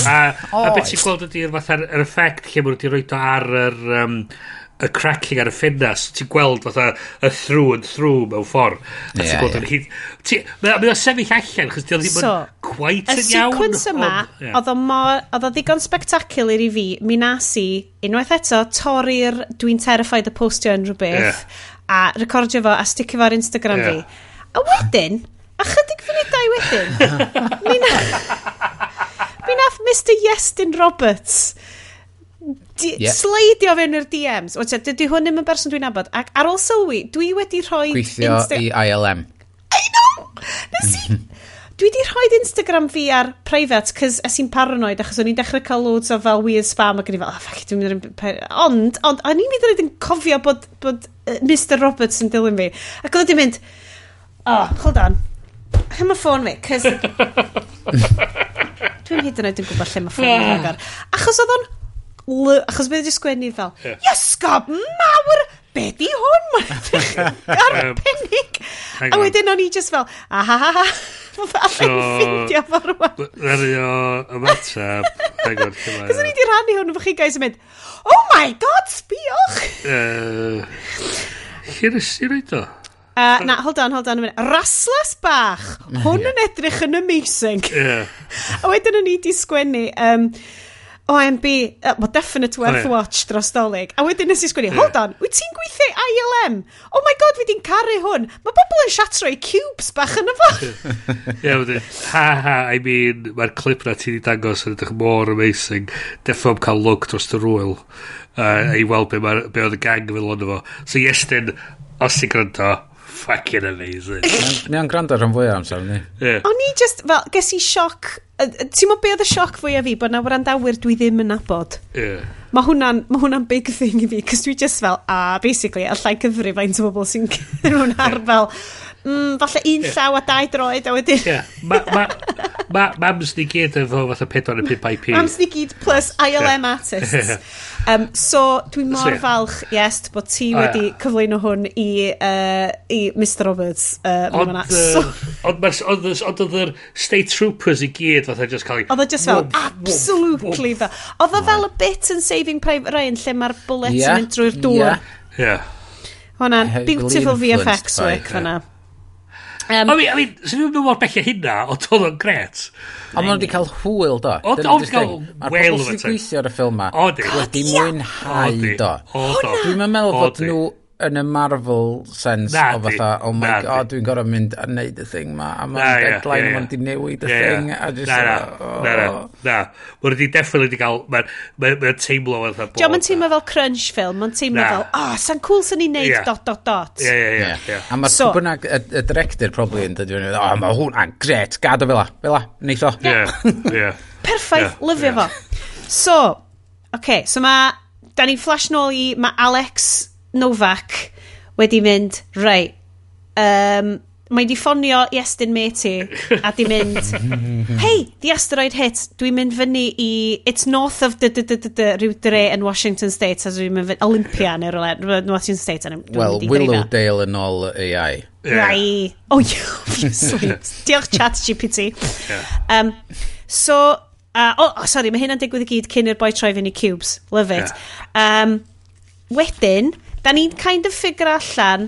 A, a beth ti'n gweld ydy'r fatha'r yr effect lle maen nhw wedi rhoi o ar yr... Um, y cracking ar y ffennas ti'n gweld fatha y through and through mewn ffordd. A ti'n gweld yn hyd mae o sefyll allan chos ti'n ddim yn quite yn iawn. y sequence yma oedd o mor oedd o ddigon spectacular i fi. Mi nas i unwaith eto torri'r dwi'n terrified y postio yn rhywbeth a recordio fo a sticio fo ar Instagram fi. A wedyn A chydig funudau wedyn, mi nath Mr Iestyn Roberts di, yeah. sleidio fewn i'r DMs. O ti'n, dydy hwn ddim yn berson dwi'n abod. Ac ar ôl sylwi, dwi wedi rhoi... Gweithio Insta i ILM. I know! Nes i... *laughs* dwi wedi rhoi Instagram fi ar private, cys es i'n paranoid, achos o'n i'n dechrau cael loads o fel weird spam, ac o'n i fel, oh, fuck, it, dwi'n mynd i'n... Ond, ond, o'n i'n mynd i'n cofio bod, bod uh, Mr Roberts yn dilyn fi. Ac o'n i'n mynd, oh, hold on, Lle mae ffôn fi? Cys... *laughs* Dwi'n hyd yn oed yn gwybod lle mae ffôn fi agor. Achos oedd o'n... Achos bydd wedi sgwennu fel... Iesgob mawr! Be di hwn? *laughs* Arbennig! A wedyn o'n i just fel... Ahahaha! *laughs* Alla i'n ffindio fo rwan. Ddaru o ymateb. Cos o'n i di rannu hwn efo chi guys yn mynd... Oh my god, sbiwch! Hyn ysdi roi do? Uh, na, hold on, hold on. Raslas bach. Hwn yn edrych yn amazing. Yeah. *laughs* a wedyn o'n i di sgwennu... Um, OMB, uh, well, definite worth oh, yeah. watch dros dolyg. A wedyn nes i sgwini, hold on, wyt ti'n gweithio ILM? Oh my god, fi di'n caru hwn. Mae bobl yn siatro i cubes bach yn y fo. *laughs* Ie, wedyn, ha ha, I mean, mae'r clip na ti di dangos yn edrych mor amazing. Deffo am cael look dros dy rwyl. Uh, I weld be, be oedd y gang yn fel ond efo. So yes, then, os ti'n gwrando, fucking amazing. Ni o'n gwrando rhan fwy o amser, ni. Yeah. O'n i just, fel, ges i sioc, ti'n mo be oedd y sioc fwy o fi, bod na wrandawyr dwi ddim yn nabod. Yeah. Mae hwnna'n ma hwnna big thing i fi, cos dwi just fel, a, basically, allai cyfri faint o bobl sy'n *laughs* rhywun ar fel, mm, falle un yeah. llaw a dau droed a wedyn... Yeah. Ma, ma, ma, mams ni gyd efo fatha 4 neu 5 IP. Mams ni gyd plus ILM yeah. artists. Um, so, dwi mor so, falch, yes, bod ti oh, wedi yeah. cyflwyno hwn i, uh, i Mr Roberts. Uh, ond oedd yr state troopers i gyd fatha just cael... Oedd e just fel, absolutely fel. Oedd o fel y bit yn Saving Private Ryan lle mae'r bullets yeah. yn mynd drwy'r dŵr. Yeah. yeah. Hwna'n beautiful VFX work fyna. Right. Um, I mean, I mean, sy'n so mynd mor bell hynna, ond oedd o'n gret. Ond maen nhw wedi cael hwyl, do. Oedd o'n cael wel yma. Mae'r gweithio ar y ffilm ma. Wedi mwynhau, do. Dwi'n meddwl bod nhw yn y Marvel sense na, o fatha, oh my na, god, dwi'n gorau mynd a neud y thing ma, a mae'n deadline yeah, yeah. di newid y yeah, thing, a just... Na, na, oh. na, na, na. Mae'n di definitely wedi cael, mae'n teimlo fatha... Jo, mae'n teimlo fel crunch film, mae'n teimlo fel, ah, oh, sa'n cool sy'n ni neud yeah. dot, dot, dot. Ie, ie, ie. A mae'r so, bynnag, y, director probably yn dod i fyny, oh, mae hwnna'n gret, gado fel la, fel la, neith o. Ie, Perffaith, lyfio fo. So, okay, so mae, da ni'n flash nôl i, mae Alex Novak wedi mynd, rei, um, mae di ffonio i Estyn Meti a di mynd, *laughs* hei, the asteroid hit, dwi'n mynd fyny i, it's north of dy dy dy dy dy rhyw dre yn Washington State, a dwi'n mynd fyny, Olympia neu rola, Washington State. Wel, Willowdale yn ôl AI. Rai. Oh, *laughs* *laughs* o, obviously. Diolch chat GPT. Um, so, uh, oh, oh, sorry, mae hynna'n digwydd i gyd cyn i'r boi troi fyny cubes. Love it. Um, wedyn, Da ni'n kind of ffigur allan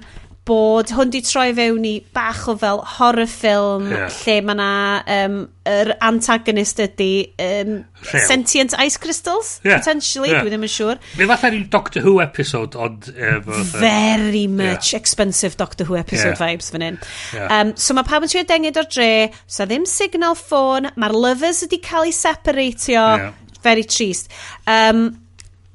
bod hwn di troi fewn i bach o fel horror film yeah. lle mae na um, yr antagonist ydy um, Rhew. sentient ice crystals yeah. potentially yeah. dwi ddim yn siŵr fe fatha ni'n Doctor Who episode ond efo very much yeah. expensive Doctor Who episode yeah. vibes fan hyn yeah. um, so mae pawb yn trio dengid o'r dre so ddim signal ffôn mae'r lovers wedi cael eu separatio yeah. very trist um,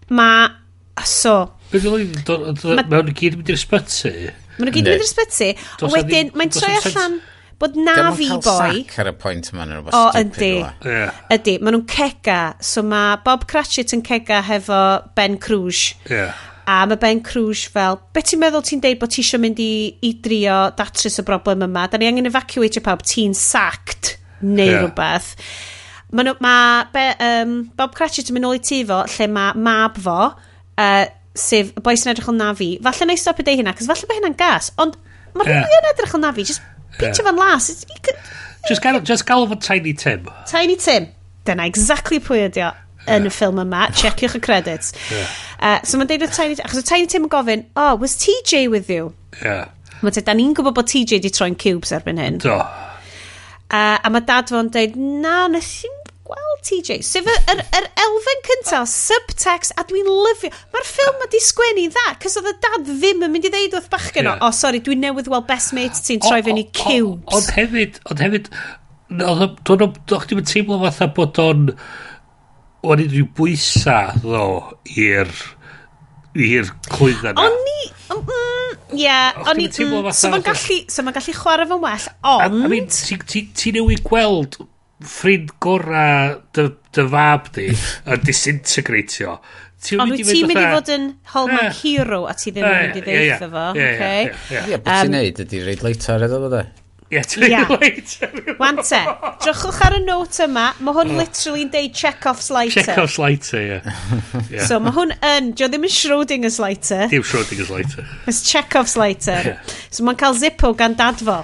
mae so Be ddylai? Mewn i gyd yn mynd i'r sbyty. Mae'n nhw gyd yn mynd i'r sbyty. O wedyn, mae'n troi allan bod na fi boi... sac ar y pwynt yma neu rhywbeth oh, stupid ydy. E. Ydy, maen nhw'n cega. So mae Bob Cratchit yn cega hefo Ben Cruz. Yeah. A mae Ben Cruz fel, beth ti'n meddwl ti'n deud bod ti eisiau mynd i, i drio datrys y broblem yma? Da ni angen evacuate pawb, ti'n sacked neu yeah. rhywbeth. Mae ma, be, um, Bob Cratchit yn mynd ôl i tu fo, lle mae mab fo, uh, sef y boes yn edrych yn nafi. Falle na i stop y deu hynna, cos falle mae hynna'n gas, ond mae yeah. rhywun yn edrych yn nafi, just pitch yeah. fan las. Could... Just gael, just gael fo Tiny Tim. Tiny Tim. Dyna exactly pwy ydi o yn y ffilm yma. Checiwch y credits. Yeah. Uh, so mae'n deud o Tiny Tim, achos o Tiny Tim yn gofyn, oh, was TJ with you? Yeah. Mae dweud, da ni'n gwybod bod TJ di troi'n cubes erbyn hyn. Do. Uh, a mae dad fo'n deud, na, nes i'n Wel, TJ, sef yr, yr, yr elfen cyntaf, subtext, a dwi'n lyfio. Mae'r ffilm wedi sgwennu dda, cys oedd y dad ddim yn mynd i ddeud wrth bachgen yeah. o, o, sori, dwi'n newydd weld best mate ti'n troi fyny cubes. Ond hefyd, ond hefyd, dwi'n ddim yn teimlo fatha bod o'n, o'n unrhyw bwysa, ddo, i'r, i'r clwydda na. O'n i, mm, Ie, yeah, o'n i... Mm, so mae'n gallu, so ma gallu chwarae fo'n well, ond... I mean, ti, ti, ti newid gweld ffrind gora dy, dy fab di yn disintegratio Ond wyt ti'n mynd i fod yn Hallmark eh, Hero a ti ddim yn eh, mynd i ddeitha fo, Ie, Ie, ie. beth ti'n neud ydi reid leitar iddo fo de? Ie, ti'n reid leitar. Wan te, drychwch ar y note yma, mae hwn mm. literally'n deud Chekhov's lighter. Chekhov's lighter, ie. *laughs* So mae hwn yn, jo ddim yn Schrodinger's lighter. Dim Schrodinger's lighter. It's Chekhov's lighter. So mae'n cael zippo gan dadfo.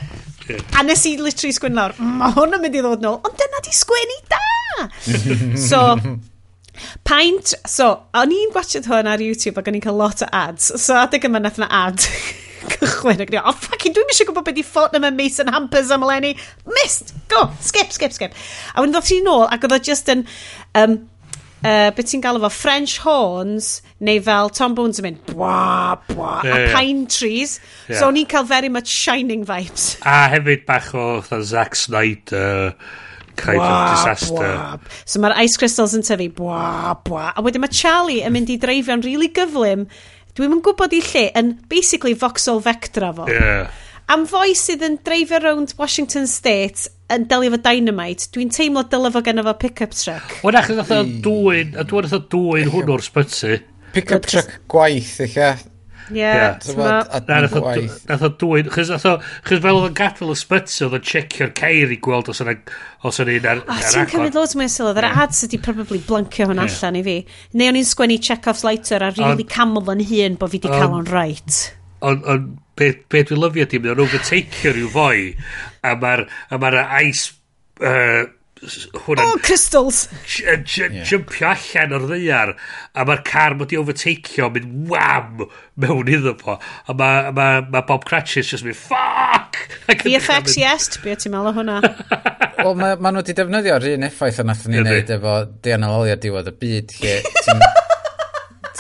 Yeah. A nes i literally sgwyn lawr, mae hwn yn mynd i ddod nôl, ond dyna di sgwennu da! *laughs* so, paint, so, o'n i'n gwachod hwn ar YouTube ac o'n i'n cael lot o ads, so adeg yma nath na ad *laughs* cychwyn ac ni, oh fucking dwi'n eisiau gwybod beth i ffot yma Mason Hampers am eleni, missed, go, skip, skip, skip. A wedyn ddod ti'n ôl ac oedd o just yn, um, uh, beth ti'n galw fo, French horns, neu fel Tom Bones yn mynd, bwa, bwa, yeah, a pine trees. Yeah. So o'n i'n cael very much Shining vibes. *laughs* A hefyd bach o Zack Snyder kind bwa, of disaster. Bwa. So mae'r ice crystals yn tyfu, bwa, bwa. A wedyn mae Charlie yn mynd i dreifio'n really gyflym, dwi'n yn gwybod i lle, yn basically voxel vectra fo. Yeah. Am foi sydd yn dreifio rownd Washington State yn delio fo dynamite, dwi'n teimlo dylai fo gen fo pick-up truck. Wel, achos oedd o dwy'n, a dwi'n oedd dwy'n hwn o'r sbyty. Pick-up truck gwaith, eich e? Ie, Nath o dwy'n, chys fel oedd yn gadael y sbyty, oedd o'n checio'r ceir i gweld os yna, os yna un ar agor. Ti'n cymryd loads mwy o sylwedd, yr ads ydi probably blancio hwn allan i fi. Neu o'n i'n sgwennu check-offs later a really camel yn hun bod fi di cael o'n right. Ond beth be dwi'n lyfio di, mae'n overtakeio rhyw foi, a mae'r ma ice... Uh, hwnna... Oh, crystals! Yn yeah. jumpio allan o'r ddeiar, a mae'r car mod i overtakeio, mynd wham, mewn iddo fo, a mae ma, ma Bob Cratchit just mynd, fuck! VFX, yes, be o ti'n meddwl o hwnna? *laughs* Wel, ma, ma nhw wedi defnyddio'r un effaith o nath ni wneud efo deanololiad diwedd y byd, lle *laughs* ti'n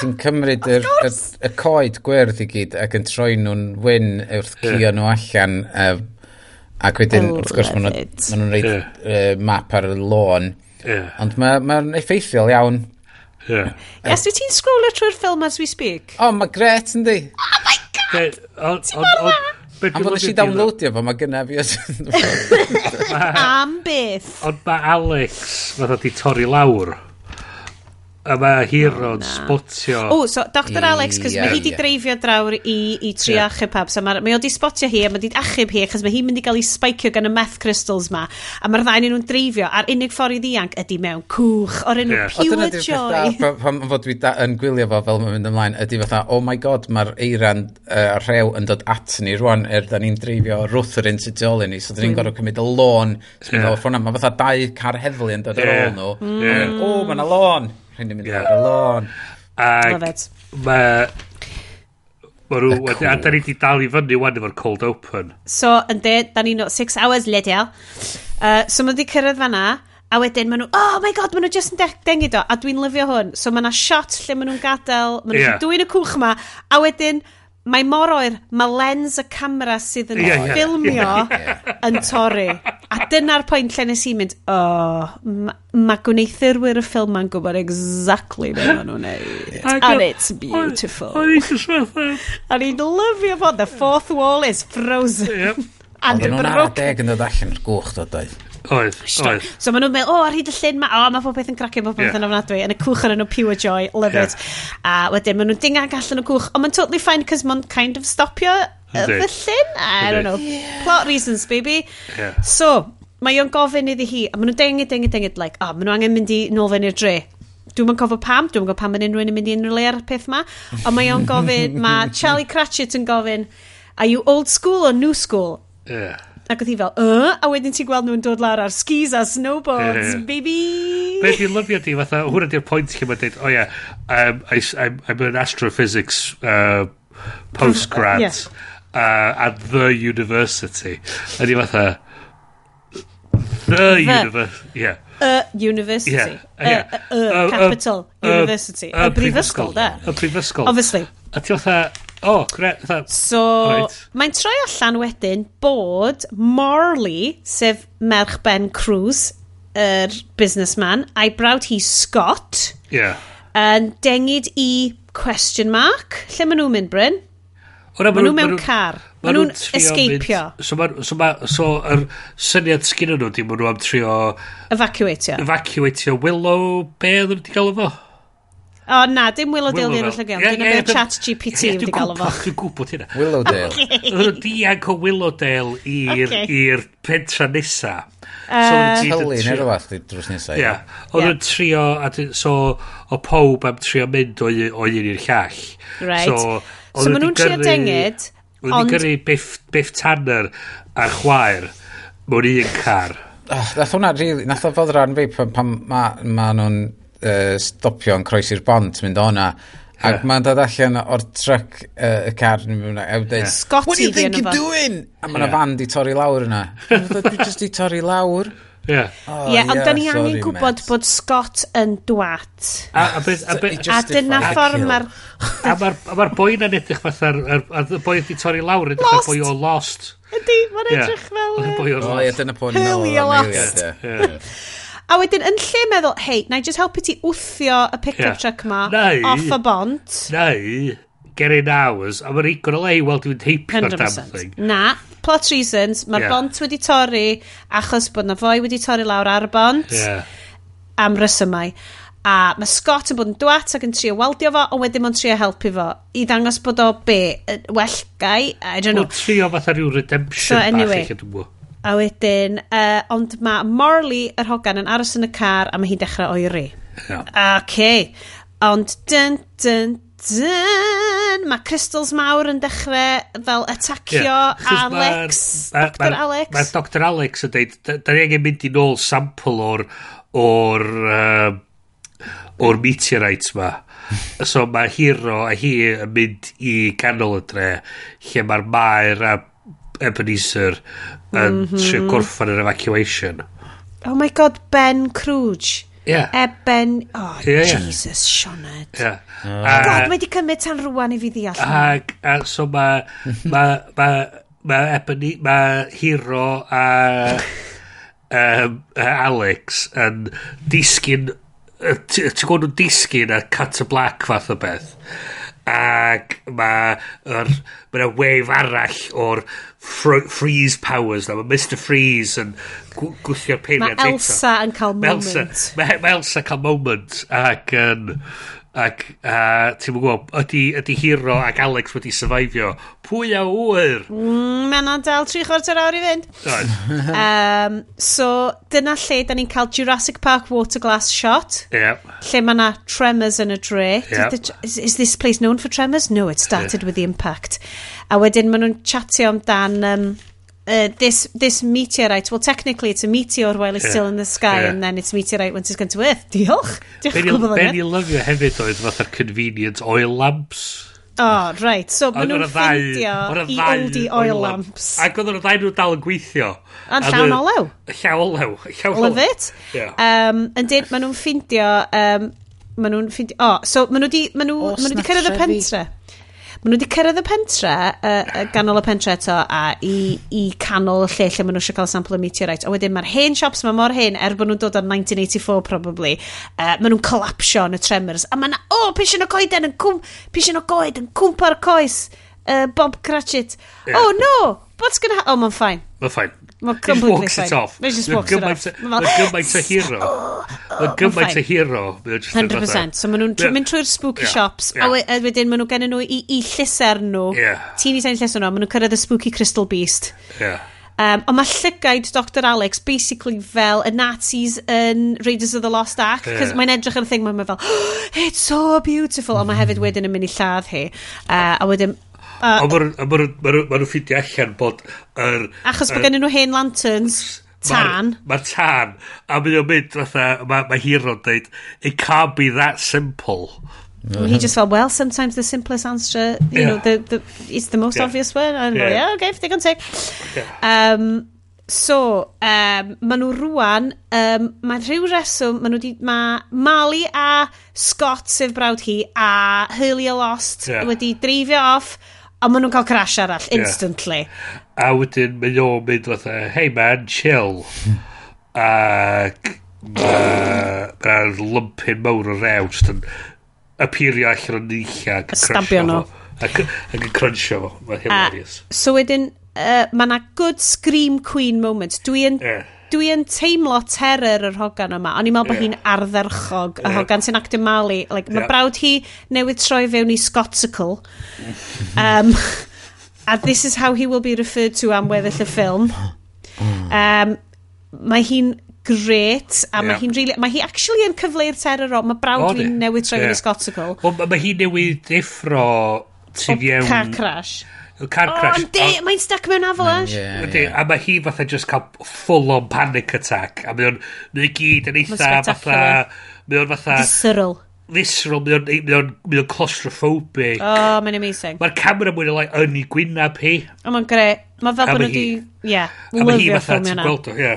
ti'n cymryd yr, y, y coed gwerth i gyd ac yn troi nhw'n wyn wrth cio nhw allan uh, Ac wedyn, oh, wrth gwrs, maen nhw'n rhaid yeah. uh, map ar y lôn. Yeah. Ond mae'n ma, ma effeithiol iawn. Yeah. Yes, dwi ti'n scrollio trwy'r ffilm as we speak? O, oh, mae gret yn di. Oh my god! Ti'n mor dda! Am fod eisiau downloadio fo, mae gynnaf fi. *laughs* Am beth? Ond mae Alex, fatha di torri lawr a mae Hiron oh, sbotio... O, so Dr Alex, cos yeah, mae hi di dreifio drawr i, i tri yeah. achub pab, so mae o di spotio hi a mae di achub hi, cos mae hi'n mynd i gael ei spaicio gan y meth crystals ma, a mae'r ddau nhw'n dreifio, a'r unig ffordd i ddianc ydy mewn cwch o'r enw yeah. Pure Joy. Pan fod dwi yn gwylio fo fel mae'n mynd ymlaen, ydy fatha, oh my god, mae'r eiran uh, rhew yn dod at ni rwan, er da ni'n dreifio Rwthrin sy'n tu ôl i ni, so da ni'n gorfod cymryd y lôn, so yeah. mae fatha dau car heddlu yn dod ar ôl nhw, oh, mae yna lôn, Rhaid ni'n mynd yeah. ar y lôn. Ac mae... Ma rhyw, a da ni wedi dal i fyny wan efo'r cold open. So, yn de, da ni'n... not six hours later. Uh, so, mae wedi cyrraedd fanna, a wedyn maen nhw, oh my god, maen nhw just yn de dengu do, a dwi'n lyfio hwn. So, mae yna shot lle maen nhw'n gadael, maen nhw'n yeah. dwy'n y cwch yma, a wedyn mae mor oer, mae lens y camera sydd yn yeah, yeah, ffilmio yeah, yeah. yn torri. A dyna'r pwynt lle nes i mynd, o, oh, mae ma gwneithurwyr y ffilm ma'n gwybod exactly be maen nhw'n neud. And it's beautiful. A ni'n fatha... A ni'n lyfio fod, the fourth wall is frozen. Yep. *laughs* And Oedden nhw'n adeg yn dod allan gwch dod oedd. Oedd, oedd. So maen nhw'n meddwl, o, ar hyd y llyn ma, o, mae pob beth yn cracio, mae pob beth yn ofnadwy, yn y cwch yn nhw pure joy, love yeah. it. A wedyn, maen nhw'n dingag allan y cwch, ond mae'n totally fine, cos mae'n kind of stopio uh, y llyn, I don't know, yeah. plot reasons, baby. Yeah. So, mae o'n gofyn iddi hi, a maen nhw'n dengid, dengid, dengid, like, o, oh, maen nhw angen mynd i nôl nofyn i'r dre, Dwi'n mynd gofod pam, dwi'n mynd gofod pam yn unrhyw yn mynd i unrhyw le ar y peth ma, ond mae o'n gofyn, mae *laughs* Charlie Cratchit yn gofyn, are you old school or new school? Yeah. Ac oedd hi fel, uh, a wedyn ti'n gweld nhw'n dod lawr ar skis a snowboards, yeah. baby! Be di'n lyfio di, fatha, hwnna di'r pwynt lle mae'n dweud, o oh, yeah, I'm, I, I'm, I'm an astrophysics uh, postgrad yeah. uh, at the university. A di fatha, the university, yeah. Y university. Yeah, yeah. Y, y, y capital, university. Y brifysgol, da. Y brifysgol. Obviously. A ti fatha, O, oh, gret. So, right. mae'n troi allan wedyn bod Marley, sef merch Ben Cruz, yr er businessman, a'i brawd hi Scott, yeah. yn dengid i question mark. Lle maen nhw'n mynd, Bryn? Ora, maen nhw mewn car. Maen nhw'n escapio. So, ma, so, ma, so yr syniad sgyn nhw, di maen nhw am trio... Evacuatio. Evacuatio Willow, be oedd nhw wedi gael efo? O na, dim Willowdale Willow ddi'r Llygel. Dyna beth chat GPT wedi gael o fo. Dwi'n gwybod hynna. Willowdale. Oedd yn diag o Willowdale i'r pentra nesa. Heli neu rhywbeth drws nesa. Ia. Oedd yn trio, a so o pob am trio mynd o un i'r llall. Right. So maen nhw'n trio dengyd. Oedd yn gyrru Biff Tanner a'r chwaer mewn un car. Ah, nath hwnna, nath o fod rhan fi pan ma, ma nhw'n uh, yn croesi'r bont mynd o'na. Ac yeah. mae'n dod allan o'r truck uh, y car yn mynd a dweud, yeah. what do you think you're doing? A mae'n yeah. fan di torri lawr yna. *laughs* Dwi just di torri lawr. Ie, Oh, yeah, ond da ni angen gwybod bod Scott yn dwat. A, a, beth, a, beth, a dyna ffordd mae'r... *laughs* A mae'r boi yn edrych fatha'r... Y boi wedi torri lawr edrych ar boi o Lost. Ydy, mae'n edrych fel... O, ie, dyna pwy'n meddwl. Heli o Lost. A wedyn, yn lle meddwl, hei, na i just helpu ti wthio y pick-up yeah. truck ma neu, off y bont. Neu, get in hours, a mae'n igon o lei weld i'n heipio ar damn thing. Na, plot reasons, mae'r yeah. bont wedi torri achos bod na foi wedi torri lawr ar y bont. Yeah. Am resymau. A mae Scott yn bod yn dwat ac yn trio weldio fo, ond wedyn mae'n trio helpu fo. I ddangos bod o be, well gai, I don't know. Mae'n trio fatha rhyw redemption so, anyway, bach eich A wedyn, uh, ond mae Marley yr hogan yn aros yn y car a mae hi'n dechrau oeri. Yeah. OK. Ond dyn, dyn, dyn, mae crystals mawr yn dechrau fel atacio yeah, Alex, ma, Dr ma, Alex. Mae Dr Alex yn dweud, da ni angen mynd i nôl sampl o'r o'r uh, o'r meteorites ma. *laughs* So mae Hiro a hi yn mynd i canol y dre lle mae'r maer a Ebenezer yn mm -hmm. trio gorffan yr evacuation. Oh my god, Ben Crwge. Yeah. Eben, oh yeah, Jesus, yeah. Sioned. Yeah. Uh, God, mae wedi cymryd tan rwan i fi ddeall. Ac, a, so mae, Ma, ma, ma, Ebony, ma Hero a *laughs* um, a Alex yn disgyn, ti'n gwybod nhw'n disgyn a cut a Black fath o beth ac mae er, ma wave arall o'r freeze powers na. Mae Mr Freeze yn gwythio'r peiriant Mae Elsa yn cael moment. Mae Elsa, ma, ma Elsa cael moment ac yn... Um, Ac uh, ti'n mwyn gwybod, ydy, ydy Hiro ac Alex wedi survivio. Pwy a wyr? Mm, Mae yna dal tri chwarter awr i fynd. um, *laughs* so, dyna lle da ni'n cael Jurassic Park Waterglass shot. Yep. Lle mae yna tremors yn y dre. Yep. The, is, is this place known for tremors? No, it started yeah. with the impact. A wedyn maen nhw'n chatio amdan... Um, uh, this this meteorite, well technically it's a meteor while it's yeah. still in the sky yeah. and then it's meteorite once it's gone to earth. *laughs* Diolch. Diolch Be ni lyfio hefyd oedd fatha'r convenient oil lamps. Oh, right. So, maen nhw'n ffeindio i Aldi oil lamps. Ac oedd nhw'n ddau nhw dal yn gweithio. Yn llawn olew. llawn olew. Llaw olew. Love it. Yeah. Um, yn dweud, maen nhw'n ffindio Um, maen nhw'n ffeindio... Oh, so, maen nhw di Maen nhw maen nhw di cyrraedd y pentre. Maen nhw wedi cyrraedd y pentre, uh, ganol y pentre eto, a i, i canol y lle lle maen nhw eisiau cael sample o meteorite. A wedyn mae'r hen shops mae mor hen, er bod nhw'n dod ar 1984 probably, uh, maen nhw'n collapsio yn y tremors. A maen nhw, o, oh, pisyn o goeden yn cwm, pisyn o goed yn cwmpa'r coes, uh, Bob Cratchit. Yeah. Oh no, what's gonna happen? Oh, mae'n ffain. Mae'n ffain. Mae completely fine. It off. Mae just walks it off. *gasps* Mae gymaint o hero. Mae'n gymaint o hero. 100%. So maen nhw'n mynd trwy'r spooky shops. A wedyn maen nhw gen nhw i i llyser nhw. Ti'n i sain llyser nhw. Maen nhw'n cyrraedd y spooky crystal beast. Yeah. Um, ond mae llygaid Dr Alex basically fel y Nazis yn Raiders of the Lost Ark cos mae'n edrych ar y thing mae'n fel oh, *gasps* it's so beautiful ond mae hefyd wedyn yn mynd i lladd hi uh, a wedyn Uh, ond maen ma ma ma nhw'n ffidio allan bod... Er, Achos bod er, gennyn nhw hen lanterns, tan. Mae'r ma tan. A mynd o'n mynd, fatha, mae ma Hero'n dweud, it can't be that simple. Mm -hmm. He just felt, well, sometimes the simplest answer, you yeah. know, the, the, it's the most yeah. obvious one. And yeah. Go, yeah, okay, digon teg. Yeah. Um, so, um, maen nhw rwan, um, mae rhyw reswm, maen nhw di, mae Mali a Scott, sef brawd hi, a Hurley a Lost yeah. wedi dreifio off A maen nhw'n cael crash arall, instantly. Yeah. A wedyn, mae nhw'n mynd fatha, hey man, chill. *laughs* Ac mae'r lumpyn mawr o rew rewst yn apirio allan o'n nilliau. Stabio nhw. Ac yn crunchio fo. Mae'n hilarious. So wedyn, uh, mae yna good scream queen moment. Dwi'n... Yeah dwi yn teimlo terror yr hogan yma. ond i'n meddwl bod yeah. hi'n ardderchog, yeah. y hogan sy'n actio Mali. Like, yeah. Mae brawd hi newydd troi fewn i Scotsicle. um, and this is how he will be referred to am weddill y ffilm. Um, mae hi'n great a yeah. mae hi'n really, mae hi actually yn cyfleu'r terror o mae brawd oh, hi'n newydd troi yeah. i Scotsicle well, mae hi newydd deffro tu fiewn car crash Y car crash. Oh, yndi, mae'n stuck mewn avalanche. Yeah, yeah. A mae hi fatha just cael full-on panic attack. A mae o'n, mae gyd yn eitha fatha... Mae o'n fatha... Visceral. Visceral, mae o'n, mae o'n, mae o'n claustrophobic. Oh, mae'n amazing. Mae'r camera mwy o lai yn ei gwynab hi. O, mae'n gre. Mae fel bod nhw wedi... Ie, A mae lyfio ffilm yna. A mae hi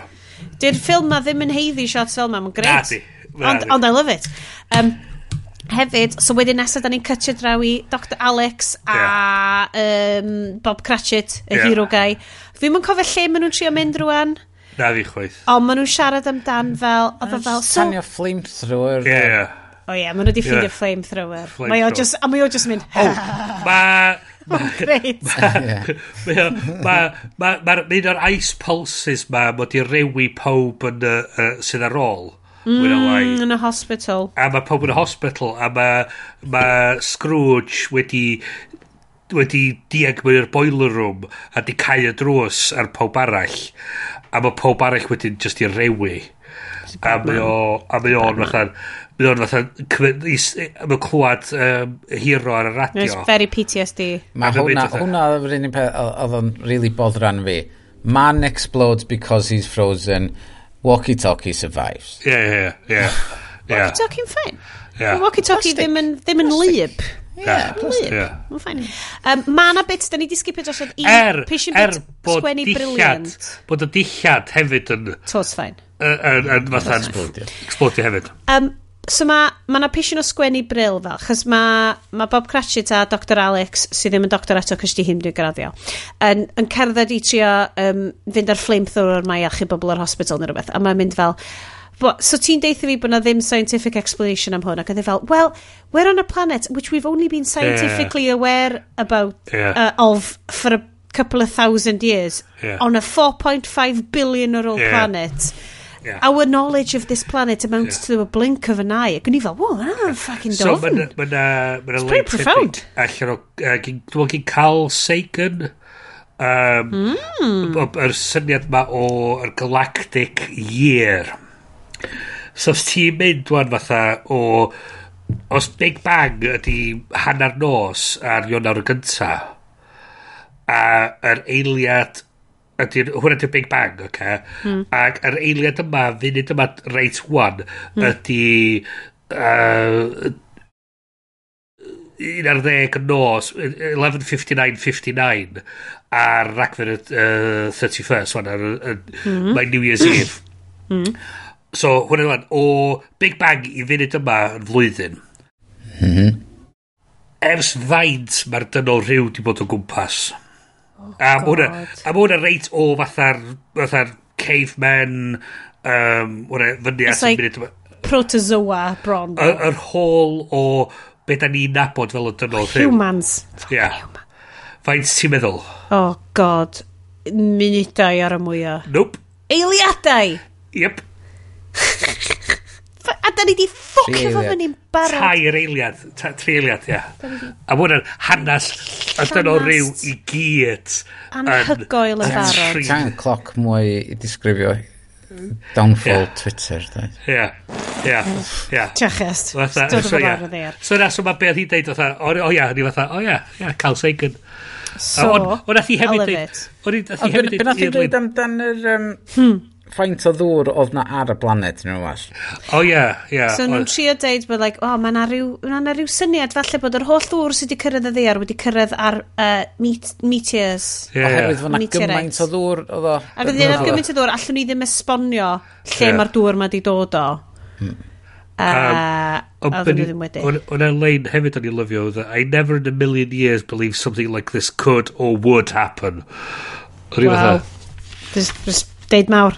Dy'r ffilm ma ddim yn heiddi shots fel ma, mae'n gret. Ond I love it. Um, hefyd, so wedyn nesaf da ni'n cytio draw i Dr Alex a yeah. um, Bob Cratchit, y yeah. hero guy. Fi'n mwyn cofio lle maen nhw'n trio mynd rwan. Na fi chwaith. Ond maen nhw'n siarad amdan fel, oedd o fel... So... Tanio flamethrower. Ie, ie. O ie, maen nhw wedi ffeindio yeah. flamethrower. Flame mae o just, a mae o just mynd... Oh, ma... Great. Mae un o'r ice pulses ma mod i rewi pob yn, uh, sydd ar ôl. Mm, yn y hospital. A mae pob yn y hospital, a mae ma Scrooge wedi wedi diag mewn i'r boiler room a di cael y drws ar pawb arall a mae pawb arall wedyn just i rewi. A mae o a mae o'n fatha mae o'n fatha mae clywed um, hero ar y radio. It's very PTSD mae hwnna hwnna oedd yn peth oedd o'n really bothran fi. Man explodes because he's frozen. Walkie-talkie survives. Ie, ie, ie. Walkie-talkie'n fine. Yeah. Walkie-talkie ddim yn, ddim yn lyb. Ie, yeah, yeah. Mae'n ffain. Um, mae yna bit, da ni di skipio dros i er, Pishin er bod sgwennu briliant. Bod y dillad hefyd yn... Tos ffain. Yn fatha explodio hefyd. Um, So mae ma na pisio o sgwennu bril fel, chos mae ma Bob Cratchit a Dr Alex, sydd ddim yn doctor eto, cys di hyn dwi'n graddio, yn, yn cerdded i trio um, fynd ar flamethrower mae achub bobl o'r hospital neu rhywbeth, a mae'n mynd fel, so ti'n deitha fi bod na ddim scientific explanation am hwn ac oedd e fel well we're on a planet which we've only been scientifically yeah. aware about yeah. uh, of for a couple of thousand years yeah. on a 4.5 billion year old yeah. planet yeah. our knowledge of this planet amounts yeah. to a blink of an eye. Ac o'n i fel, wow, ah, fucking so, dofn. So, mae'n... Ma It's pretty profound. Allan o... Dwi'n gyn Carl Sagan. Um, mm. Yr syniad ma o yr galactic year. So, os ti'n mynd, dwi'n fatha, o... Os Big Bang ydy hanner nos ar Ionawr y gynta, a yr eiliad ydy, hwnna ydy'r Big Bang, oce? Okay? Mm. Ac yr eiliad yma, funud yma, reit one, mm. ydy... Uh, un ar ddeg yn nos, 11.59.59, ar ragfen y uh, 31st, wan, ar, ar, mm. my New Year's Eve. *clears throat* mm. So, hwnna wan, o Big Bang i funud yma yn flwyddyn. Mm -hmm. Ers faint mae'r dynol rhyw di bod o gwmpas? Mm A oh, ma' hwnna, a ma' hwnna reit o fatha'r, fatha'r caveman, um, hwnna fyny at y munud. Protozoa bron. Yr hôl o be da ni'n nabod fel y dynol. Oh, humans. Yeah. Faint ti'n meddwl? Oh, god. Munudau ar y mwyaf. Nope. Eiliadau. Yep. *laughs* A da ni di ffocio fo fyny'n barod. Tair eiliad. Ta, tri eiliad, ia. A mwyn yn hanas y dyno rhyw i gyd. Anhygoel yn barod. Tan cloc mwy i disgrifio downfall yeah. Twitter. ie ia, ia. Tiachest. dod So, ia. So, na, so mae beth i deud, o ia, ni fatha, o ia, ia, Carl Sagan. So, o, nath i hefyd deud... O, nath i hefyd deud... O, nath i hefyd deud faint o ddŵr oedd na ar y blanet yn well. O oh, ie, ie. So nhw'n trio deud bod, like, o, oh, mae na ryw, ma na ryw syniad falle bod yr holl ddŵr sydd wedi cyrraedd y ddear wedi cyrraedd ar uh, meet, meteors. Oherwydd fod na gymaint o ddŵr oedd o. A fydd yna gymaint o ddŵr, allwn ni ddim esbonio lle yeah. mae'r dŵr mae wedi dod o. Hmm. Uh, um, on a hefyd o'n i lyfio that I never in a million years believe something like this could or would happen o'n i wow. fatha just, just deud mawr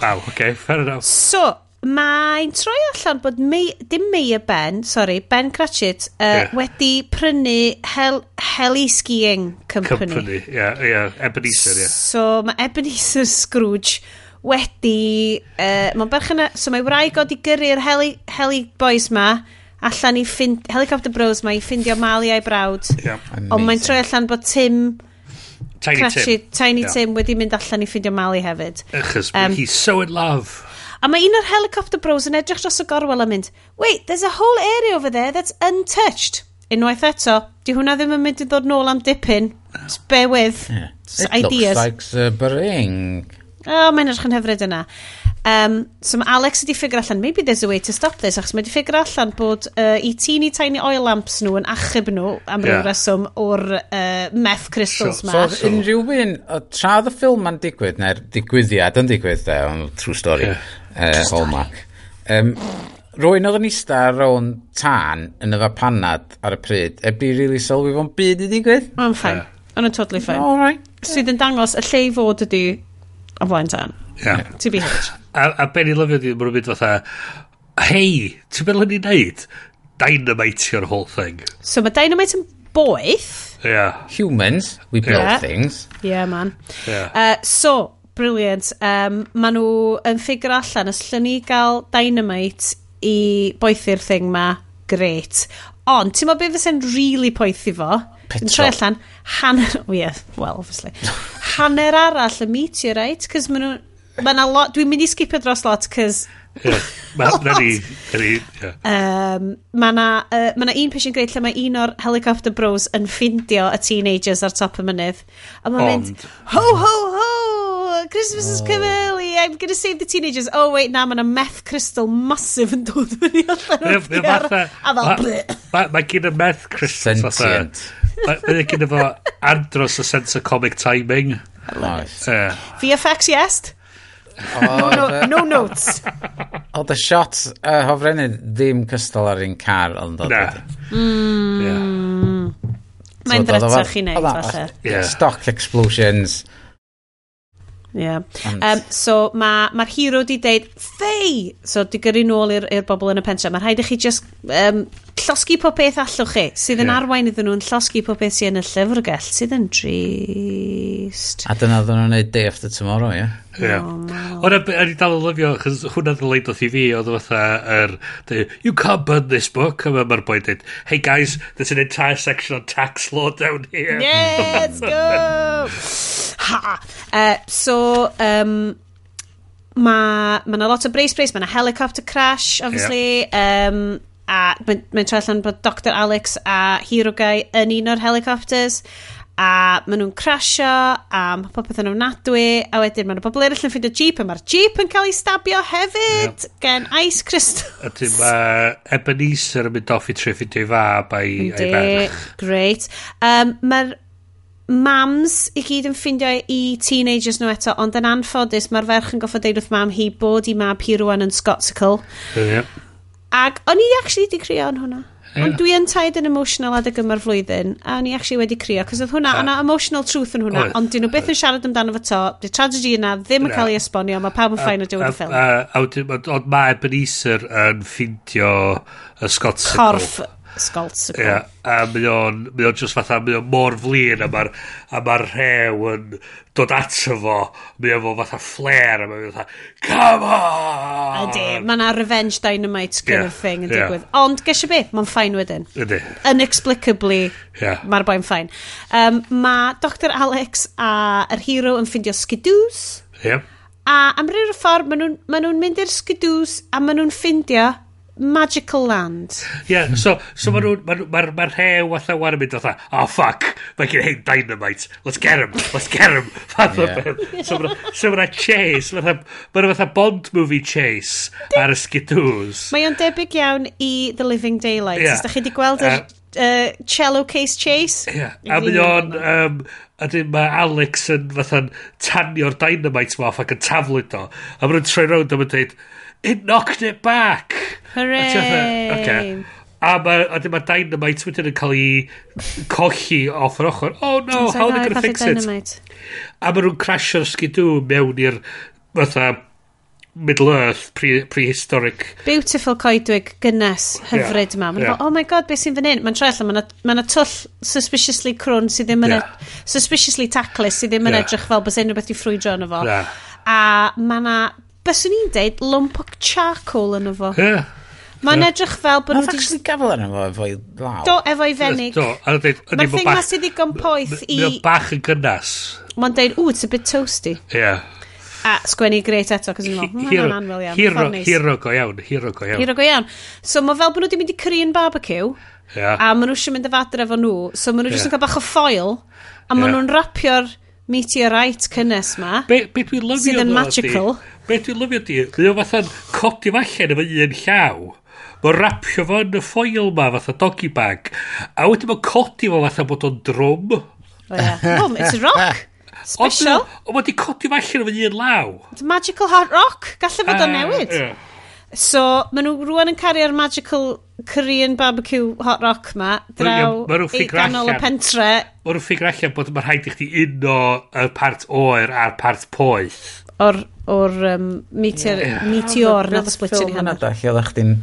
Wow, okay, fair enough. So, mae'n troi allan bod mei, dim Meia Ben, sorry, Ben Cratchit, uh, yeah. wedi prynu hel, Heli Skiing Company. Company, yeah, yeah, Ebenezer. Yeah. So mae Ebenezer Scrooge wedi... Uh, mae'n berch yna... E, so mae wraig o di gyrru'r Heli, Heli Boys ma, allan i ffind... Helicopter Bros ma i ffindio Mali a'i brawd. Yeah. Ond mae'n troi allan bod Tim Tiny Crashy, Tim. Tiny yeah. Tim wedi mynd allan i ffindio Mali hefyd. Achos, um, he's so in love. A mae un o'r helicopter bros yn edrych dros y gorwel a mynd, wait, there's a whole area over there that's untouched. Unwaith eto, di hwnna ddim yn mynd i ddod nôl am dipyn. Just bear with. Yeah. It ideas. looks like the bring. O, oh, mae'n edrych yn hyfryd yna. Um, so mae Alex wedi ffigur allan, maybe there's a way to stop this, achos mae wedi ffigur allan bod uh, i teeny tiny oil lamps nhw yn achub nhw am ryw yeah. reswm o'r uh, meth crystals sure. ma. So, so unrhyw un, tra oedd y ffilm ma'n digwydd, neu'r digwyddiad yn digwydd, de, on, true story, yeah. uh, hallmark. Um, Rwy'n oedd yn eista rown tan yn y ddapanad ar y pryd, heb di really sylwi fo'n byd i digwydd? I'm ffain, Yeah. I'm totally ffain. All right. Sydd yn dangos y lle i fod ydy o flaen tân. Yeah. To be honest. A, a ben i lyfio ddim yn mynd fatha, hei, ti'n meddwl hynny'n neud? Dynamite your whole thing. So mae dynamite yn boeth. Yeah. Humans, we build yeah. things. Yeah, man. Yeah. Uh, so, brilliant. Um, maen nhw yn ffigur allan, os llyn ni gael dynamite i boethu'r thing ma, great. Ond, ti'n meddwl beth fysa'n really poethu fo? Yn Troi allan, hanner, oh yeah, well, obviously. *laughs* hanner arall y meteorite, cos maen nhw, Mae na lot... Dwi'n mynd i skipio dros lot, cys... Ie, *laughs* na ni... Mae na, uh, ma na un peth yn greu lle mae un o'r helicopter bros yn ffindio y teenagers ar top y mynydd. A mae'n mynd, ho, ho, ho, Christmas oh. is coming early, I'm gonna save the teenagers. Oh wait, na, mae yna meth crystal massive yn dod fyny *laughs* allan o'r diar. A fel, Mae gen y meth crystal. Sentient. Mae gen efo andros o sense of comic timing. Nice. Uh, VFX, yes? no, no, no notes. *laughs* Oedd y shot uh, hofrennydd ddim cystal ar un car, ond oedd. Na. Mm. Mae'n so, dretach i wneud, falle. Yeah. Stock explosions. Yeah. And... Um, so mae'r ma hero di deud, fei! So di gyrru nôl i'r bobl yn y pentre. Mae'n rhaid i chi just um, llosgu pob peth allwch chi, sydd yn yeah. arwain iddyn nhw'n llosgu pob peth sydd yn y llyfrgell, sydd yn drist. A dyna ddyn nhw'n neud day after tomorrow, ie? Yeah? Ie. Yeah. Oh, no. O'n i dal yn lyfio, chos hwnna ddyn leid oedd i fi, oedd fatha, er, you can't burn this book, a mae'r boi dweud, hey guys, there's an entire section on tax law down here. Yeah, let's go! *laughs* ha! Uh, so, um, mae ma lot o brace brace, mae yna helicopter crash, obviously. Yeah. Um, a mae'n ma troi allan bod Dr Alex a Hero Guy yn un o'r helicopters a maen nhw'n crasio a mae popeth yn ofnadwy a wedyn maen nhw bobl eraill yn ffeindio jeep a mae'r jeep yn cael ei stabio hefyd yeah. gen ice crystals a ti mae Ebenezer yn mynd off i treffidio i fab a'i ferch great um, mae'r mams i gyd yn ffindio i teenagers nhw eto, ond yn anffodus mae'r ferch yn goffod deud wrth mam hi bod i mab hi rwan yn Scotsical. Yeah. Ac o'n i actually di crio yn hwnna. Yeah. Ond dwi yn taid yn emotional adeg yma'r flwyddyn, a o'n i actually wedi crio, cos oedd hwnna, o'na emotional truth yn hwnna, ond dyn nhw byth yn siarad amdano fo to, di tragedy yna ddim yn cael ei esbonio, mae pawb yn ffain o diwedd y ffilm. Ond mae Ebenezer yn ffeindio y Scotsical. Corff Sgolsicle. Ie, a mae o'n, mae o'n just fatha, mae o'n mor flin, a mae'r ma rhew yn dod ato fo, mae o'n fo fatha flair, a mae'n fatha, come on! Ydy, mae yna revenge dynamite kind yeah, of thing yn yeah. digwydd. Ond, gesio beth, mae'n ffain wedyn. Ydy. Unexplicably, yeah. mae'r boi'n ffain. Um, mae Dr Alex a yr hero yn ffindio skidws. Ie. Yeah. A am ryw ffordd, maen nhw'n ma nhw mynd i'r skidws a maen nhw'n ffindio magical land. Ie, yeah, so, so mae'r ma, ma, ma, ma rhew allan war yn mynd oedd oh ah, fuck, mae gen i dynamite, let's get him, let's get him. *laughs* yeah. so mae'na so chase, mae'n ma fatha Bond movie chase ar y skidws. Mae o'n debyg iawn i The Living Daylight. Yeah. Ydych chi wedi gweld yr uh, uh, cello case chase? Yeah. a mynd o'n... Um, a dyn mae Alex yn fatha'n tanio'r dynamite ma off ac yn taflu do a maen nhw'n troi rownd a yn dweud it knocked it back Hooray! Okay. A mae ma, ma Dynamite wedyn yn cael ei colli off yr ochr. Oh no, so how are they going to fix dynamite. it? A mae nhw'n crashio'r skidw mewn i'r fatha Middle Earth, pre, prehistoric... Beautiful coedwig, gynnes, hyfryd yeah. ma. Mae'n yeah. Oh my god, beth sy'n fan hyn? Mae'n troi allan, mae'n ma, ma twll suspiciously crwn sydd ddim yn... Yeah. Suspiciously tackless sydd ddim yn yeah. edrych fel bys unrhyw beth i ffrwydro yn efo. Yeah. A mae yna, bys ni'n deud, lump o charcoal yn efo. Yeah. Mae'n edrych fel bod... Nath actually gafel arno fo efo'i law. Do, efo'i fenig. Do, a dweud... Mae'r thing mas i ddigon poeth i... Mae'n bach yn gynnas. Mae'n dweud, ooh, it's a bit toasty. Ie. Yeah. A sgwennu greit eto, cos yn hmm, mae'n anwyl iawn. Hiro, hiro go iawn, hiro go iawn. Hiro go iawn. So mae fel bod nhw wedi mynd i Korean barbecue, yeah. a maen nhw eisiau mynd y fadr efo nhw, so maen nhw yeah. yn cael bach o ffoil, a maen yeah. nhw'n rapio'r meteorite cynnes ma, be, be sydd yn magical. Di, be dwi'n lyfio di, dwi'n fatha'n codi falle efo un llaw. Mae'n rapio fo yn y ffoil ma, fatha doggy bag. A wedyn mae'n codi fo fatha bod o'n drwm. Oh, yeah. oh, it's a rock. *laughs* Special. Ond mae wedi codi fo allan o un law. It's a magical hot rock. Gallai fod o'n ah, newid. Uh, yeah. So, maen nhw rwan yn cario'r magical Korean barbecue hot rock ma draw ma, nhw'n i ganol y pentre. Maen nhw'n ffigur allan bod mae'n rhaid i chdi uno y part oer a'r part poeth. O'r, or um, meteor, yeah. meteor na splitio ni hanner. Fel mynd allan, chdi'n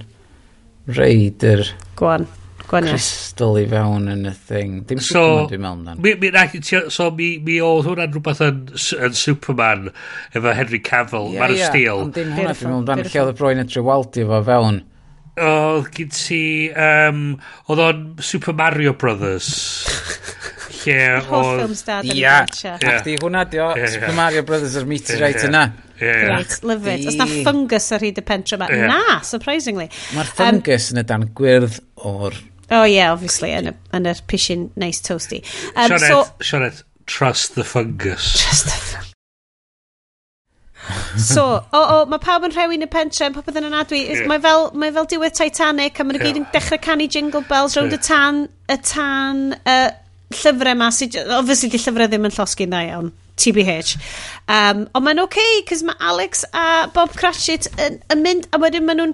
reid yr... Gwan. Gwan crystal i fewn yn y thing. Dim so, Superman dwi'n meddwl amdan. Mi, mi, na, so mi, mi oedd hwnna'n rhywbeth yn, yn Superman efo Henry Cavill, yeah, Man yeah. of Steel. Ond dim hwnna dwi'n meddwl amdan. Lle oedd y broen y Trewaldi efo fewn oedd gyd ti... Um, oedd o'n Super Mario Brothers. *laughs* Lle oedd... Ffilms dad yn yeah. Ia, yeah. chdi hwnna di dio yeah, Super yeah. Mario Brothers yr meteorite yeah. yna. Yeah, yeah. Right, love it. Os na fungus ar hyd y pentre yma? Yeah. Na, surprisingly. Mae'r fungus um, yn y dan gwyrdd o'r... Oh yeah, obviously, yn y, y pishin nice toasty. Um, Sionet, so, Sionet, trust the fungus. Trust the fungus. So, o, o, mae pawb yn rhewi'n y pentre, popeth yn anadwy. Yeah. Mae fel, mae fel diwedd Titanic, a maen nhw yeah. gyd yn dechrau canu jingle bells rownd yeah. y tan, y tan, uh, llyfrau ma, sydd, obviously di llyfrau ddim yn llosgi'n dda iawn. TBH. Um, ond mae'n oce, okay, cys mae Alex a Bob Cratchit yn, yn mynd, a wedyn maen nhw'n,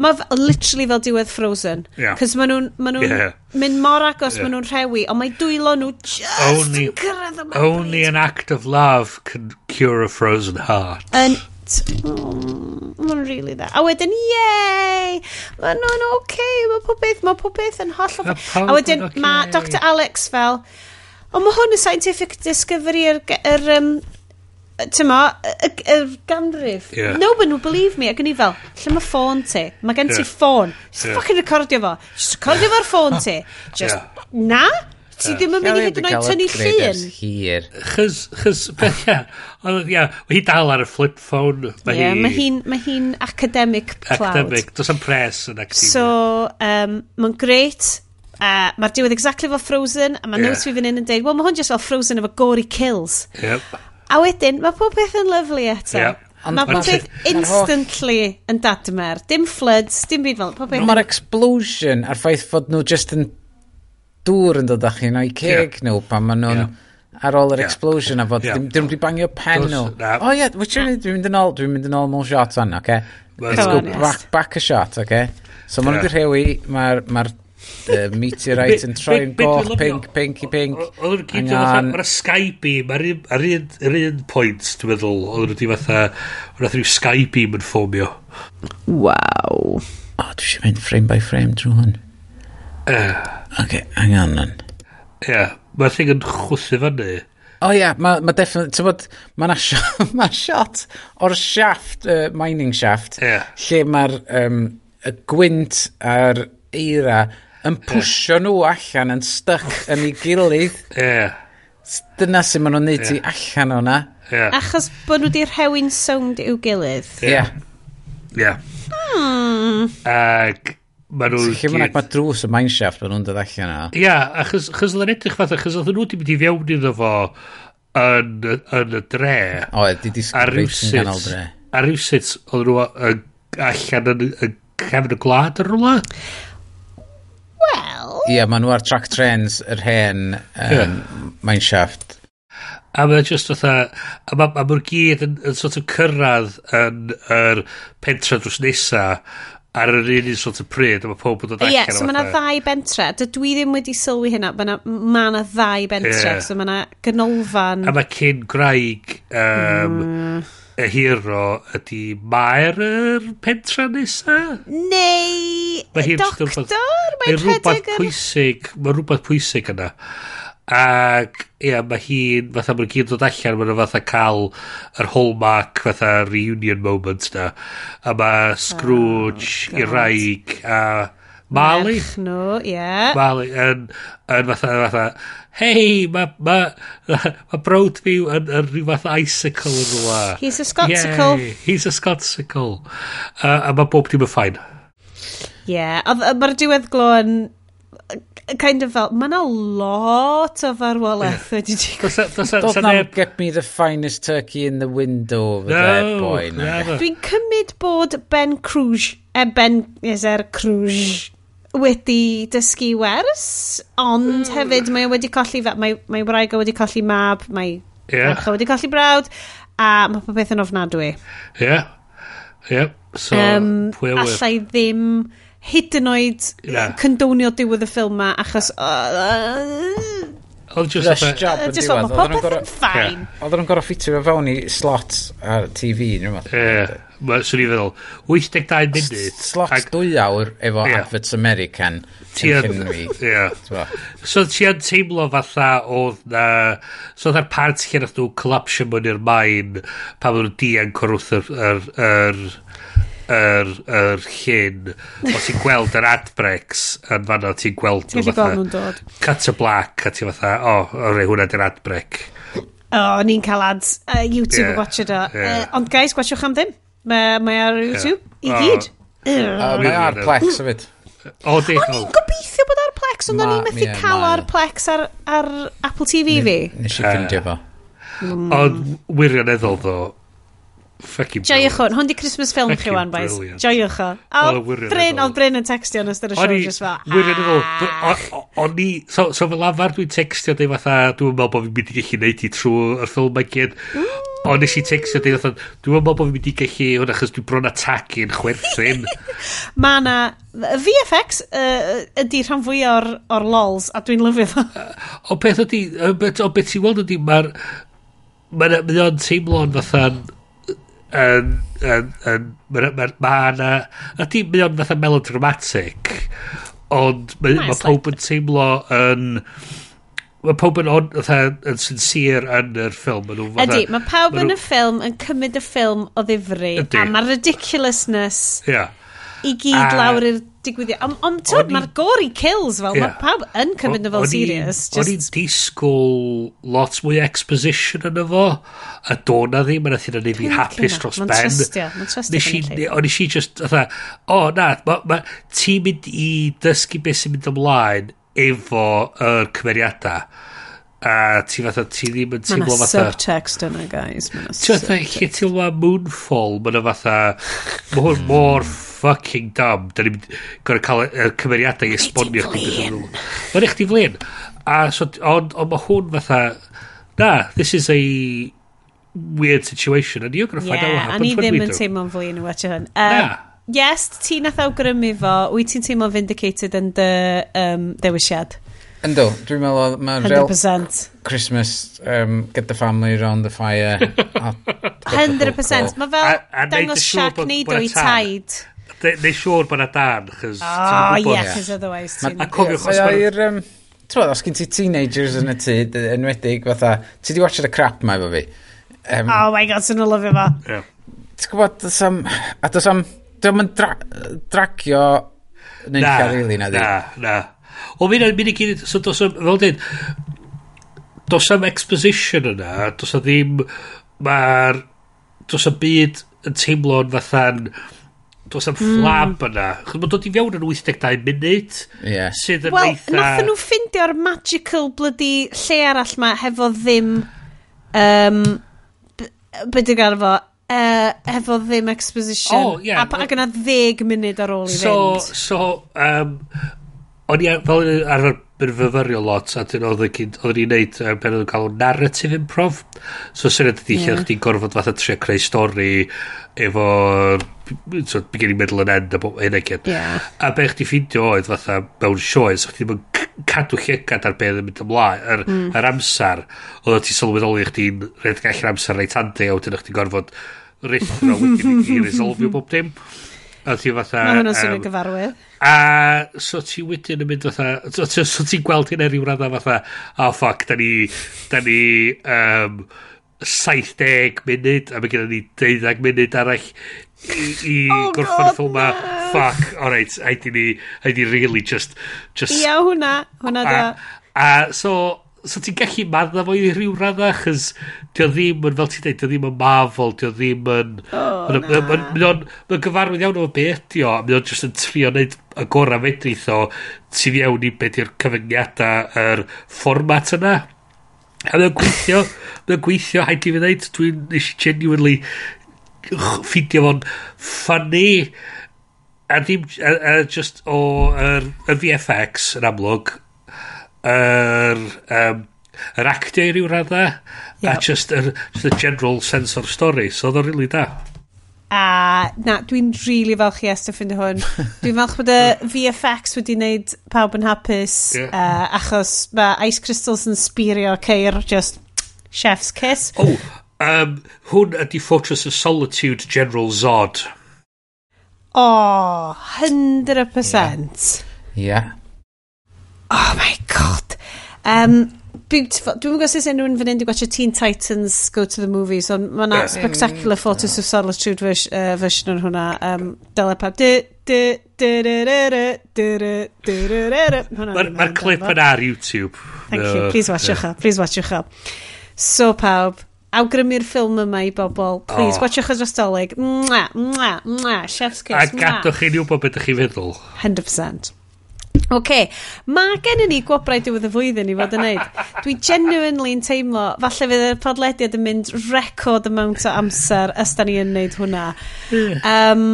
mae literally fel diwedd Frozen. Yeah. Cys maen nhw'n ma nhw yeah. mynd mor agos, yeah. maen nhw'n rhewi, ond mae dwylo nhw just only, yn cyrraedd yma. Only an act of love can cure a frozen heart. Yn Oh, mm, mae'n really dda. A wedyn, yay! Mae nhw'n oce, okay. mae pob beth, mae pob beth yn hollol... A wedyn, okay. mae Dr Alex fel, Ond mae hwn yn scientific discovery yr, yr um, Tyma, y, y y ganrif. Yeah. No one will believe me. Ac yn i fel, lle mae ffôn ti? Mae gen ti yeah. ffôn. Just yeah. fucking recordio fo. Just recordio fo'r ffôn ti. *laughs* Just, yeah. na? Ti ddim yn mynd i hyd yn oed tynnu llun. Hir. Chys, chys, beth, *laughs* ia. Ond, Ia, mae hi dal ar y flip phone. Ie, yeah, mae hi'n ma hi academic cloud. Academic, Does am pres yn academia. So, um, mae'n greit Uh, Mae'r diwedd exactly fel Frozen, a mae yeah. notes fi fan hyn yn deud, wel, mae hwn just fel Frozen efo gory kills. Yep. A wedyn, mae pob beth yn lyflu eto. Yep. Mae pob beth instantly yn dadmer. Dim floods, dim byd fel. No. Mae'r explosion a'r ffaith fod nhw just yn dŵr yn dod â chi, na'i ceg yeah. nhw pan maen nhw'n... Yeah ar ôl yr yeah. explosion a fod, yeah. dim wedi bangio pen nhw. O ie, dwi'n mynd yn ôl, dwi'n mynd yn ôl mewn shot fan, oce? Okay? Let's go back, back a shot, oce? Okay? So maen nhw wedi rhewi, mae'r ma The meteorite yn troi'n goch, pink, pinky, pink. Oedd nhw'n gyd yn fatha, Skype skybeam, ar un pwynt, dwi'n meddwl, oedd nhw'n fatha, oedd Skype skybeam yn ffomio. Waw. O, dwi eisiau mynd frame by frame drwy hwn. Uh, OK, on then. Ie, mae'r thing yn chwthu fyny. O oh, ia, mae ma definitely, ti'n bod, mae shot, ma *laughs* shot o'r shaft, uh, mining shaft, yeah. lle mae'r um, y gwynt a'r eira yn pwysio nhw allan yn stuck yn ei gilydd. Yeah. Dyna sy'n maen nhw'n neud yeah. i allan o'na. Yeah. Achos bod nhw wedi rhewi'n sound i'w gilydd. Ie. Ie. Hmm. Ac maen nhw... Lle mae'n agma drws y mineshaft maen nhw'n dod allan yna. Ia, achos, achos oedd yn edrych fath, achos oedd nhw wedi mynd i fewn iddo fo yn, yn y dre. O, di disgwyl reit yn ganol dre. A rhywsut oedd nhw allan yn, yn cefn y gwlad yn rhywle? Wel... Ie, maen nhw ar track trains yr hen um, mineshaft. A mae'n just fatha... A mae'n ma, ma gyd yn, yn sort of cyrraedd yn yr pentra drws nesa ar yr un un sort of pryd, a mae pob yn dod allan. Ie, yeah, so mae yna ddau bentra. Dydw i ddim wedi sylwi hynna, mae yna ddau bentra, yeah. so mae yna ganolfan... A mae cyn graig... Um, mm y hero ydy mae'r er pentra nesa? Neu mae doctor? Mae'n rhedeg yn... Pwysig, mae rhywbeth pwysig yna. Ac ia, mae hi'n, fatha mae'n gyd dod allan, mae'n fatha cael yr hallmark, fatha reunion moment na. A mae oh, Scrooge, oh, Iraig, a Mali. Merch nhw, ie. Yeah. Mali, yn, yn fatha, fatha, hei, mae ma, ma brawd fi yn, yn rhyw fath icicle yn rhywle. He's a Scotsicle. Yay, he's a Scotsicle. Uh, a mae bob dim yn ffain. Ie, yeah, mae'r diwedd glo yn kind of fel, mae yna lot o farwolaeth wedi digwydd. Does e- e- e not get me the finest turkey in the window over no, there, boy. No. Dwi'n cymryd bod Ben Cruz, e Ben, is er Crwj, wedi dysgu wers, ond mm. hefyd mae wedi colli, mae, mae wraig wedi colli mab, mae yeah. wedi colli brawd, a mae popeth yn ofnadwy. Ie, yeah. ie, so um, Allai ddim hyd yn oed yeah. cyndonio diwedd y ffilm ma, achos... Uh, uh, Oedd just Lush job yn diwedd. Mae popeth yn ffain. Oedd nhw'n gorau ffitio fe fewn i slot ar TV neu rhywbeth. Ie, mae swn i feddwl, 82 munud. Slot dwy awr efo adverts American yn cynwi. Ie. So ti yn teimlo fatha oedd na... So oedd ar part lle nath nhw collapsio mwyn i'r maen pan oedd nhw'n dianc o'r wrth yr yr, yr llun, os ti'n gweld yr adbrex yn fanna, ti'n gweld ti'n gallu gweld nhw'n dod Cut to black, a ti'n fatha, o, oh, rei hwnna di'r adbrec. O, oh, ni'n cael ads. Uh, YouTube yeah, watch it o. Yeah. Uh, ond guys, gwachwch am ddim. Mae, mae ar YouTube, yeah. i gyd. Uh, mae ar Plex hefyd. O, di. O'n i'n gobeithio bod ar Plex, ond o'n i'n methu cael ar Plex ar, ar Apple TV fi. Nes i ffindio fo. Ond wirioneddol ddo, Fucking Joiwch hwn. Hwn di Christmas film chi wan, boys. Joiwch o. Bryn, oedd Bryn yn textio yn ystod y show, just fel... Wirioneddol. Ah. O'n i... So, so fel afar dwi'n textio, dwi fatha, dwi'n meddwl bod fi'n mynd i gallu neud i trwy y ffilm mae gyd. O, nes i textio, dwi'n meddwl, dwi'n meddwl bod fi'n mynd i gallu hwn achos dwi'n bron atac i'n chwerthin. *laughs* Mae na... VFX uh, ydy rhan fwy o'r, or lols, a dwi'n lyfio fo. *laughs* O beth ydy... O beth ti'n weld ydy, mae'r... Mae'n teimlo'n fatha'n yn... Mae yna... Ydy, mae o'n fatha melodramatic, ond mae ma pob yn teimlo yn... Mae pob yn on, fatha, yn sincere yn yr ffilm. Ydy, mae pawb ma' yn y ffilm yn cymryd y ffilm o ddifri. Ydy. A mae ridiculousness... Yeah i gyd a... lawr i'r digwyddiad. Ond on, on mae'r gory kills fel, yeah. mae pawb yn cymryd nhw fel serious. O'n i'n disgwyl lot mwy exposition yn efo, a do na ddim, a nath i'n anif i hapus dros ben. Mae'n trustio, mae'n trustio. O'n i si just, o na, ma, ma, ti'n mynd i dysgu beth sy'n mynd ymlaen efo yr er cymeriadau a ti fatha, ti ddim yn teimlo fatha... Mae'na subtext yna, guys. Ti fatha, Ti'n teimlo Moonfall, mae'na fatha, mae hwn mor hmm fucking dumb. Da ni'n gorau cael y cymeriadau i esbonio chdi. Mae'n eich di flin. A so, ond on, mae hwn fatha, na, this is a weird situation and you're going to find yeah, out what happened when we do. Yeah, a ni ddim yn teimlo'n fwy yn y watch hwn. Um, na. Yes, ti nath awgrymu fo, wyt ti'n teimlo vindicated yn dy um, dewisiad? Ynddo, dwi'n meddwl mae'n real Christmas um, get the family around the fire. *laughs* 100%. Mae fel dangos siac neud o'i taid. Neu siwr ah, bod na dan, chys... Oh, yeah, chys otherwise... A cofiwch os... I'r... Tro, os gen ti teenagers yn y tŷ, enwedig, fatha, ti di watched y crap ma efo fi. Um, oh my god, sy'n lyfio fo. Ti'n gwybod, does am... A does am... Dwi'n mynd dra dracio... Neu na, really, na, na, na. O, mi'n mynd i gyd... So, does am... Fel dyn... Does am exposition yna, does am ddim... Mae'r... Does am byd yn teimlo'n fatha'n... Fatha Does am fflab hmm. yna. Chos mae'n dod i fewn yn 82 munud. Ie. Sydd yn well, eitha... Wel, nhw ffindio'r magical bloody lle arall ma hefo ddim... Um, Be dwi'n gael fo? Uh, hefo ddim exposition. Oh, yeah. A, pa, ac yna ddeg munud ar ôl i so, fynd. So, um, o'n i fel arfer yn fyfyrio lot a dyn oedd ni'n neud ben oedd yn cael narrative improv so syniad ydy yeah. lle chdi'n gorfod fatha trio creu stori efo so, beginning middle and end a hyn ac hyn. A be chdi ffindio oedd fatha mewn sioe, so chdi ddim yn cadw llygad ar beth yn mynd ymlaen, yr, mm. yr amser, oedd ti sylweddoli chdi'n rhaid gallu'r amser reit handi, a wedyn chdi'n gorfod rithro wedyn i *laughs* resolfio bob dim. A ti fatha... Mae hwnna'n swnio um, gyfarwydd. A so ti wedyn yn mynd fatha... So, so, so ti'n gweld hyn eriw radda fatha... Oh fuck, da ni... Da ni... Um, 70 munud a mae gennym ni 12 munud arall i, i oh gorffan y ffilm ma. Fuck, alright, haid i ni, haid i really just... just Ia, hwnna, hwnna da. A, a so, so ti'n gallu madda fo i rhyw radda, chys dio ddim yn, fel ti'n dweud, dio ddim yn mafol, o ddim yn... Oh, Mae'n gyfarwydd iawn o be ydi o, mae o'n just yn trio wneud y gorau medrith o tu fiewn i beth i'r cyfyngiadau, yr fformat yna. A mae'n gweithio, mae'n gweithio, haid i fi ddeud, dwi'n eisiau genuinely ffidio fo'n ffynnu a ddim a, a just o yr, y VFX yn amlwg yr um, yr actio i ryw raddau yep. a just yr just the general sense of story so oedd o'n really da a na dwi'n rili really falch i Esther ffind hwn *laughs* dwi'n falch bod y VFX wedi wneud pawb yn hapus yeah. uh, achos mae Ice Crystals yn sbirio ceir just chef's kiss oh Um, hwn ydy Fortress of Solitude General Zod. O, oh, 100%. Yeah. yeah. Oh my god. Um, beautiful. Dwi'n gwybod sy'n unrhyw'n fan hyn di gwachio Teen Titans Go to the Movies, ond mae yna spectacular Fortress of Solitude version o'r hwnna. Um, Dyle pab. Mae'r clip yna ar YouTube. Thank you. Please watchwch o. Please watchwch o. So pawb, awgrymu'r ffilm yma i bobl. Please, oh. watchwch y drostolig. Mwa, mwa, mwa, chef's kiss, A gadwch chi'n wybod beth ydych chi feddwl. 100%. Oce, okay. mae gen i ni gwobrau diwedd y flwyddyn i fod yn neud. Dwi genuinely'n teimlo, falle fydd y podlediad yn mynd record amount o amser os da ni yn neud hwnna. Um,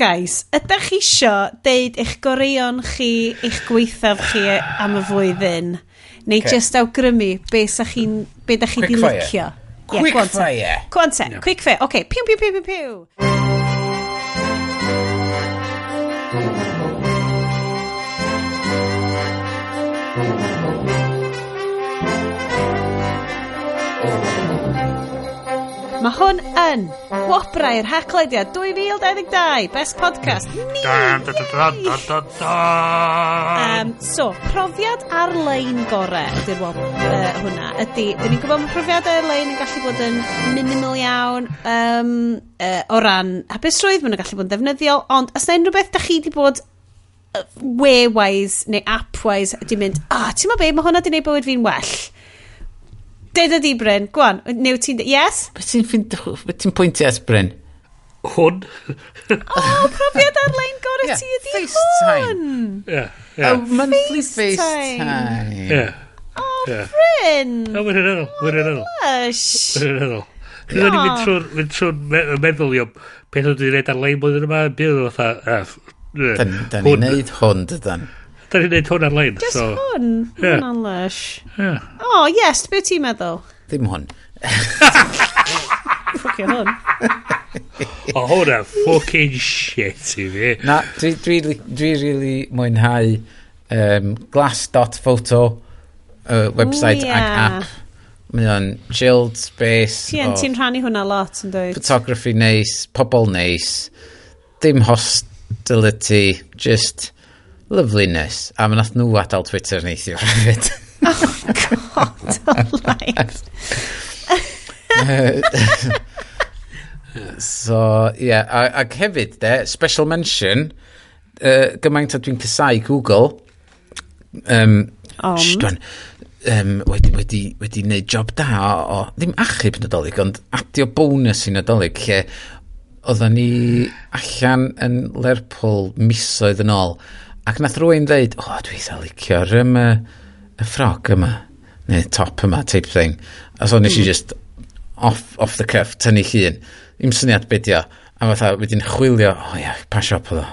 guys, ydych chi isio deud eich goreion chi, eich gweithaf chi am y flwyddyn? neu okay. just awgrymu be sa chi'n be da chi di licio. Quick yeah, fire. Quick yeah, fire. Cwan te, quick fire. ok piw, piw, piw, piw, piw. Mae hwn yn wobrau'r haclediad 2022, best podcast. Mm. Ni! Um, so, profiad ar-lein gore ydy'r wob uh, hwnna. Ydy, dyn ni'n gwybod mae profiad ar-lein yn gallu bod yn minimal iawn um, uh, o ran hapusrwydd, maen nhw'n gallu bod yn ddefnyddiol, ond os na unrhyw beth da chi wedi bod uh, way-wise neu app-wise, wedi mynd, ah, ti'n ma be, mae hwnna wedi gwneud bywyd fi'n well Deda di, Bryn. Gwan, new ti'n... Yes? Beth ti'n ffint... Beth ti'n pwyntio yes, Bryn? Hwn. *laughs* o, profiad ar-lein gorau yeah, ti ydi hwn. FaceTime. Yeah, yeah. Oh, monthly FaceTime. Face yeah. O, yeah. Bryn. O, mae'n rhywbeth. Mae'n rhywbeth. Mae'n rhywbeth. Dwi'n o'n i'n mynd trwy'n meddwl i o beth o'n i'n gwneud ar-lein blwyddyn yma, bydd o'n fatha... Dyn ni'n neud hwn, dydan. Da ni'n neud hwn ar-lein. Just so. hwn? Yeah. Hwnna'n lush. Yeah. Oh, yes, beth ti'n meddwl? Ddim hwn. *laughs* Ffwcio hwn. o, hwnna fucking shit i fi. Na, dwi, dwi, dwi, dwi really mwynhau um, glass.photo uh, website Ooh, yeah. ac app. Mae o'n chilled space. Tien, ti'n rhannu hwnna lot yn dweud. Photography neis, pobl neis, dim hostility, just Loveliness. A mae nath nhw adael Twitter neithiwr *laughs* hefyd. oh, god, *laughs* alright. *laughs* so, ie. Yeah. Ac hefyd, de, special mention, uh, gymaint o dwi'n cysau Google, um, um. Sh, dwan, um, wedi, wedi, wedi wneud job da o, o ddim achub nadolig, ond adio bonus i nadolig, lle oedden ni allan yn Lerpwl misoedd yn ôl, Ac nath rwy'n dweud, o, oh, dwi eitha licio'r um, y ffrog yma, neu top yma, type thing. A so nes i hmm. just off, off the cuff, tynnu llun. Im syniad bedio. A fatha, wedyn chwilio, o oh, ia, pasio oedd o,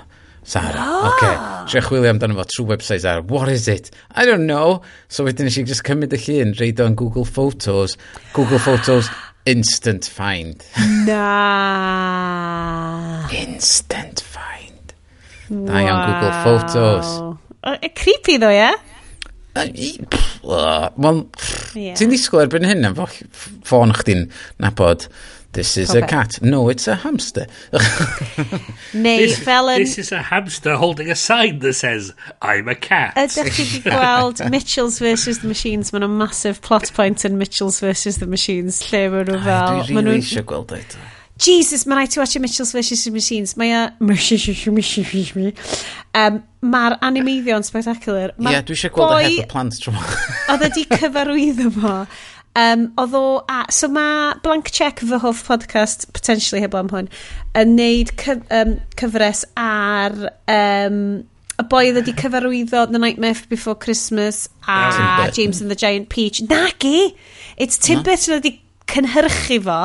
Sara, Oh. oce. Okay. Tre chwilio amdano fo trwy website Sara. What is it? I don't know. So wedyn nes i just cymryd y llun, reid o'n Google Photos. Google Photos, instant find. Na. *laughs* instant find. Da iawn Google Photos. Uh, creepy ddo, ie? Wel, ti'n disgwyl erbyn hyn efo ffôn chdi'n nabod This is a cat. No, it's a hamster. *laughs* Neu fel yn... This is a hamster holding a sign that says, I'm a cat. Ydych chi wedi gweld *laughs* Mitchells vs The Machines? Mae'n a massive plot point yn Mitchells vs The Machines, lle maen nhw fel... Dwi rili eisiau gweld eto. Jesus, mae'n rhaid ti watch Mitchell's vs. Machines. Mae e- a... Um, Mae'r animeiddion spectacular. Ie, yeah, dwi eisiau gweld y heb y plant tro *laughs* Oedd e cyfarwyddo fo. Um, oedd o... A, so mae Blank Check fy hoff podcast, potentially heb am hwn, yn neud cyf, um, cyfres ar... Um, y boi oedd wedi cyfarwyddo The Nightmare Before Christmas a James and the Giant Peach. Nagi! It's Tim Burton oedd wedi cynhyrchu fo.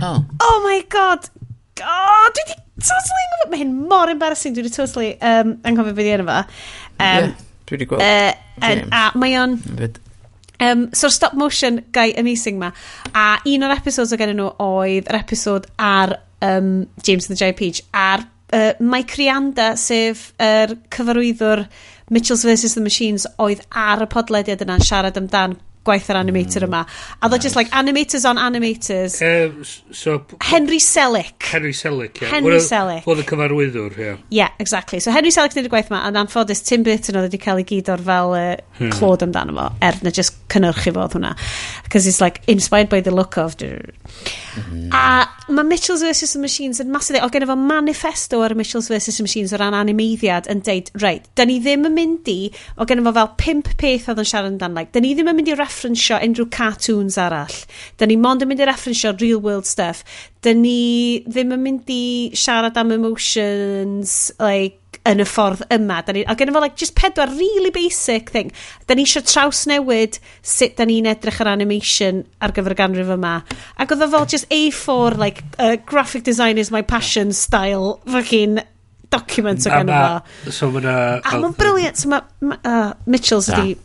Oh. Oh my god. Oh, dwi di totally anghofio. Mae hyn mor embarrassing. Dwi di totally um, anghofio beth i enw fo. Um, yeah, dwi di gweld. Uh, and, a mae o'n... Um, so'r stop motion guy amazing ma. A un o'r episodes o gen nhw oedd yr episod ar um, James and the Giant Peach a'r uh, Mike Rianda sef yr er cyfarwyddwr Mitchells vs the Machines oedd ar y podlediad yna'n siarad amdan gwaith yr animator yma. A dda just like animators on animators. Um, so, Henry Selick. Henry Selick, ie. Yeah. Henry Selick. Oedd y cyfarwyddwr, ie. Yeah. yeah, exactly. So Henry Selick wneud y gwaith yma, and anffodus Tim Burton oedd wedi cael ei gyd o'r fel uh, hmm. clod amdano fo, er na just cynnyrchu fo oedd hwnna. Because it's like inspired by the look of... Mm. A mae Mitchells vs. the Machines yn massive. Oedd gen efo manifesto ar y Mitchells vs. the Machines o ran animeiddiad yn deud, reit, da ni ddim yn mynd i, oedd gen efo fel pimp peth oedd yn siarad Dan like, da ni ddim yn mynd i referensio unrhyw cartoons arall. Da ni mond yn mynd i referensio real world stuff. Da ni ddim yn mynd i siarad am emotions, like, yn y ffordd yma. Da ni, a gen i like, just pedwar really basic thing. Da ni eisiau traws newid sut da ni'n edrych ar animation ar gyfer y ganrif yma. Ac oedd o fel just A4, like, uh, graphic design is my passion style fucking document o gen i fo. So, a mae'n briliant. So, ma, ma, uh, Mitchells ydi...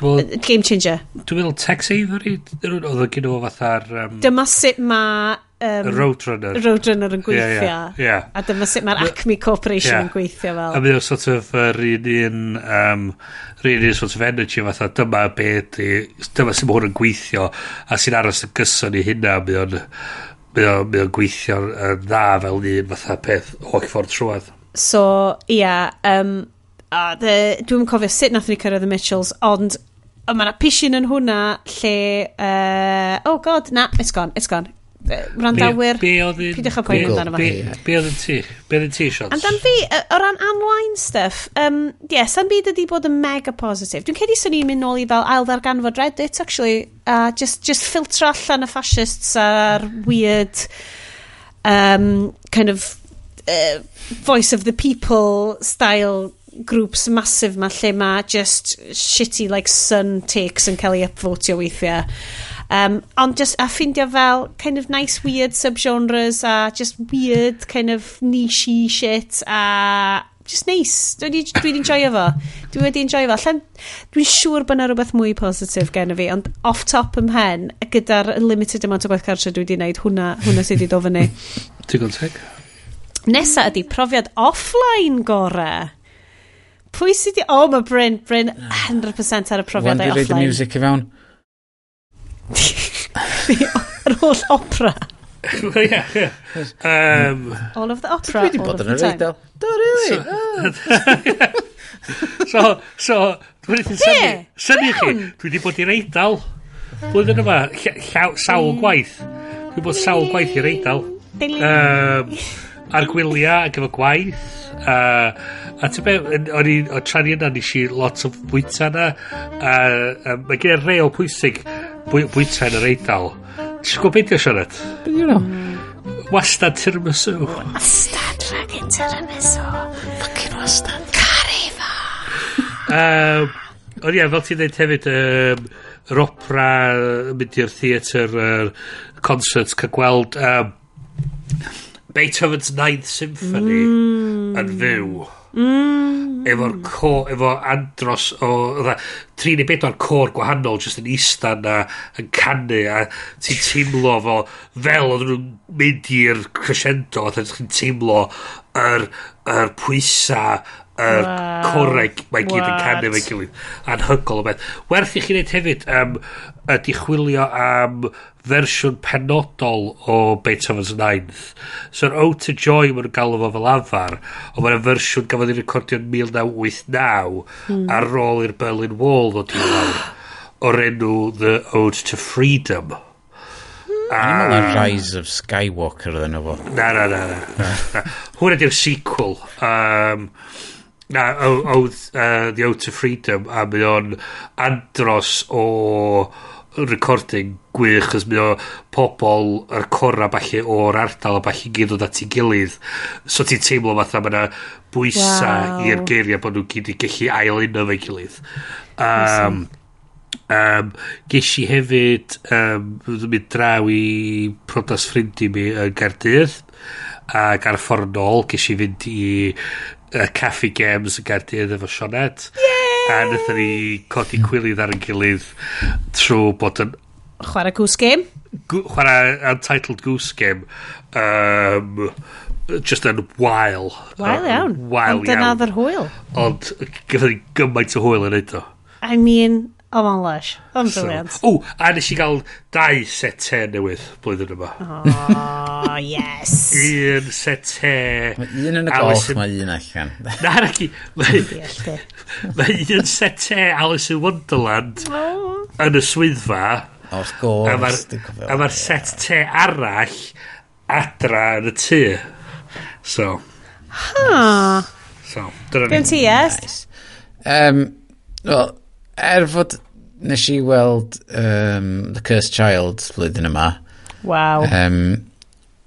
Game changer. Dwi'n meddwl Tex Avery, oedd yn gyda fo fatha'r... Um, dyma sut mae... Um, Roadrunner. Roadrunner yn gweithio. Yeah, yeah, yeah. A dyma sut mae'r Acme Corporation yeah. yn gweithio fel. A mi oedd sort of yr un un... Um, Rydyn ni'n sort of energy fatha dyma beth dyma sy'n hwn yn gweithio a sy'n aros yn gyson i hynna mi o'n mi o'n gweithio yn dda fel un fatha peth holl ffordd trwad so ia yeah, um, dwi'n cofio sut nath ni cyrraedd y Mitchells ond O, mae yna pishin yn hwnna lle... Uh, oh god, na, it's gone, it's gone. Randawyr, pidwch am poen amdano fo. Be oedd yn ti? Be oedd yn ti, Shots? Amdan fi, o ran online stuff, um, yes, sa'n byd ydi bod yn mega positif. Dwi'n cedi sy'n ni'n mynd nôl i fel ail ddarganfod Reddit, actually, uh, just, just filtro allan y fascists a'r weird um, kind of uh, voice of the people style groups massive ma lle ma just shitty like sun takes yn cael ei upvotio weithiau um, ond just a ffindio fel kind of nice weird subgenres a just weird kind of nichey shit a just nice. Dwi wedi dwi enjoyo fo. Dwi wedi enjoyo fo. Dwi'n siŵr bod yna rhywbeth mwy positif gen i fi ond off top ym mhen gyda'r limited amount o gwaith cartre dwi wedi wneud hwnna hwnna sydd wedi dod fyny. Digon teg. Nesa ydy profiad offline gorau Pwy sydd wedi... O, oh, mae Bryn, Bryn 100% ar y profiadau offline. Wan di reid y music i fewn. Yr holl opera. Ie, ie. Um, all of the opera, all of the time. Dwi wedi bod yn yr eidl. Do, really? *laughs* So, so, dwi wedi synnu, synnu chi, dwi wedi bod i'r eidl. Blwyddyn yma, llaw, sawl gwaith. Dwi wedi bod sawl gwaith i'r eidl. Um, ar gwyliau ac efo gwaith uh, a ti'n be o'n i o tra ni yna nes i lot o bwyta yna a, a mae gen i rei o pwysig bwy, bwyta yn yr eidal. Ti'n gwybod beth yw Sioned? Beth yw'n o? Wastad tiramisu. Wastad rhagin tiramisu. Fucking wastad. Carifa um, ond ie fel ti'n dweud hefyd um, yr opera mynd i'r theatr yr concerts cael gweld um, Beethoven's Ninth Symphony mm. yn fyw. Mm. Efo'r efo andros o... Dda, tri neu bedwar cor gwahanol jyst yn eista na yn canu a ti'n teimlo fo fel oedd nhw'n mynd i'r crescendo a ti'n teimlo yr, yr pwysa y coreg mae gyd yn canu fe'n gilydd. Anhygol o beth. Werth i chi wneud hefyd um, ydy chwilio am fersiwn penodol o Beethoven's Ninth. So'r Ode to Joy mae'n galw fo fel afar, ond mae'n fersiwn gafodd ei yn 1989 hmm. ar ôl i'r Berlin Wall ddod i lawr o'r enw The Ode to Freedom. Hmm. Animal and Rise of Skywalker ddyn nhw fo. Na, na, na. na. Hwn ydy'r sequel. Um, Na, oedd uh, The Out of Freedom a mae o'n andros o recording gwych os mae o pobl yr cora falle o'r ardal a falle gyd o at ei gilydd. So ti'n teimlo fatha mae yna bwysa wow. i'r geiriau bod nhw gyd i gallu ail un fe gilydd um, um, ges i hefyd um, mynd draw i prodas ffrindi mi yn Gardydd ac ar y ffordd nôl ges i fynd i uh, Caffi Games yn Gaerdydd efo Sionet. A wnaethon ni codi cwilydd ar y gilydd trwy bod yn... Chwarae Goose Game? Chwarae Untitled Goose Game. Um, just yn wael. Wael iawn. Wael iawn. Ond dyna ddyr hwyl. Ond gyda ni gymaint o hwyl yn edo. I mean, Oh, mae'n lesh. O'n briliant. So, o, a nes i gael dau set te newydd blwyddyn yma. Oh, *laughs* yes. un set te. Mae un yn y goch, mae un allan. *laughs* Na, na ki. Mae ma un set te Alice in Wonderland oh. yn y swyddfa. Of course. A mae'r ma set te arall adra yn y tŷ. So. Ha. So, dyna ni. Bwnt i, yes. Um, Wel, er fod nes i weld um, The Cursed Child flwyddyn yma. Waw. Um,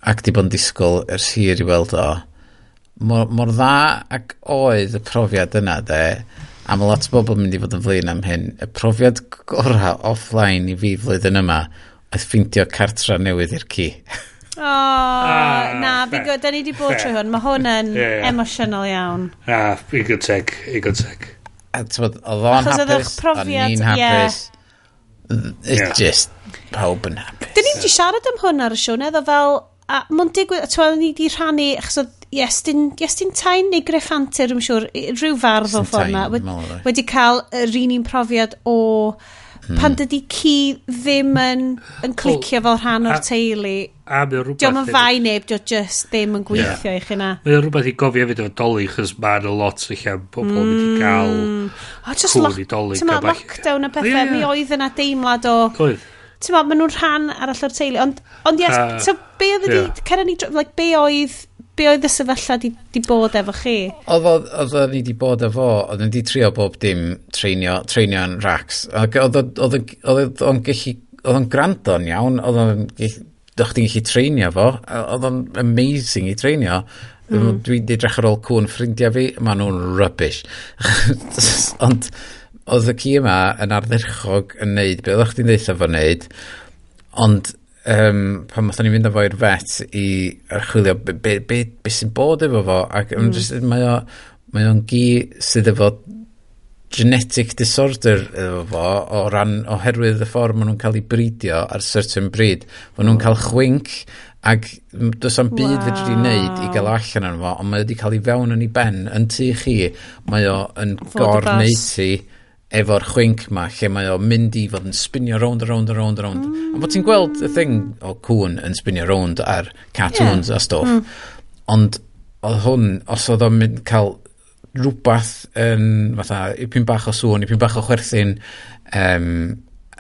ac di bod yn disgwyl ers hir i weld o. Mor, mor dda ac oedd y profiad yna de, a mae lot o bobl mynd i fod yn flin am hyn, y profiad gorau offline i fi flwyddyn yma oedd ffeindio cartra newydd i'r ci. *laughs* O, oh, ah, na, fi gwybod, da ni wedi bod trwy hwn. Mae hwn yn yeah, yeah. emosiynol iawn. Ah, i gynteg, i gynteg tywod, oedd o'n hapus, oedd eich profiad, o'n i'n hapus. Yeah. It's yeah. just, pawb yn hapus. Dyn ni'n di siarad am hwn ar y sio'n eddo fel, a mae'n digwydd, tywod, ni di rhannu, achos oedd Iestyn, Iestyn Tain neu Greffantur, yn siŵr, rhyw fardd o ffordd yma, wedi cael yr un un profiad o mm. pan dydy ci ddim yn, yn clicio fel rhan o'r teulu. A, a mae rhywbeth... Diolch yn fai neb, diolch just ddim yn gweithio yeah. i chi na. Mae rhywbeth i gofio fydd o'r doli, chys mae'n lot hmm. i lle pobl mm. wedi cael oh, just cwn i doli. Ti'n meddwl, lockdown a pethau, yeah. mi oedd yna deimlad o... Oedd. Ti'n ma, maen nhw'n rhan arall o'r teulu. Ond, ond yes, uh, so be oedd ydi, yeah. ni, like, be oedd be oedd y sefyllfa di, di bod efo chi? Oedd oedd ni di bod efo, oedd ni di trio bob dim treinio, treinio yn racs. Ac oedd o'n gallu, oedd o'n grando'n iawn, oedd o'n Dych chi'n gallu treinio fo, oedd o'n amazing i treinio. Mm. Dwi Dwi'n edrych ar ôl cwn ffrindiau fi, maen nhw'n rubbish. *laughs* Ond oedd y ci yma yn ardderchog yn neud be oeddech chdi'n ddeitha fo neud, ond um, pan mathon ni'n mynd â fo i'r vet i archwilio be, be, be, be sy'n bod efo fo ac mm. just, mae o mae o'n gi sydd efo genetic disorder efo fo o ran oherwydd y ffordd maen nhw'n cael ei bridio ar certain breed maen nhw'n cael chwink ac does am byd wow. fedri wneud i gael allan arno fo ond mae wedi cael ei fewn yn ei ben yn tu chi mae o yn gorneiti efo'r chwink ma lle mae o mynd i fod yn spinio round a round a round a round Mm. a bod ti'n gweld y thing o cwn yn spinio round ar cartoons yeah. a stwff. Mm. Ond oedd hwn, os oedd o'n mynd cael rhywbeth yn um, fatha ipyn bach o sŵn, ipyn bach o chwerthin um,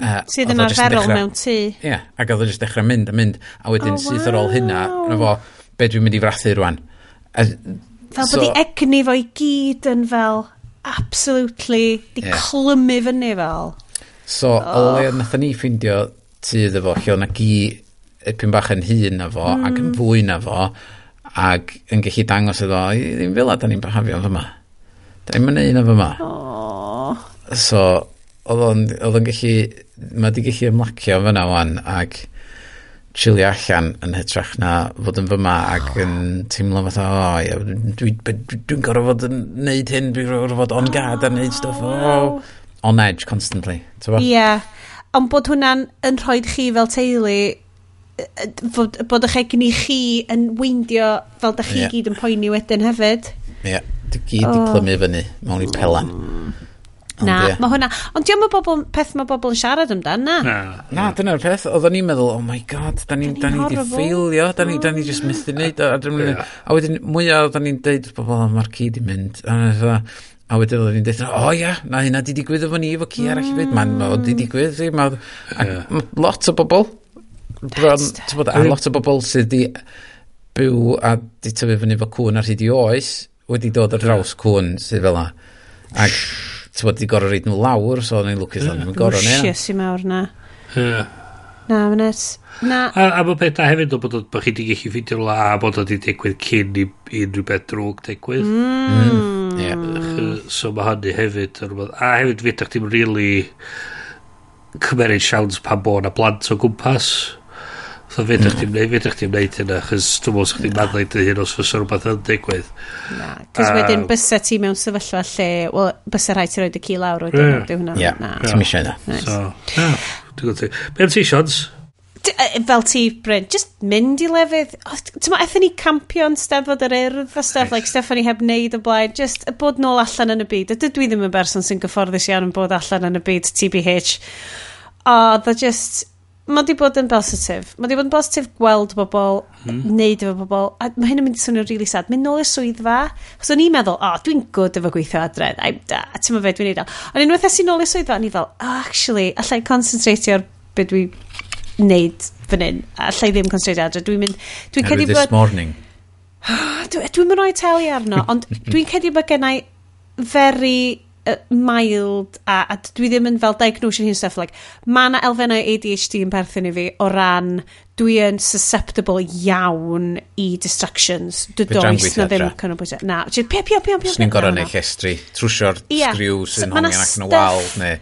a, sydd yn arferol mewn tŷ ie, yeah, ac oedd o jyst dechrau mynd a mynd a wedyn oh, wow. syth ar ôl hynna yna fo, be dwi'n mynd i frathu rwan a, fel so, bod i egni fo i gyd yn fel absolutely di yeah. clymu fyny fel. So, oh. o le nath ni ffindio tu iddo fo, lle o'na gi epyn bach yn hun na fo, mm. ac yn fwy na fo, ac yn gallu dangos iddo, ddim fel a da ni'n bychafio'n fyma. Da ni'n mynd na fyma. Oh. So, oedd o'n gallu, mae di gallu ymlacio fyna wan, ac chillio allan yn hytrach na fod yn fyma ac yn teimlo fatha o oh, yeah, dwi'n dwi, dwi, dwi gorfod fod yn neud hyn dwi'n gorfod fod on gad a neud stuff oh, on edge constantly ie yeah. ond bod hwnna'n yn rhoi chi fel teulu bod, bod eich egni chi yn weindio fel da chi yeah. gyd yn poeni wedyn hefyd ie yeah. dy gyd oh. i clymu fyny mewn i pelan Na, yeah. mae hwnna... Ond diolch mae bobl, peth mae bobl yn siarad amdan, na? Na, na dyna'r peth. Oedden ni'n meddwl, oh my god, da ni, da ni di ffeilio, da ni, da ni just methu neud. A, yeah. a wedyn, mwyaf, oedden ni'n deud bobl, mae'r ci di mynd. A, a a wedyn oedden ni'n deud, o oh, ia, na hynna di digwydd efo ni, efo ci arall i mm. fyd. Mae'n ma, di digwydd, ma, yeah. lot o bobl. Bron, bod, a lot o bobl sydd di byw a di tyfu fyny efo cwn ar hyd i oes, wedi dod ar draws cwn sydd fel yna. Ac ti'n bod, di gorau reid nhw lawr, so o'n i'n lwcus yeah. o'n i'n gorau neu. Rwsius i mawr na. Yeah. Na, mae'n nes. Na. A, a mae pethau hefyd o bod bod chi wedi gallu ffidio la a bod o wedi digwydd cyn i unrhyw beth drwg digwydd. Mm. mm. Yeah. So mae hynny hefyd. A hefyd fydach chi'n really cymeryd siawns pan bod na blant o gwmpas. Mm So fe ddech chi'n gwneud, fe ddech hynna, chys dwi'n mwyn sa'ch chi'n maddau dy hyn os fysa rhywbeth yn digwydd. Na, cys wedyn bysa ti mewn sefyllfa lle, wel, bysa rhaid ti roed y ci lawr oedden nhw, dwi'n hwnna. Ie, ti'n misio hynna. So, ie, dwi'n gwybod ti. Be'n ti, Sions? Fel ti, Bryn, just mynd i lefydd. Ti'n ma, eithon ni campio'n steddfod yr urdd a stuff, like Stephanie heb wneud y blaen, just bod nôl allan yn y byd. Ydw dwi ddim yn berson sy'n gyfforddus iawn yn bod allan yn y byd TBH. Oh, they're just mae di bod yn positif. Mae di bod yn positif gweld bobl, mm. neud efo bobl. A mae hyn yn mynd i swnio'n really sad. Mynd nôl i'r swyddfa. Chos o'n i'n meddwl, o, oh, dwi'n gwrdd efo gweithio adre. I'm da. A ti'n meddwl, dwi'n neud o. Ond unwaith es i nôl i'r swyddfa, o'n i fel, oh, actually, allai concentratio ar beth dwi'n neud fan hyn. Allai ddim concentratio adre. Dwi'n mynd... Dwi'n cedi bod... This morning. Dwi'n mynd roi teli arno, *laughs* ond dwi'n cedi bod gennau very uh, mild a, a dwi ddim yn fel diagnosio hyn stuff like mae yna elfennau ADHD yn perthyn i fi o ran dwi yn susceptible iawn i distractions. Dy does na ddim canolbwyntio. Na pia pia pio pio pia ni'n gorau neud llestri trwsio'r yeah. sgriw sy'n hongian ac yn y wal neu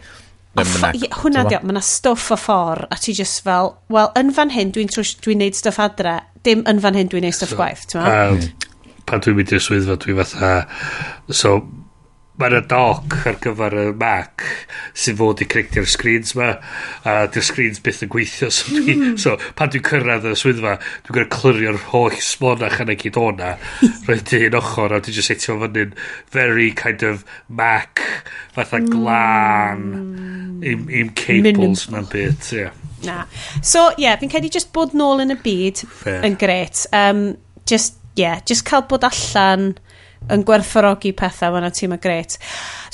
hwnna dio, mae yna. stwff o ffordd a ti just fel, wel, yn fan hyn dwi'n dwi, dwi neud stuff adre, dim yn fan hyn dwi'n neud stuff gwaith, ti'n meddwl? Um, pan dwi'n mynd i'r swyddfa, dwi fatha, so mae'n y doc ar gyfer y Mac sy'n fod i connectio'r screens ma a di'r screens byth yn gweithio so, dwi, hmm. so pan dwi'n cyrraedd y swyddfa dwi'n gwneud clyrio'r holl sbon a chanau gyd o'na *laughs* roed un ochr a dwi'n just setio fyny'n very kind of Mac fatha hmm. glan im, im cables na'n byd yeah. na. So ie yeah, fi'n credu just bod nôl yn y byd Fair. yn gret um, just yeah just cael bod allan yn gwerthfawrogi pethau fan'na ti'n ma gret.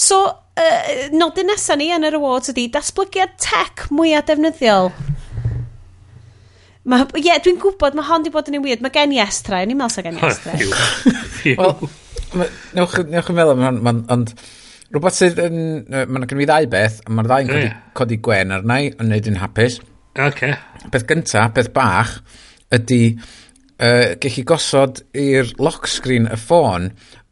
So, uh, nodyn nesaf ni yn yr awards ydy datblygiad tech mwyaf defnyddiol. Ie, yeah, dwi'n gwybod, mae hon di bod yn ei weird. Mae gen i estra, ni'n meddwl sa gen i estra. *laughs* Wel, newch, newch yn meddwl, ond... On, on, Rhywbeth sydd yn... Mae'n gen i ddau beth, a mae'r ddau'n codi, yeah. codi gwen arna i, yn neud yn hapus. Okay. Beth gynta, beth bach, ydy uh, gech chi gosod i'r lock screen y ffôn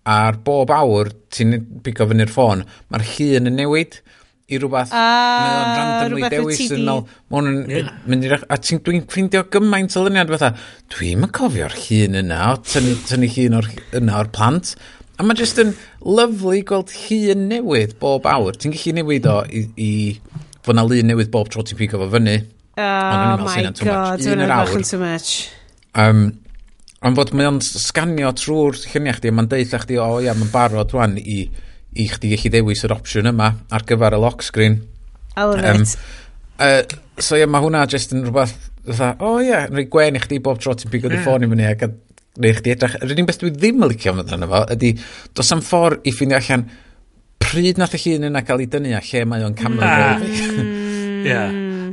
a'r bob awr ti'n bigo fyny'r ffôn, mae'r llun yn newid i rhywbeth ah, randomly dewis yn meddwl ma'n yeah. mynd i'r a ti'n dwi'n ffeindio gymaint o lyniad fatha dwi'n yn cofio'r llun yna o tynnu llun o'r, yna o'r plant. A mae jyst yn lyflu gweld llun newydd bob awr. Ti'n gallu newid o i, i fod na lun newydd bob tro ti'n pigo fo fyny. Oh my god dwi'n bach yn too much. Um, Ond fod mae o'n sganio trwy'r lluniau chdi, mae'n deud chdi, o oh, ia, mae'n barod rwan i, i chdi gallu dewis yr opsiwn yma ar gyfer y lock screen. I love um, it. Uh, so ia, mae hwnna jyst yn rhywbeth, fatha, o oh, ia, yn rhoi gwen i chdi bob tro ti'n pigo dy hmm. ffôn i fyny ac neu chdi edrych. Yr unig beth dwi ddim yn licio amdano fo, ydy, dos am ffordd i ffindio allan pryd nath y llun yna cael ei dynnu a lle mae o'n camera ah. *laughs* fi. Ie.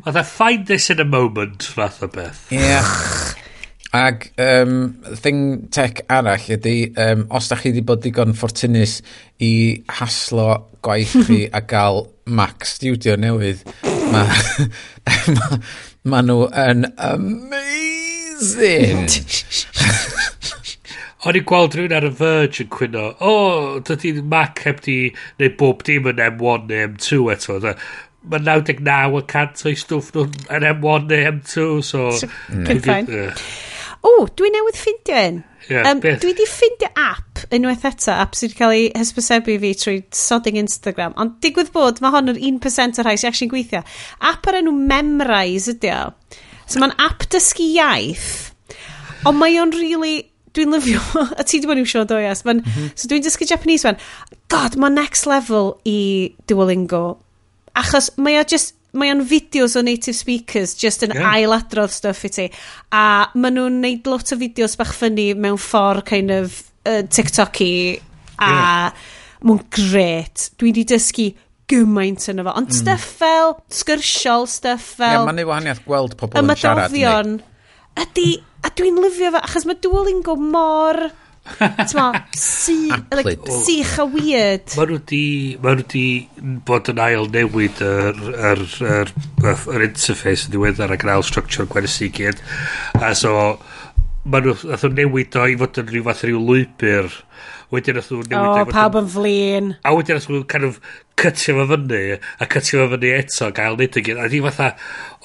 Oedd e find this in a moment fath o beth. Ie. Yeah. Ac um, thing tech arall ydy, um, os da chi wedi bod digon ffortunus i haslo gwaith *laughs* chi a gael Mac Studio newydd, mae *laughs* ma, ma nhw yn amazing! *laughs* O'n i'n gweld rhywun ar y Verge yn cwyno, o, oh, dydy Mac heb di neu bob dim yn M1 neu M2 eto. Da mae 99 y cant o'i stwff nhw'n yn M1 neu M2, so... It's been fine. Uh, O, dwi newydd ffeindio un. Yeah, um, beth? dwi di ffeindio app unwaith eto, app sydd wedi cael ei hysbysebu fi trwy sodding Instagram. Ond digwydd bod, mae hon yr 1% o'r rhai sy'n actually'n gweithio. App ar enw Memrise ydi o. So mae'n app dysgu iaith. Ond mae o'n really... Dwi'n lyfio, *laughs* a ti di bod yn siarad o yes. Mm mhm. -hmm. So dwi'n dysgu Japanese fan. God, mae next level i Duolingo. Achos mae o just mae o'n fideos o native speakers just yn yeah. ailadrodd stuff i ti. A maen nhw'n neud lot o fideos bach ffynnu mewn ffordd kind of uh, TikTok-y. A yeah. mae'n gret. Dwi wedi dysgu gymaint yn efo. Ond mm. stuff fel, sgyrsiol stuff fel... Yeah, mae'n ei wahaniaeth gweld pobl yn siarad. Ymadroddion. Ydy, a dwi'n lyfio fe, achos mae Duolingo mor... Ti'n like, sych a weird. Mae nhw di, ma nhw di bod yn ail newid yr, yr, yr, yr, yr interface yn ddiweddar ac yn ail structure gwersi gyd. A so, mae nhw, nath nhw newid o i fod yn rhyw fath rhyw lwybr. Wedyn nath nhw newid o... O, pawb yn flin. A wedyn nath nhw kind of cytio fo fyny, a cytio fo fyny eto, gael nid y gyd. A di fatha,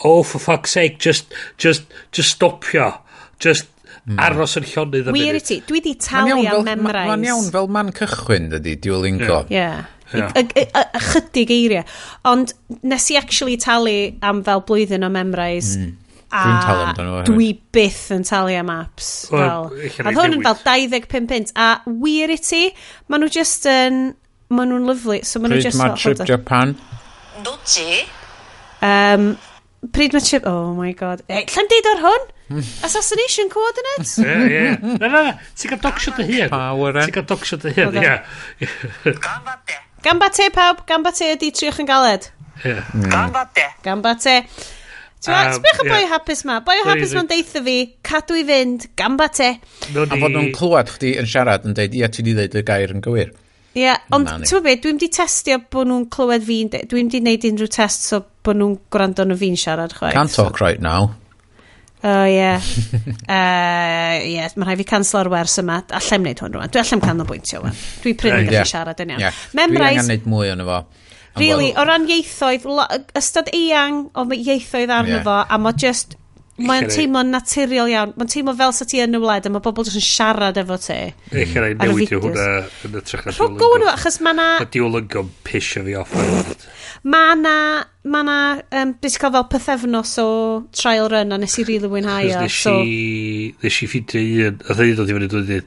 oh for fuck's sake, just, just, just stopio. Just, Hmm. aros yn llonydd am Wir i ti, dwi di talu am memrise. Mae'n iawn fel man cychwyn, dydy, Duolingo. Ie. Yeah. Yeah. Ychydig eiriau. Ond nes i actually talu am fel blwyddyn o memrise. Mm. A dwi, dwi byth yn talu am apps. Well, fel. A hwn yn fel 25 pint. A wir i ti, maen nhw just yn... Maen nhw'n lyflu. So maen nhw just... Pryd mae Trip Japan? Dwtsi? Um, Pryd mae Chip... Oh my god. E, lla'n deud ar hwn? Hmm. Assassination Coordinates? Ie, ie. Na, na, na. Ti'n cael docsio dy hun. Power, e. Ti'n cael docsio dy hun, ie. *laughs* Gamba te. pawb. Gamba te ydi triwch yn galed. Ie. Gamba te. Ti'n sbych y boi hapus ma. Boi hapus ma'n deitha fi, cadw i fynd, Gamba gambate. A fod nhw'n clywed chdi yn siarad yn deud, ia, ti di ddeud y gair yn gywir. Ie, yeah, ond ti'n be, dwi'n di testio bod nhw'n clywed fi'n... Dwi'n di wneud unrhyw test so bod nhw'n gwrando nhw fi'n siarad chwaith. Can't talk right now. O, ie. *laughs* Eh, ie, mae rhaid fi cancel cancelo'r wers yma. Allai'm wneud hwn rwan. Dwi allai'm canolbwyntio rwan. Dwi pryn yn gallu siarad yn iawn. Yeah. Memrise... Dwi angen neud mwy o'n efo. Really, o ran ieithoedd, ystod eang o ieithoedd arno yeah. fo, a mo just Mae'n teimlo'n naturiol iawn. Mae'n teimlo fel sa ti yn y wled a mae bobl jyst yn siarad efo ti. Eich rai newidio hwnna yn y trech na diolch. Rwy'n achos mae na... Mae diolch yn pisio fi off. Mae na... Mae na... Um, Bys cael fel pethefnos o trial run a nes i rili wynhau o. So... Nes i ffidio un... A ddyn i fyny dod i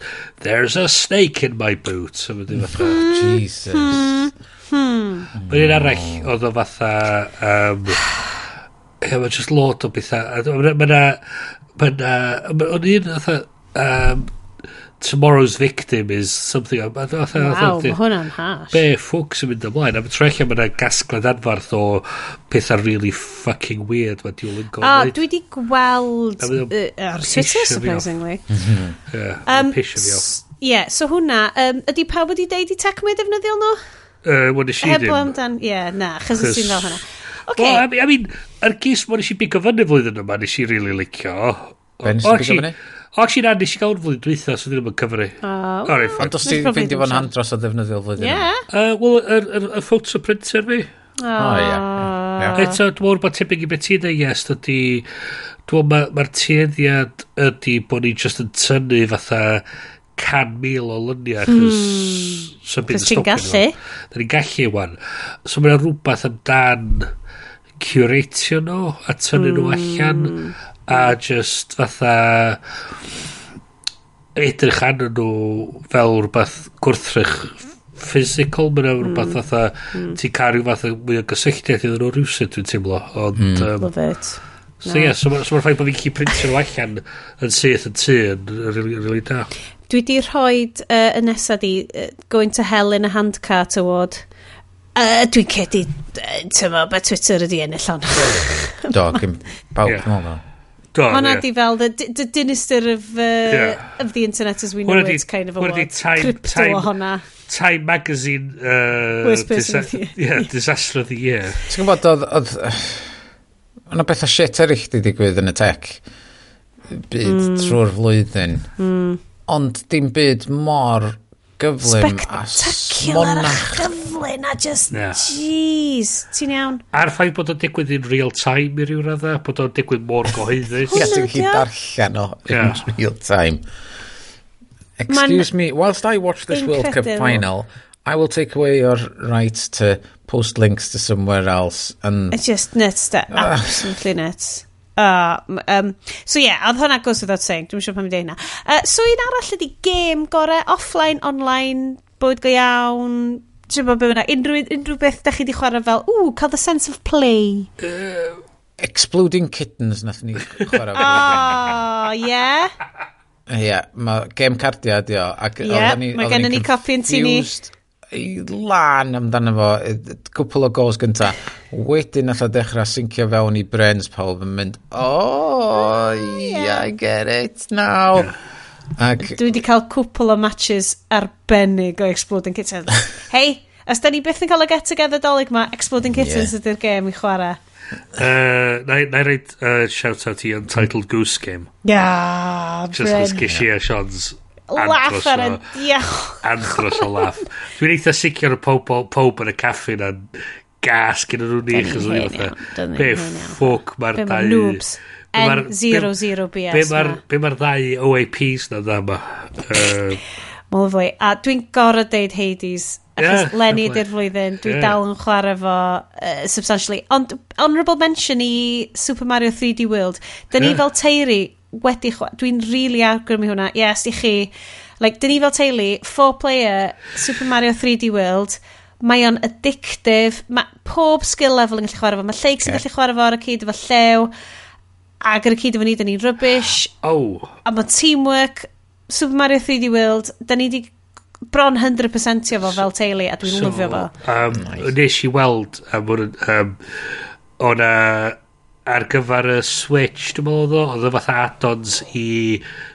There's a snake in my boot. So mae'n dweud... fatha... Hmm, Jesus. Hmm, hmm. Mae'n un arall oedd o fatha... Um, Ie, Mae just lot o bethau. Mae yna... Mae yna... O'n un, um, Tomorrow's Victim is something... Wow, mae hwnna'n hash. Be ffwc sy'n mynd ymlaen. Mae'n trellia mae yna gasgled anfarth o pethau really fucking weird mae Diwl yn gofyn. A dwi di gweld ar Twitter, surprisingly. Yeah, um, pisio fi off. Ie, so hwnna, um, ydy pawb wedi deud i tech me defnyddiol nhw? Uh, Wna i si ddim. Heblaw amdan, ie, yeah, na, chas ysyn fel hwnna. Okay. Well, I mean, I mean, yr gys mo nes i bigo fyny flwyddyn yma, nes i really licio. Ben nes i bigo fyny? O, actually, na, nes i gael flwyddyn dwytha, so ddim yn cyfri. Uh, well, Ond os ti'n ffeindio fo'n handros o ddefnyddio flwyddyn yeah. yma? Uh, Wel, y, y, y photoprinter fi. O, ie. Eto, dwi'n mwyn bod tebyg i beth ti'n ei yes, ydy... Dwi'n mwyn mae'r tueddiad ydy bod ni'n just yn tynnu fatha can mil o lyniau achos... Mm. Cos ti'n gallu. Da ni'n gallu, wan. So mae'n rhywbeth amdan... dan curatio nhw a tynnu nhw allan a hmm. just fatha edrych arnyn nhw fel rhywbeth gwrthrych physical mae'n mm. rhywbeth fatha mm. ti'n cario fath mwy o gysylltiad iddyn nhw rhywsyd dwi'n teimlo ond mm. um, love it so ie yeah, so, so ma ffaith bod fi'n cyd printio nhw allan yn syth yn tu yn really, really da dwi di rhoi uh, y nesaf di uh, Going to Hell in a Handcart Award Uh, Dwi'n cedi, tyma, be Twitter ydi ennill hon. *laughs* Do, gym bawb yn ôl Do, Hwna yeah. di fel the, the dinister of, uh, yeah. of the internet as we know it, kind of award. Time, Crypto time, honna. Time magazine... Uh, Worst person of the year. Yeah, disaster of the year. Ti'n gwybod, oedd... oedd *sighs* Yna bethau shit erich di digwydd yn y tech byd mm. trwy'r flwyddyn. Mm. Ond dim byd mor gyflym a smonach. Spectacular a just, yeah. jeez, ti'n iawn. A'r ffaith bod o'n digwydd in real time i ryw radda, bod o'n digwydd mor gyhoeddus. Ie, dwi'n chi darllen o in real time. Excuse me, whilst I watch this incredible. World Cup final, I will take away your right to post links to somewhere else. And it's just nuts, that ah. absolutely nuts. Uh, um, so ie, yeah, oedd hwnna goes without saying. Dwi'n siŵr pan mi dweud hynna. Uh, so un arall ydi game gore, offline, online, bywyd go iawn, ti'n bod beth na, unrhyw, unrhyw beth da chi di chwarae fel, ww, cael the sense of play. Uh, exploding Kittens nath ni chwarae. oh, yeah. Ie, yeah, mae game cardia di o. Ac yeah, mae gen ni copi'n ti ni i lan amdano fo, cwpl o gols gynta. Wedyn allai dechrau syncio fewn i brains pawb yn mynd, oh, yeah, I get it now. Ac... Dwi wedi cael cwpl o matches arbennig o Exploding Kittens. *laughs* Hei, os da ni byth yn cael y get together dolyg ma, Exploding Kittens yeah. ydy'r gêm i chwarae. Uh, na i reid uh, shout out i Untitled Goose Game. Yeah, Just as Gishia yeah. Sean's laff ar y diolch. Andros o laff. Dwi'n eitha sicr o pob yn y caffi na'n gas gyda nhw ni. Dyn ni'n hyn Be ffwc mae'r dau... mae'r noobs. N00BS Be mae'r ddau OAPs na dda yma? Mol fwy. A dwi'n gorau deud Hades. Achos yeah, Lenny ydy'r flwyddyn, dwi yeah. dal yn chwarae fo uh, substantially. Ond honourable mention i Super Mario 3D World. Da ni yeah. fel teiri wedi chwa... Dwi'n rili really argrymu hwnna. Yes, i chi. Like, dyn ni fel teulu, four player Super Mario 3D World, mae o'n addictive, mae pob skill level yn gallu chwarae fo. Mae lleic sy'n yeah. gallu chwarae fo ar y cyd efo llew, ac ar y cyd efo ni, dyn ni'n rubbish. *gasps* Oh. A mae teamwork, Super Mario 3D World, da ni di bron 100% o fo fel teulu, a dwi'n so, lyfio fo. Um, nice. Nes i weld, um, um, o'na ar gyfer y Switch, dwi'n meddwl oedd o, oedd o fatha add-ons i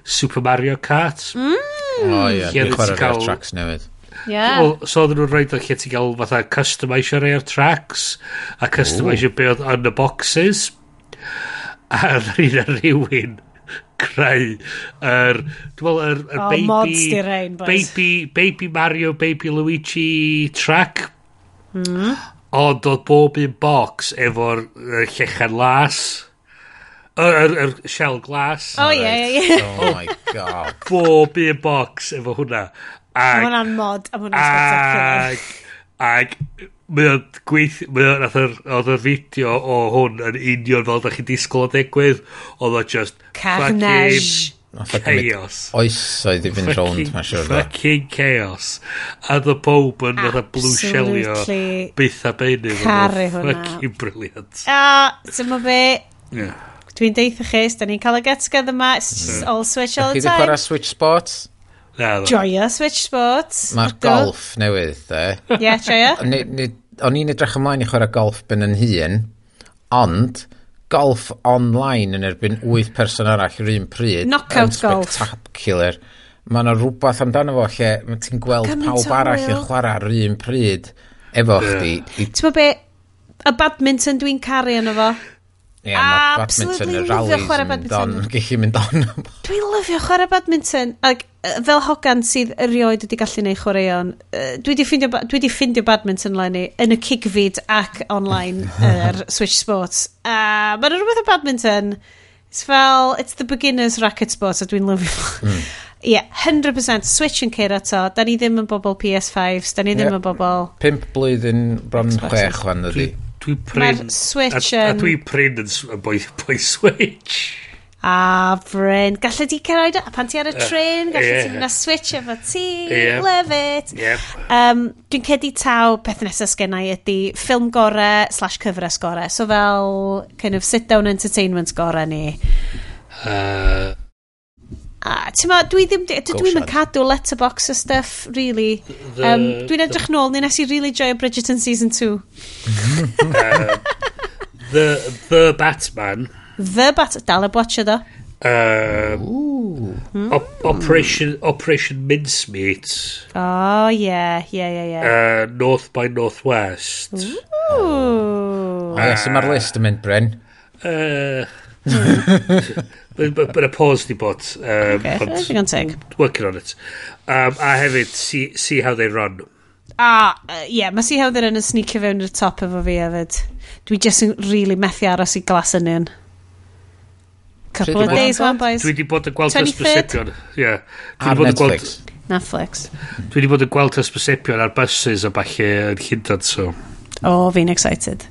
Super Mario Kart. Mm. O oh, ie, yeah. chwarae'r cael... tracks newydd. Yeah. Well, so oedden nhw'n rhaid o lle ti gael fatha customisio rei o'r tracks a customisio be oedd yn y boxes a rhaid ar *laughs* rhywun creu yr er, dwi'n er, er oh, baby, mods rain, baby, baby Mario baby Luigi track mm ond oedd bob un box efo'r uh, llechen las. Yr er, er, er shell glas. O, oh, ie, right. ie. Oh, *laughs* my God. bob un box efo hwnna. Ag, mae hwnna'n mod, a hwnna'n spectacular. Ag, ag mae o'n gweith mae o'n oedd yr fideo o hwn yn union fel da chi disgwyl o ddigwydd, oedd o just... Carnage. Chaos. Oesoedd i fynd rownd, mae'n siŵr. Fucking chaos. A the pob yn fatha blue shellio byth a beinu. Caru hwnna. Fucking brilliant. A, ti'n mo be? Yeah. Dwi'n deitha chi, da ni'n cael y get-together yma. It's just all switch all the time. Chi wedi Switch Sports? Na, Joia Switch Sports. Mae'r golf newydd, e. Ie, joia. O'n i'n edrych ymlaen i chwarae golf ben yn hun, ond golf online yn erbyn 8 person arall yr un pryd. Knockout golf. Spectacular. Mae yna rhywbeth amdano fo lle mae ti'n gweld Come pawb arall yn chwarae ar yr un pryd efo yeah. chdi. Ti'n be, y badminton dwi'n caru yno fo. Ie, yeah, mae badminton y rallies yn mynd on, gallu mynd on. Dwi'n lyfio chwarae badminton. Ac Like, fel hogan sydd erioed wedi gallu neud chwaraeon, dwi wedi ffindio, dwi wedi ffindio badminton lenni yn y cigfyd ac online *laughs* yr er Switch Sports. A mae'n rhywbeth o badminton, it's fel, it's the beginner's racket sport, a dwi'n lyfio. Mm. *laughs* Ie, yeah, 100% Switch yn ceir ato. Da ni ddim yn bobl PS5s, da ni ddim yeah. yn bobl... Pimp blwyddyn bron chwech fan ydi. Dwi'n dwi pryn... Mae'r Switch yn... A, a dwi'n pryn yn boi, boi Switch a Bryn, gallai di cyrraedd, a pan ti ar y tren, gallai yeah. ti mynd a switch efo ti, yeah. love it. Yep. Um, Dwi'n cedi taw peth nesaf sgennau ydy ffilm gore slash cyfres gore, so fel kind of sit-down entertainment gore ni. Uh, a ti'n ma, dwi ddim, dwi'n yn cadw letterbox o stuff, really. The, um, dwi'n edrych nôl, ni nes i really joy Bridgerton season 2. uh, *laughs* the, the Batman The Bat... Dal y watcha ddo. Um, uh, op hmm. Operation, Operation Mincemeat. Oh, yeah, yeah, yeah, yeah. Uh, North by Northwest. Ooh. Oh, uh, so mae'r list yn mynd, Bryn. Uh, *laughs* but a pause di bod. Um, okay, but, teg. Working on it. Um, a hefyd, see, see how they run. Ah, uh, yeah, mae See How They Run yn sneakio fewn i'r top efo fi hefyd. Dwi just yn really methu aros i glas yn un. Couple of days one boys. Dwi wedi bod yn gweld hysbysebion. Yeah. Ar bod Netflix. Netflix. Dwi wedi bod yn gweld hysbysebion ar buses a falle yn Llundain, so... O, oh, fi'n excited.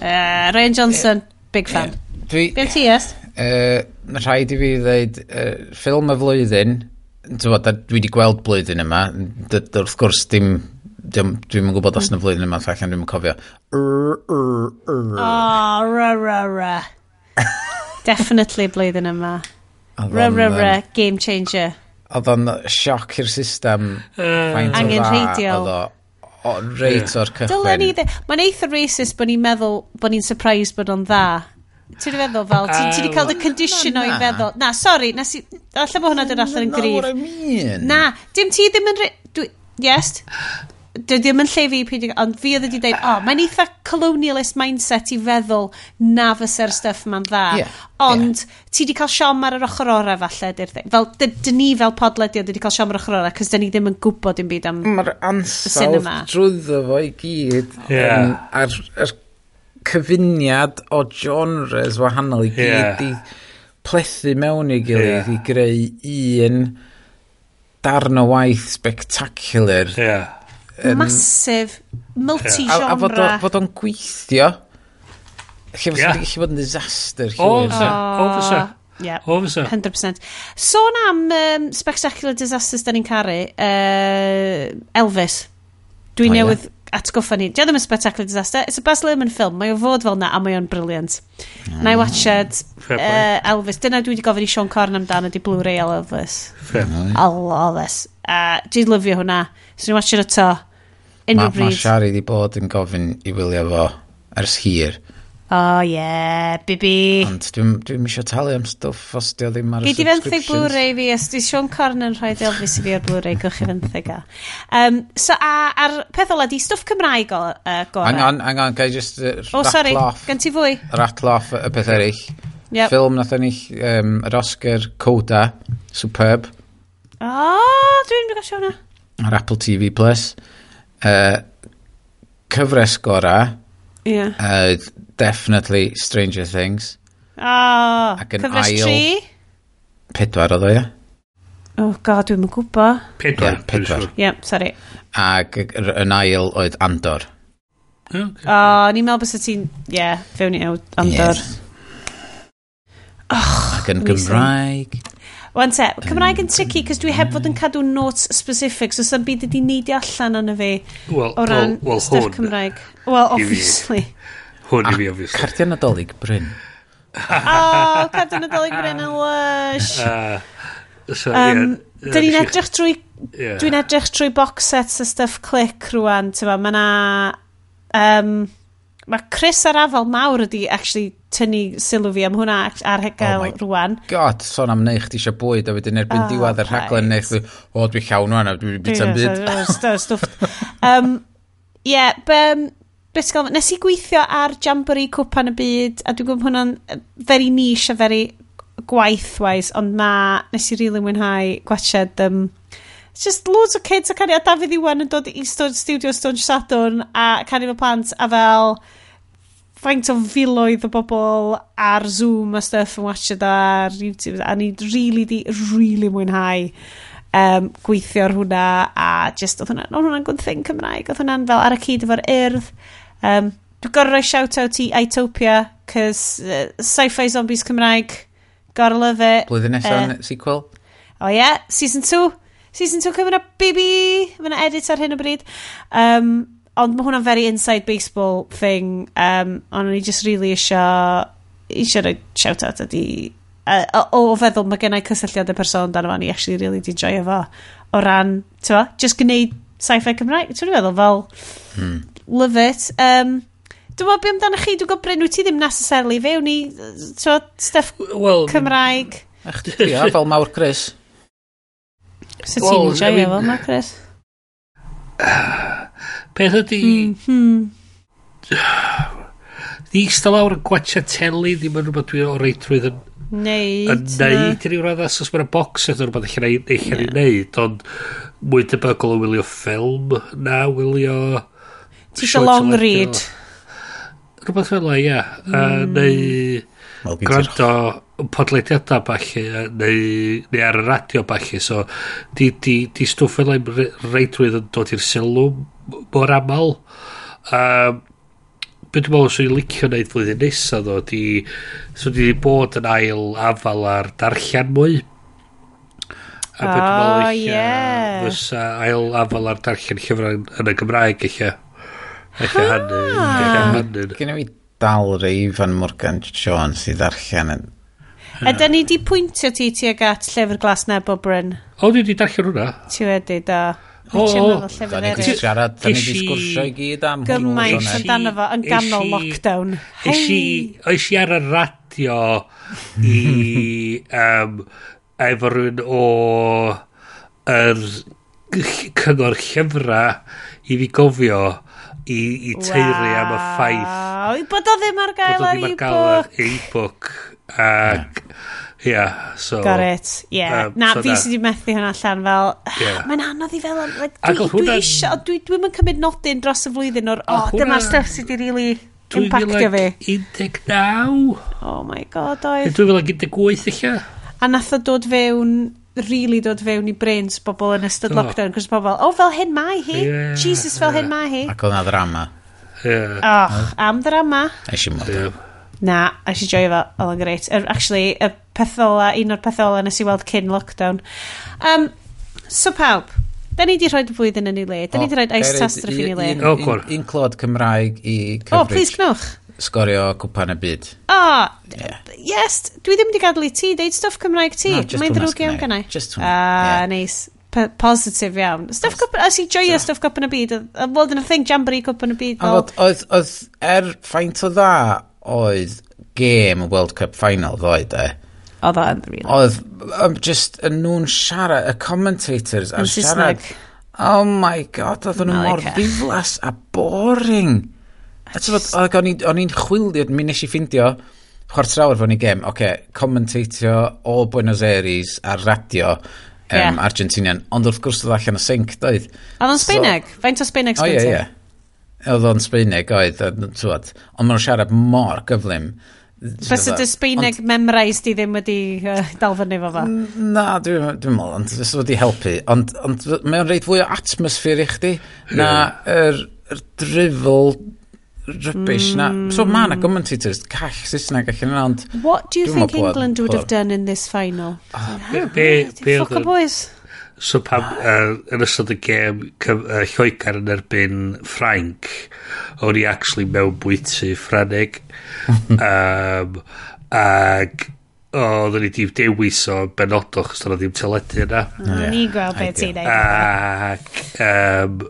Uh, Ryan Johnson, big fan. Dwi... Be ti es? Uh, eh, rhaid i fi ddeud, uh, ffilm y flwyddyn, bod, dwi wedi gweld blwyddyn yma, d wrth gwrs dim Dwi'n yn gwybod os yna flwyddyn yma, allan dwi'n cofio. Oh, ra, ra, ra. *laughs* Definitely blwyddyn yma. Ra, ra, ra, game changer. Oedd o'n sioc i'r system. Uh, angen reidiol. Oedd o o reit o'r cychwyn. Dylen ni dde. Mae'n eitha racist bod ni'n meddwl bod ni'n surprised bod o'n dda. Ti'n feddwl fel, ti'n ti wedi cael dy condition o'i feddwl. Na, sori, na si, allai bod hwnna dyn allan yn grif. Na, dim ti ddim yn... Yes? dydy ddim yn lle fi peidio, ond fi oedd wedi dweud, o, oh, mae'n eitha colonialist mindset i feddwl na fysa'r stuff ma'n dda. Yeah, ond yeah. ti wedi cael siom ar yr ochr ora falle, di'r thing. Fel, dy, dy ni fel podledion wedi cael siom ar yr ochr ora, cos dyn ni ddim yn gwybod dim byd am Mae'r ansawdd drwyddo fo i gyd yeah. a'r, ar cyfuniad o genres wahanol i gyd yeah. i plethu mewn i gilydd yeah. i greu un darn o waith spectacular. Yeah Yn... Masif, multi-genre. A, a fod o'n gweithio. Lle yeah. fod yn disaster. O, fysa. O, fysa. Yeah, o, fysa. 100%. Sôn am um, spectacular disasters da ni'n caru, uh, Elvis. Dwi oh, newydd yeah atgoffa ni. Di ddim yn spectacular disaster. It's a Baz Luhrmann film. Mae o fod fel na a mae o'n briliant. Mm. Na i watched uh, Elvis. Dyna dwi wedi gofyn i Sean Corn amdano di Blu-ray Elvis. Fair. I Elvis. Uh, dwi'n lyfio hwnna. So ni'n watched eto. Unrhyw bryd. Mae ma Shari wedi bod yn gofyn i wylio fo ers hir. O, oh, ie, yeah, bibi. Ond dwi'n dwi eisiau talu am stwff os di o ddim ar y subscriptions. Gyd i fenthyg Blu-ray fi, os di Sean Corn yn rhoi Elvis i fi o'r Blu-ray, gwych chi fenthyg a. Um, so, a, a'r peth ola, di stwff Cymraeg o uh, gorau. Hang on, hang on, gai just uh, oh, sorry, off. Gan ti fwy? Rattle off y peth eraill. Yep. Ffilm nath ennill um, yr Oscar Coda, superb. O, oh, dwi'n mynd gwybod hwnna. Ar Apple TV Plus uh, cyfres gorau yeah. uh, definitely Stranger Things oh, ac yn cyfres ail tri? pedwar oedd o ia oh god dwi'n mynd gwybod pedwar yeah, pedwar sure. yeah, sorry ac yn ail oedd Andor okay. oh ni'n meddwl bys ti'n ie yeah fewn i Andor yes. oh, ac yn Gymraeg Wan te, Cymraeg yn tricky, cos dwi heb fod yn cadw notes specific, so sy'n byd ydi neidio allan yn fi well, o ran well, well, stuff hwn, Cymraeg. Wel, obviously. Hwn i fi, obviously. Cardiau nadolig Bryn. o, oh, cardiau nadolig Bryn yn lush. Uh, so, um, yeah, Dyn ni'n edrych trwy... Yeah. Dwi'n edrych trwy box sets a stuff click rwan, ti'n ma, mae na... Um, mae Chris ar afel mawr ydi actually tynnu sylw fi am hwnna ar hegel oh rwan. God, son am neich chdi eisiau bwyd a wedyn erbyn oh, diwedd yr rhaglen neu chdi, o, dwi llawn rwan a dwi'n byd am byd. Ie, beth Bysgol, nes i gweithio ar Jamboree Cwpan y Byd, a dwi'n gwybod hwnna'n very niche a very gwaith-wise, ond na, nes i really mwynhau gwachod um, It's just loads o kids a canu, a Dafydd Iwan yn dod i studio Stone Sadwrn a canu fel plant, a fel faint o filoedd o bobl ar Zoom a stuff yn watch it ar YouTube a ni really di, really mwynhau um, gweithio ar hwnna a just oedd hwnna'n hwnna good thing Cymraeg oedd hwnna'n fel ar y cyd efo'r urdd um, dwi'n gorau rhoi shout out i Itopia cys uh, sci-fi zombies Cymraeg gotta love it. Blwyddyn nesaf uh, sequel? o oh, yeah season 2 season 2 cyfyna baby! Fyna edit ar hyn o bryd. Um, ond mae hwnna'n very inside baseball thing, um, ond o'n i just really isio, isio rhoi shout out ydi, uh, o, o feddwl mae gennau cysylltiad y person dan o'n i actually really di joio fo, o ran, ti'n just gwneud sci-fi Cymraeg, ti'n feddwl fel, hmm. love it, um, Dwi'n meddwl beth amdano chi, dwi'n gwybod Bryn, wyt ti ddim necessarily fewn i stuff well, Cymraeg. Ach, dwi'n fel mawr Chris. So well, ti'n joio fel mawr Chris? *sighs* Peth ydy... Hmm. Di eistedd lawr yn gwachio teli ddim yn rhywbeth dwi'n o reidrwydd yn neud. Yn neud i ryw radd os mae'n box eithaf rhywbeth eich rhaid eich rhaid neud, ond mwy debygol o wylio ffilm na wylio... Ti eisiau long read? Rhywbeth fel e, ia. Mm. Neu gwrando podlediadau bachu neu, neu ar y radio bachu so di, di, di stwff fel ein reidrwydd yn dod i'r sylw mor aml. Um, Beth dwi'n meddwl swn i'n licio wneud flwyddyn nesaf ddo, di, swn i'n bod yn ail afal ar darllian mwy. A beth dwi'n meddwl eich, yeah. fysa ail afal ar darllian llyfrau yn y Gymraeg eich. Eich hannu, eich hannu. Gynna fi dal Raven Morgan Jones i ddarllen yn... Ydy ni di pwyntio ti tuag at llyfr glas nebo Bryn? O, ni di darllen hwnna. Ti wedi, da. O, o. Da ni di siarad, da ni di sgwrsio i gyd am hwnnw. Gymaint amdano fo yn ganol lockdown. Eis i ar y radio i... *laughs* Um, efo rhywun o... yr cyngor llyfrau i fi gofio i, i teulu wow. am y ffaith. Waw, Bod o ddim ar gael ar e-book. e-book. Ac, ia, yeah, so... Got it, yeah. Um, na, so fi sydd wedi methu hwnna allan fel, yeah. mae'n anodd i fel, like, dwi, dwi eisiau, dwi, dwi'n dwi cymryd nodyn dros y flwyddyn o'r, oh, dyma'r stuff sydd wedi really impactio fi. 2019? Oh my god, oedd. 2018 eich? A nath o dod fewn really dod fewn i brains bobl yn ystod oh. lockdown, cos pobl, oh, fel hyn mae hi, yeah, Jesus, fel yeah. hyn mae hi. Ac oedd na ddrama. Yeah. Och, am ddrama. Eisiau mod. Yeah. Na, a si joio fel oedd yn greit. Er, actually, y pethola, un o'r pethola nes i weld cyn lockdown. Um, so pawb, da ni di rhoi'r flwyddyn yn ei le. Da ni di rhoi ice tester yn ei le. Un, un, un clod Cymraeg i coverage. Oh, please gnwch sgorio cwpan y byd. O, oh, yeah. yes, dwi ddim wedi gadw i ti deud stuff Cymraeg ti. No, just Mae'n ddrwg iawn gynnau. Just hwnna. Ah, yeah. nice. P positif iawn. Stuff yes. cwpan, as i joio so. stuff cwpan y byd, a well, yn y thing jamboree cwpan y byd. A fod, oedd, oedd, er ffaint o dda oedd game y World Cup final ddoed e. Oedd o'n rili. Oedd, um, just, yn nhw'n siarad, y commentators, yn siarad. Oh my god, oedd nhw mor ddiflas a boring. A tyfod, ac o'n i'n chwilio, mi nes i ffindio chwarter awr fo'n i gem, oce, okay, commentatio o Buenos Aires ar radio um, yeah. Argentinian, ond wrth gwrs oedd allan y sync, doedd. Oedd o'n Sbeineg? So, Faint o Sbeineg sbyn ti? O, ie, ie. Oedd o'n Sbeineg, oedd, tywod, ond maen nhw'n siarad mor gyflym. Bys ydy Sbeineg memrais di ddim wedi uh, dal fyny fo fa? Na, dwi'n dwi meddwl, ond fes wedi helpu. Ond, ond mae o'n reid fwy o atmosffer i chdi na yr, yr drifl rybys na. So mae na hmm. commentators call Saesneg allan yna, ond... What do you think England would have done in this final? Ah, be, be, Fuck a boys. So pam, uh, yn ystod y gem uh, Lloegar yn erbyn Ffrainc, o'n i actually mewn bwyty Ffraneg. um, *laughs* ag oedden ni di dewis o benodol chos doedd ddim teledu yna. Ni gweld beth ti'n neud. Ac um,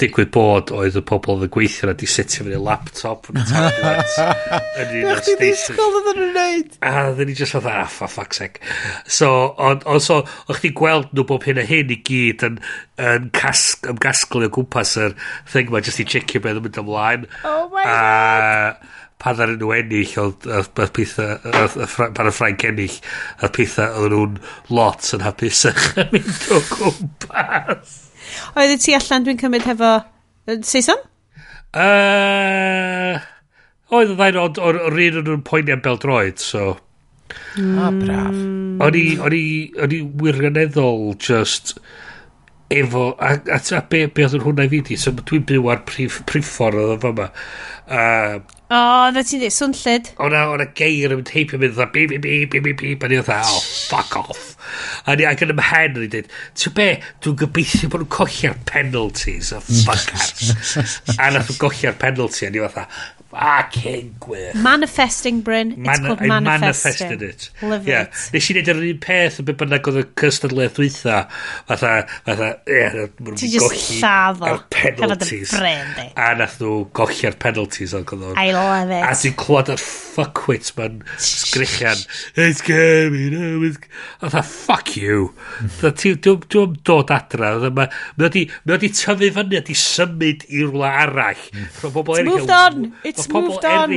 digwydd bod oedd y pobl oedd y gweithio na di setio fyny laptop yn y tablet *laughs* yn un o'r station oedd yn wneud a ddyn ni just oedd ah for fuck's sake. So ond on, so o'ch ti gweld nhw bob hyn a hyn i gyd yn, yn casg, ymgasglu o gwmpas yr thing ma just i checio beth yn mynd ymlaen. Oh my a, god! pan ddaren nhw ennill oedd pethau pan y Ffrainc ennill oedd pethau oedd nhw'n lot yn hapusach *laughs* yn mynd o gwmpas. Oeddet ti allan dwi'n cymryd hefo Saeson? Uh, oedd y ddain ond o'r un o'n nhw'n poeni am beldroed, so... Mm. Ah, braf. O'n i, o'n i, o'n i wirioneddol just efo, a, a, a be, be oedd hwnna i fi di, so dwi'n byw ar prif, priffor oedd o'n fyma. A, o, oh, na ti'n dweud, swnllid. O'na, o'na geir yn teipio mynd, dda, bim, bim, bim, bim, bim, bim, a ni oedd, oh, fuck off. A ni, ac yn ymhen, ni dweud, ti'n be, dwi'n gobeithio bod nhw'n colli'r penalties, o, fuck *laughs* ass. a nath nhw'n colli'r penalty, a ni oedd, fucking gwych. Manifesting Bryn, It's Man it's called I manifesting. manifested it. Love yeah. it. Nes i wneud yr un peth yn beth bynnag oedd y cystadleuaeth dwytha. Fatha, fatha, ie, yeah, ti just llafo. Ar penalties. A nath nhw gochi ar penalties. I love it. A ti'n clywed ar fuckwit ma'n sgrichian. It's coming, oh, it's... Fatha, fuck you. Dwi'n dod adra. E, mae o di tyfu fyny, a di symud i rwla arall. Mm. It's moved on. It's It's moved on.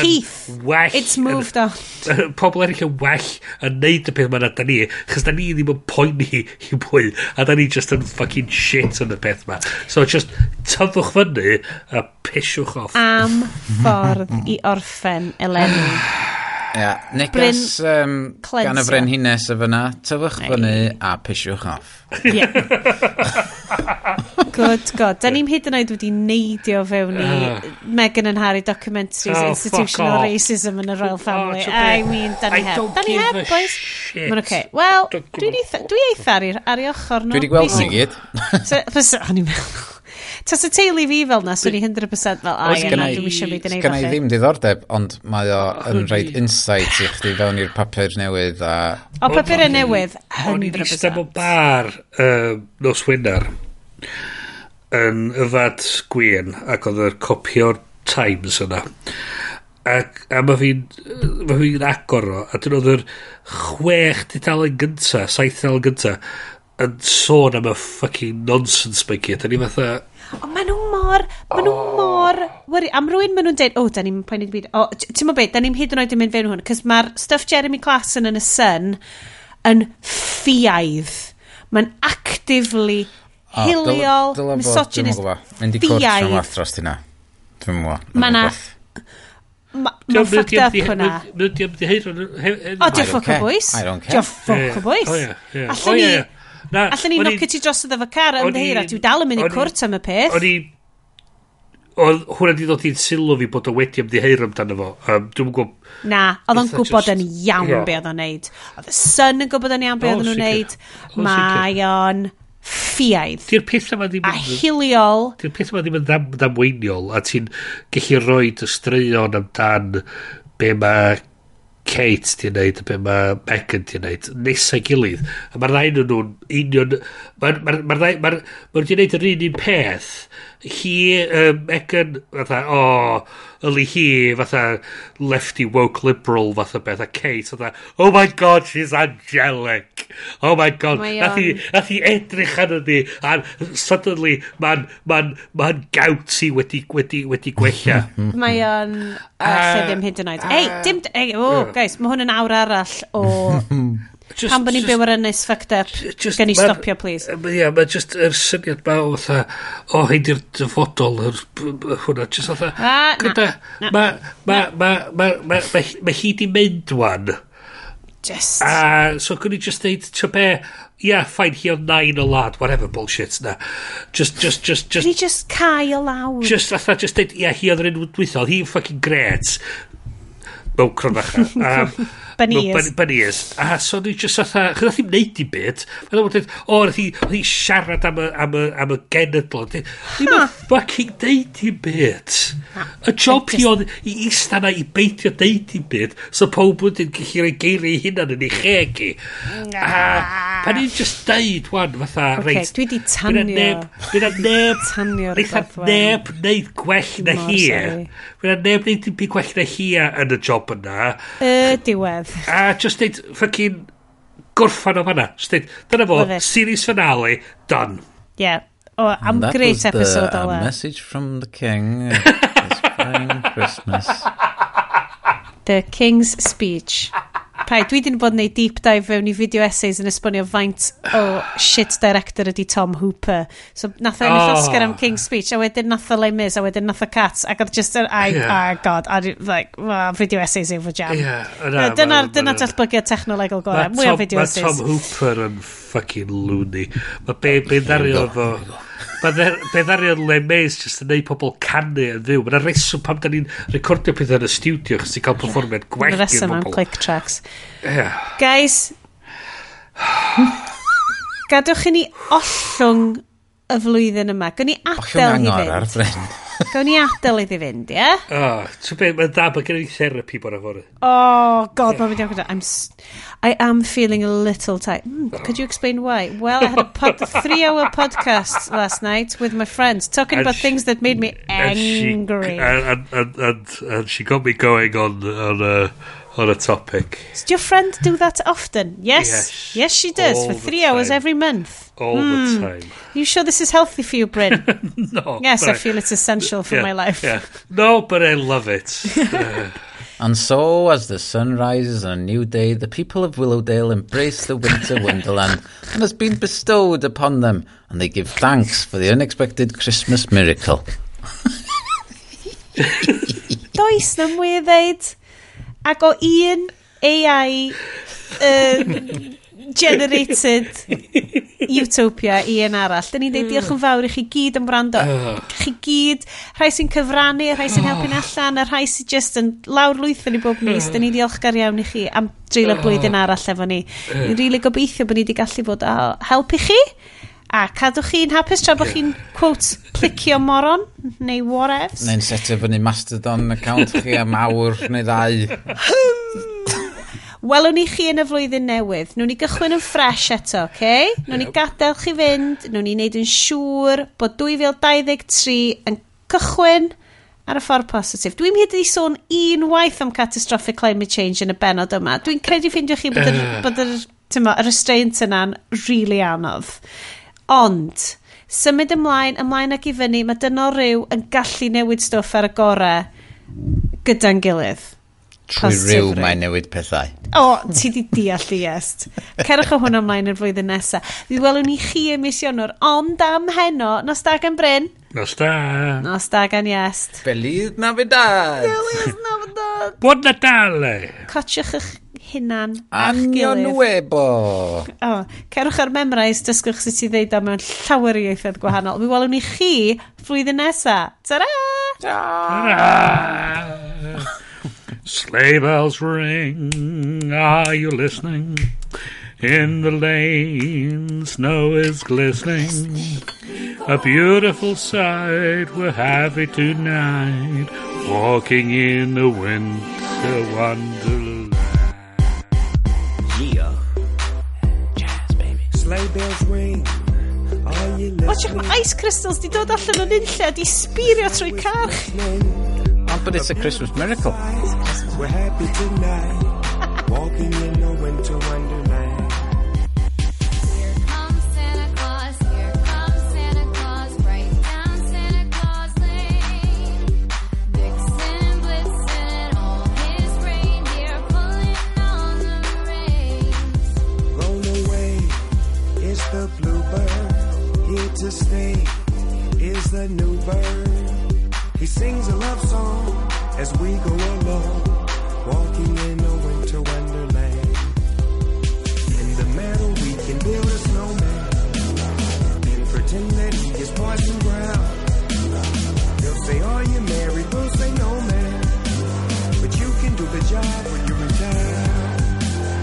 Keith, well, it's moved on. *laughs* pobl eraill yn well yn neud y peth ma'n da ni, chos da ni ddim yn poeni i bwy, a da ni just yn fucking shit yn y peth ma. So just tyfwch fyny a pisiwch off. Am ffordd i orffen eleni. *sighs* *sighs* *sighs* Ia, neges um, gan y frenhines y fyna, tyfwch fyny a pisiwch off. Yeah. *laughs* Good God. Da ni'n hyd yn oed wedi neidio fewn i Meghan and Harry documentaries, oh, institutional racism yn in y Royal Family. Oh, I mean, da ni heb. Da ni heb, boys. Mae'n okay. Wel, dwi eitha ar, ar ei ochr nhw. Dwi wedi gweld nhw i gyd. O'n i'n meddwl. Tas y teulu fi fel na, swn i 100% fel, a ie, na, dwi'n eisiau mi dyneud Sgynna i ddim diddordeb, ond mae o yn rhaid insight i chdi fewn i'r papur newydd a... O, papur y newydd, 100%. O'n i'n eistedd o bar uh, nos wynar yn yfad gwyn ac oedd yr copi o'r Times yna. Ac a mae fi'n ma fi agor o a dyn oedd yr chwech dudalen gynta saith dudalen gynta yn sôn am y fucking nonsense mae gyd. Da ni fatha... O, maen nhw mor, maen nhw mor, worry. am rwy'n maen nhw'n deud, o, oh, da ni'n poeni byd, o, oh, ti'n mwyn beth, da ni'n hyd yn oed yn mynd fewn hwn, cys mae'r stuff Jeremy Clarkson yn y Sun yn ffiaidd. Mae'n actively hiliol, oh, misogynist, ffiaidd. Dwi'n mwyn Mae'n Mae'n fucked up hwnna. Mae'n diam di heir hwnna. O, diolch ffwc o bwys. I don't care. Diolch ffwc o bwys. Allen ni... Na, Allen ni nocio ti dros ydw fy car yn ddeir ddeira, dwi dal yn mynd i cwrt am y peth. O'n i... Oedd hwnna di ddod i'n sylw fi bod o wedi ymddiheir amdano fo. Um, Dwi'n gwybod... Na, oedd o'n gwybod yn iawn yeah. be oedd o'n neud. Oedd y sun yn gwybod yn iawn be oedd o'n neud. Mae o'n ffiaidd. Di'r peth yma ddim... A hiliol. Di'r peth yma ddim yn ddam, ddamweiniol, a ti'n gallu rhoi y straeon amdan be mae Kate di wneud a be mae Megan di wneud nesau gilydd. A mae'r rhain yn nhw'n union mae'r ma, r, ma, r, ma, ma, ma, ma, ma, ma, ma, ma, ma, hi, um, Egan, fatha, o, oh, yli hi, fatha, lefty woke liberal, fatha beth, a Kate, fatha, oh my god, she's angelic. Oh my god, nath hi, nath hi edrych arno ni, a suddenly, mae'n ma ma, n, ma gawti wedi, wedi, wedi gwella. *laughs* mae o'n uh, uh, lle ddim hyd yn oed. Uh, Ei, dim, hey, oh, yeah. guys, mae hwn yn awr arall o *laughs* just, Pan bod ni'n byw ar ynys fucked up, just, gen i stopio, please. Ie, mae just yr syniad ma o tha, o hyn i'r dyfodol, hwnna, just o tha, gyda, mae hi di mynd wan. Just. A, so, gwni just deud to be, yeah, fine, hi o'n nain o lad, whatever bullshit na. Just, just, just, just... Could just cael lawr? Just, atha, just dweud, yeah, hi oedd yr un wythol, hi'n fucking great. Mewn cronach. Um, *laughs* Bunnies. No, bun. A so ni just atha, chydda ddim neud i byd. Mae'n dweud, o, nath hi siarad am y, am y, am y genedl. Ddim yn fucking neud i byd. Y job hi oedd i ista na i beidio neud i byd, so pob wedyn gallu rhoi geiriau hunan yn ei cheg i. A pan ni'n just deud, wan, fatha, okay, reit. Dwi di e tanio. Fyna neb, fyna e neb, *laughs* e neb neud gwell na hi. Fyna neb neud i byd gwell na hi yn y job yna. Y diwedd. A just deud, ffocin gorffan o fanna. Deud, dyna fo, series finale, done. Yeah. Oh, am great episode the, o le. message from the king. It's Christmas. *laughs* The King's Speech pai, Dwi wedi bod yn neud deep dive fewn i video essays yn esbonio faint o shit director ydy Tom Hooper. So nath o'n oh. Oscar am King's Speech, a wedyn nath o Le Mis, a wedyn nath o Cats, ac oedd just yr, I, yeah. oh god, a, like, well, video essays yw fo jam. Yeah, na, dyna dyna datblygiad technolegol gorau, mwy o video essays. Mae Tom Hooper yn fucking loony. Mae be, be ddario fo... Be ddarion Le Mays jyst yn neud pobl canu yn ddiw. Mae'n reswm pam da ni'n recordio pethau yn y studio chos ti'n cael performiad gwell i'r bobl. Mae'n click tracks. Yeah. Guys, *sighs* gadwch i ni ollwng y flwyddyn yma. Gawn ni adael i fynd. *laughs* Gawn ni adael iddi fynd, ie? Oh, so be, mae'n da, mae gen i therapy bod fory. Oh, god, mae'n mynd i'n I'm, I am feeling a little tight. Mm. Could you explain why? Well, I had a pod, *laughs* three-hour podcast last night with my friends talking and about she, things that made me angry. And she, and, and, and, and she got me going on, on uh, on a topic. Does your friend do that often? Yes. Yes, Yes, she does. For the three hours every month. All Hmm. the time. You sure this is healthy for you, Bryn? *laughs* No. *laughs* yes, I but feel it's essential for yeah, my life. Yeah. No, but I love it. *laughs* Uh, And so, as the sun rises on a new day, the people of Willowdale embrace the winter wonderland and has been bestowed upon them, and they give thanks for the unexpected Christmas miracle. Does na mwy i ddeud. Ac o un AI um, generated utopia i un arall. Dyn ni'n deud diolch yn fawr i chi gyd yn brando. Oh. chi gyd, rhai sy'n cyfrannu, rhai sy'n helpu'n oh. allan, a rhai sy'n just yn lawr lwythyn i bob mis. Dyn ni'n diolchgar iawn i chi am dreulio blwyddyn oh. arall efo ni. Ni'n rili really gobeithio bod ni wedi gallu bod a helpu chi. A cadwch chi'n hapus tra bod chi'n, quote, plicio moron, neu whatevs. Neu'n setio fyny Mastodon account chi am awr neu ddau. *laughs* Welwn ni chi yn y flwyddyn newydd. Nw'n ni gychwyn yn ffres eto, oce? Okay? Nw'n yep. ni gadael chi fynd, nw'n ni wneud yn siŵr bod 2023 yn cychwyn ar y ffordd positif. Dwi'n hyd i sôn unwaith am catastrophic climate change yn y benod yma. Dwi'n credu ffeindio chi bod yr, bod yr, tyma, yr restraint yna'n rili really anodd. Ond, symud ymlaen, ymlaen ac i fyny, mae dyno rhyw yn gallu newid stwff ar y gorau gyda'n gilydd. Trwy rhyw mae'n newid pethau. O, ti di deall i est. Cerwch o hwn ymlaen yr flwyddyn nesaf. Fi welwn ni chi emisionwr, ond am heno, nos da gan Bryn. Nos da. Nos da gan Iest. Feliz Navidad. Feliz Navidad. Buon Natale. Cotiwch eich hunan Anion webo! O, cerwch ar memrais, dysgwch sut i ddeud am mewn llawer i eithaf gwahanol. Mi welwn i chi flwyddyn nesa. Ta-ra! Ta-ra! Sleigh bells ring, are you listening? In the lane, snow is glistening. A beautiful sight, we're happy tonight, walking in the winter wonderland. sleigh bells ring. Watch out, ice crystals di dod allan o nunlle di sbirio trwy car. Oh, but it's a Christmas miracle. We're happy tonight. *laughs* Walking in the winter wonderland. To stay is the new bird. He sings a love song as we go along, walking in a winter wonderland. In the meadow, we can build a snowman and pretend that he is Parson Brown. They'll say, Are you married? We'll say, No, man. But you can do the job when you're in town.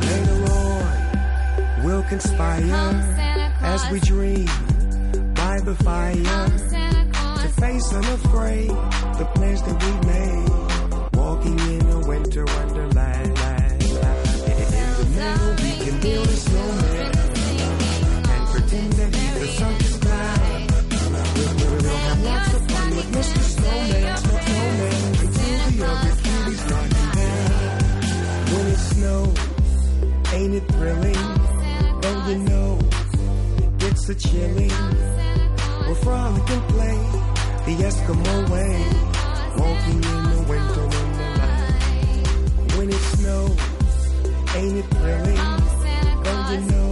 Later on, we'll conspire as we dream by the fire to face unafraid the plans that we made. Walking in a winter wonderland. In we can build a snowman and pretend that the circus clown. We'll, we'll, have fun with Mr. Snowman, Snowman, until the other. When it snows, ain't it thrilling? Don't you know it's a chilling? We'll frolic and play the Eskimo way, walking in the winter wonderland. When it snows, ain't it thrilling? Don't you know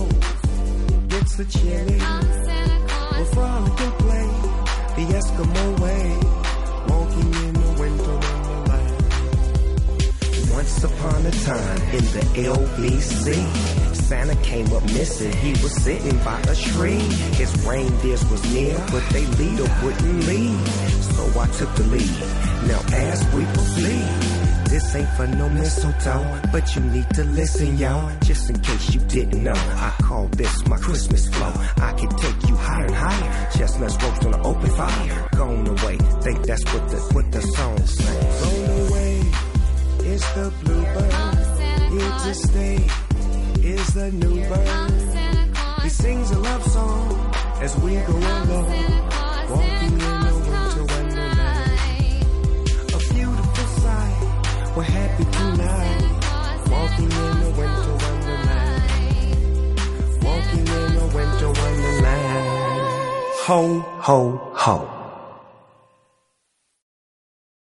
it's a chilling? We'll frolic and play the Eskimo way, walking in the winter wonderland. Once upon a time in the LBC, Santa came up missing. He was sitting by a tree. His reindeers was near, but they leader wouldn't leave. So I took the lead. Now as we proceed, this ain't for no mistletoe, but you need to listen, y'all. Just in case you didn't know, I call this my Christmas flow. I can take you higher and higher. Chestnuts roast on an open fire. Gone away, think that's what the what the song says. Blown away is the bluebird. Here to stay is the new bird. He sings a love song as we go along, walking in a winter wonderland. A beautiful sight. We're happy tonight, walking in a winter wonderland. Walking in a winter wonderland. Ho, ho, ho.